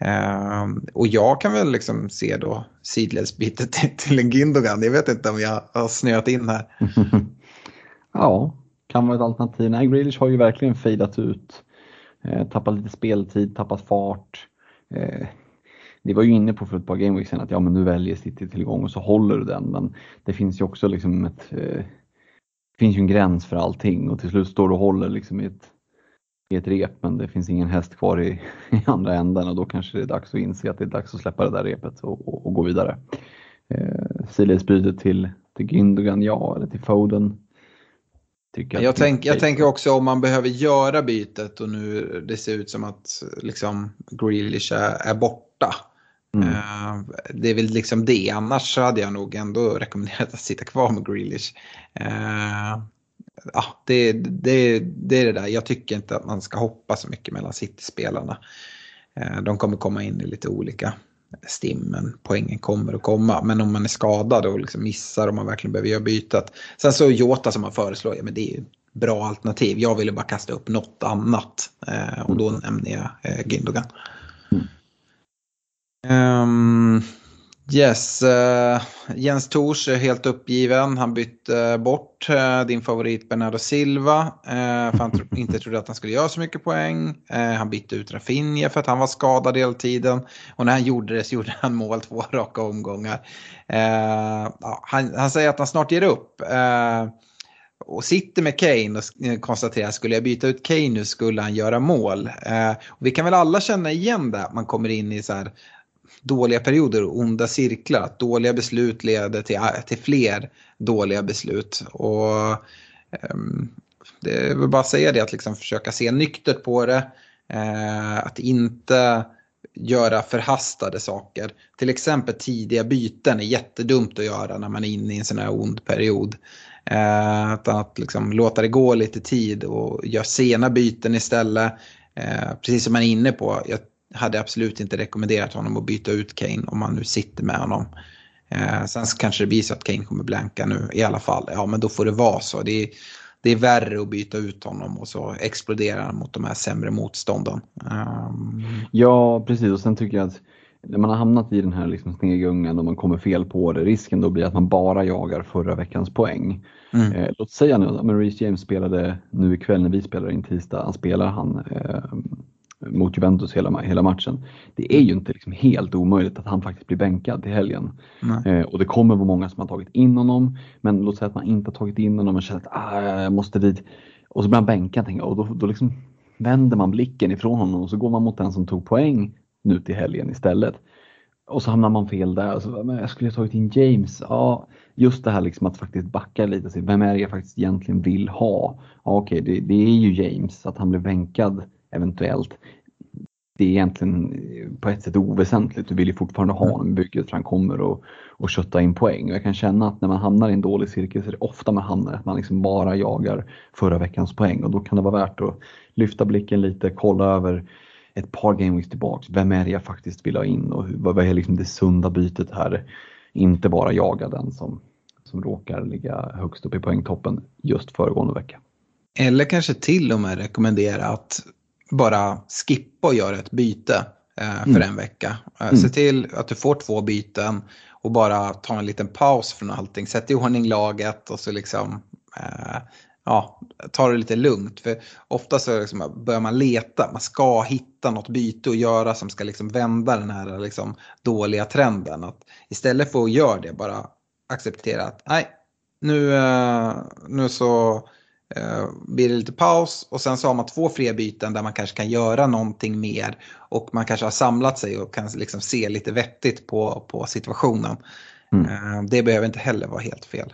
Ehm, och jag kan väl liksom se då sidledsbytet till, till en Gündogan. Jag vet inte om jag har snöat in här. ja, kan vara ett alternativ. Nej, Grealish har ju verkligen fejdat ut. Eh, tappat lite speltid, tappat fart. Eh, det var ju inne på för ett par gameweeks sen att ja, men nu väljer City tillgång och så håller du den. Men det finns ju också liksom ett, eh, det finns ju en gräns för allting och till slut står du och håller liksom i ett, i ett rep men det finns ingen häst kvar i, i andra änden och då kanske det är dags att inse att det är dags att släppa det där repet och, och, och gå vidare. Eh, Sidledsbytet till, till Gündogan, ja, eller till Foden Tycker jag, tänk, jag tänker också om man behöver göra bytet och nu det ser ut som att liksom Grealish är, är borta. Mm. Uh, det är väl liksom det, annars hade jag nog ändå rekommenderat att sitta kvar med Grealish. Uh, ja, det, det, det är det där, jag tycker inte att man ska hoppa så mycket mellan City-spelarna. Uh, de kommer komma in i lite olika stimmen, poängen kommer att komma. Men om man är skadad och liksom missar och man verkligen behöver göra bytet. Sen så Jota som man föreslår, ja men det är ju bra alternativ. Jag ville bara kasta upp något annat eh, och då mm. nämner jag eh, Gündogan. Mm. Um, Yes, uh, Jens Tors är helt uppgiven. Han bytte eh, bort uh, din favorit Bernardo Silva. Uh, för han tro inte trodde att han skulle göra så mycket poäng. han bytte ut Rafinha för att han var skadad hela tiden. Och när han gjorde det så gjorde han mål två raka omgångar. Han, han, säger att han snart ger upp. och sitter med Kane och konstaterar att skulle jag byta ut Kane nu skulle han göra mål. och vi kan väl alla känna igen det, att man kommer in i så här dåliga perioder och onda cirklar. Att dåliga beslut leder till, eh, till fler dåliga beslut. Och um, det är väl bara att säga det, att liksom försöka se nyktert på det. Uh, att inte göra förhastade saker. Till exempel tidiga byten är jättedumt att göra när man är inne i en sån här ond period. Uh, att, att liksom låta det gå lite tid och göra sena byten istället. Eh, precis som man är inne på, jag hade absolut inte rekommenderat honom att byta ut Kane om man nu sitter med honom. Eh, sen kanske det blir så att Kane kommer blanka nu i alla fall. Ja men då får det vara så. Det är, det är värre att byta ut honom och så exploderar han mot de här sämre motstånden. Um... Ja precis och sen tycker jag att när man har hamnat i den här liksom snegungan och man kommer fel på det, risken då blir att man bara jagar förra veckans poäng. Mm. Eh, låt säga nu att Reece James spelade nu ikväll när vi spelar in tisdag, spelar han eh, mot Juventus hela, hela matchen. Det är ju inte liksom helt omöjligt att han faktiskt blir bänkad till helgen. Eh, och det kommer vara många som har tagit in honom, men låt säga att man inte har tagit in honom och känner att ah, jag måste dit. Och så blir han bänkad och då, då liksom vänder man blicken ifrån honom och så går man mot den som tog poäng nu till helgen istället. Och så hamnar man fel där. Så, men jag skulle ha tagit in James. Ja, just det här liksom att faktiskt backa lite. Vem är det jag faktiskt egentligen vill ha? Ja, Okej, okay, det, det, är ju James. Att han blir vänkad eventuellt. Det är egentligen på ett sätt oväsentligt. Du vill ju fortfarande ha honom i bygget för han kommer och, och kötta in poäng. Och jag kan känna att när man hamnar i en dålig cirkel så är det ofta man hamnar att man liksom bara jagar förra veckans poäng och då kan det vara värt att lyfta blicken lite, kolla över ett par gameweeks tillbaks. Vem är det jag faktiskt vill ha in och vad är liksom det sunda bytet här? Inte bara jaga den som, som råkar ligga högst upp i poängtoppen just föregående vecka. Eller kanske till och med rekommendera att bara skippa och göra ett byte eh, för mm. en vecka. Eh, mm. Se till att du får två byten och bara ta en liten paus från allting. Sätt i ordning laget och så liksom eh, ja, ta det lite lugnt. För ofta så liksom börjar man leta, man ska hitta något byte att göra som ska liksom vända den här liksom dåliga trenden. Att istället för att göra det, bara acceptera att nej, nu, eh, nu så blir det lite paus och sen så har man två fria byten där man kanske kan göra någonting mer och man kanske har samlat sig och kan liksom se lite vettigt på, på situationen. Mm. Eh, det behöver inte heller vara helt fel.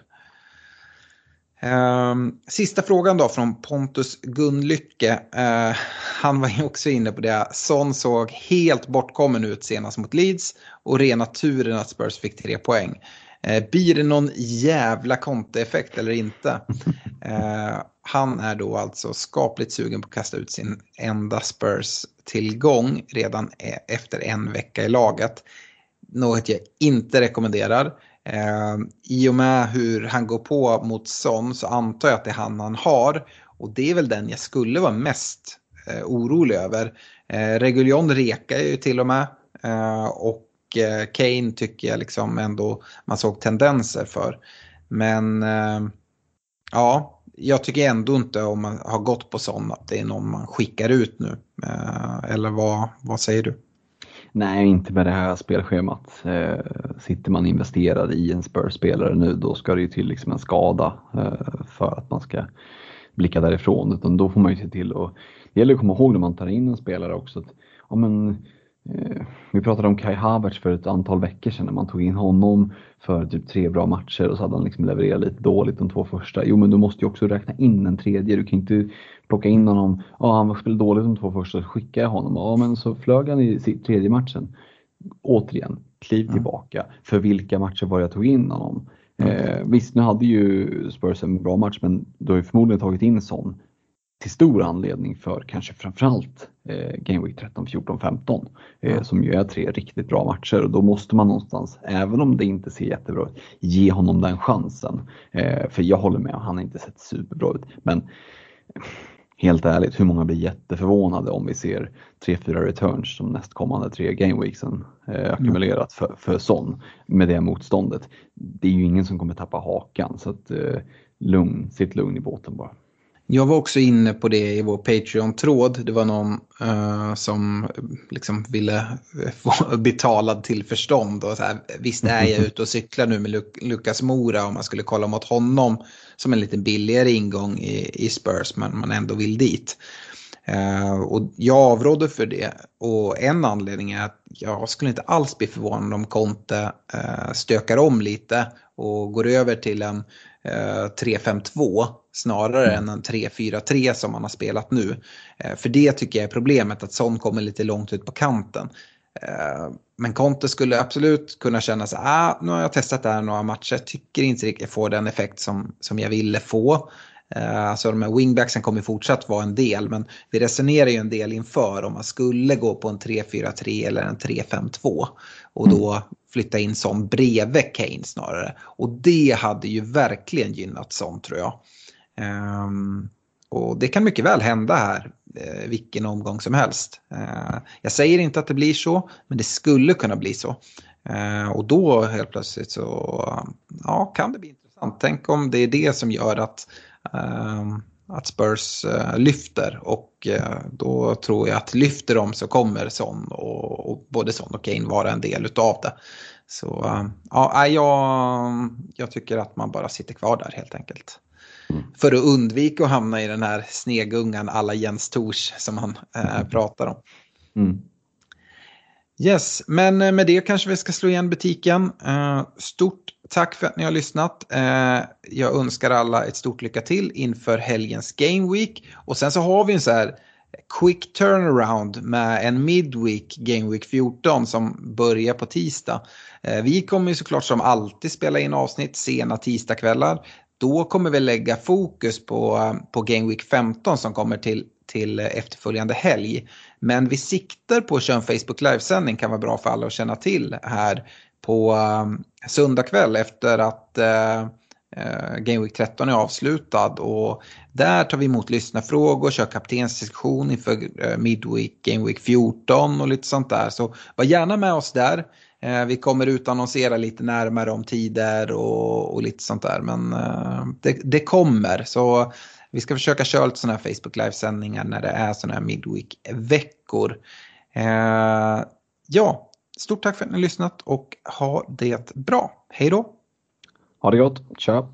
Um, sista frågan då från Pontus Gunlycke. Uh, han var ju också inne på det. Son såg helt bortkommen ut senast mot Leeds och rena turen att Spurs fick tre poäng. Uh, blir det någon jävla kontoeffekt eller inte? Uh, han är då alltså skapligt sugen på att kasta ut sin enda Spurs-tillgång redan e-, efter en vecka i laget. Något jag inte rekommenderar. Eh, I och med hur han går på mot Son så antar jag att det är han han har. Och det är väl den jag skulle vara mest eh, orolig över. Eh, Reguljon rekar ju till och med. Eh, och eh, Eh, Kane tycker jag liksom ändå man såg tendenser för. Men eh, ja, jag tycker ändå inte om man har gått på sån att det är någon man skickar ut nu. Eh, eller vad, vad säger du? Nej, inte med det här spelschemat. Eh, sitter man investerad i en Spurs-spelare nu då ska det ju till liksom en skada eh, för att man ska blicka därifrån. Utan då får man ju se till och det gäller att komma ihåg när man tar in en spelare också att ja, men, vi pratade om Kai Havertz för ett antal veckor sedan när man tog in honom för typ tre bra matcher och så hade han liksom levererat lite dåligt de två första. Jo men du måste ju också räkna in en tredje. Du kan inte plocka in honom, ja han spelade dåligt de två första, så skickar jag honom. Ja men så flög han i tredje matchen. Återigen, kliv tillbaka. För vilka matcher var jag tog in honom? Eh, visst, nu hade ju Spurs en bra match men du har ju förmodligen tagit in sån till stor anledning för kanske framförallt eh, Game Week 13, 14, 15 eh, som ju är tre riktigt bra matcher och då måste man någonstans, även om det inte ser jättebra ut, ge honom den chansen. Eh, för jag håller med, han har inte sett superbra ut. Men helt ärligt, hur många blir jätteförvånade om vi ser 3-4 returns som nästkommande tre gameweeksen eh, ackumulerat för, för Son med det motståndet. Det är ju ingen som kommer tappa hakan så att eh, lugn, sitt lugn i båten bara. Jag var också inne på det i vår Patreon-tråd. Det var någon uh, som liksom ville få betalad till förstånd. Och så här, visst är jag ute och cyklar nu med Luk Lukas Mora om man skulle kolla mot honom som en lite billigare ingång i, i Spurs men man ändå vill dit. Uh, och jag avrådde för det och en anledning är att jag skulle inte alls bli förvånad om Conte uh, stökar om lite och går över till en 3-5-2 snarare mm. än en 3-4-3 som man har spelat nu. Uh, för det tycker jag är problemet att Son kommer lite långt ut på kanten. Men Conte skulle absolut kunna känna så ah, nu har jag testat det här några matcher, tycker inte riktigt jag får den effekt som, som jag ville få. Eh, alltså de här wingbacksen kommer fortsatt vara en del men vi resonerar ju en del inför om man skulle gå på en 3-4-3 eller en 3-5-2 och då flytta in som bredvid Kane snarare. Och det hade ju verkligen gynnat som tror jag. Um, och det kan mycket väl hända här eh, vilken omgång som helst. Eh, jag säger inte att det blir så, men det skulle kunna bli så. Och då helt plötsligt så ja, kan det bli intressant. Tänk om det är det som gör att, ehm, att Spurs eh, lyfter och eh, då tror jag att lyfter de så kommer Son och, och både Son och Kane vara en del utav det. Så eh, ja, jag, jag tycker att man bara sitter kvar där helt enkelt. Mm. För att undvika att hamna i den här snegungan alla Jens Tors som han eh, pratar om. Mm. Yes, men eh, med det kanske vi ska slå igen butiken. Eh, stort tack för att ni har lyssnat. Eh, jag önskar alla ett stort lycka till inför helgens Game Week. Och sen så har vi en så här quick turnaround med en midweek Game Week 14 som börjar på tisdag. Eh, vi kommer ju såklart som alltid spela in avsnitt sena tisdagkvällar. Då kommer vi lägga fokus på, eh, på Game Week 15 som kommer till, till efterföljande helg. Men vi siktar på att köra en Facebook livesändning kan vara bra för alla att känna till här på eh, söndag kväll efter att eh, eh Game Week 13 är avslutad. Och där tar vi emot lyssnarfrågor, kör kaptensdiskussion inför eh, Midweek, Game Week 14 och lite sånt där. Så var gärna med oss där. Eh, vi kommer utannonsera lite närmare om tider och, och lite sånt där. Men uh, det, det, kommer. Så vi ska försöka köra lite sådana här Facebook Live-sändningar när det är sådana här Midweek-veckor. Ja, stort tack för att ni har lyssnat och ha det bra. Hej då! Ha det gott, tja!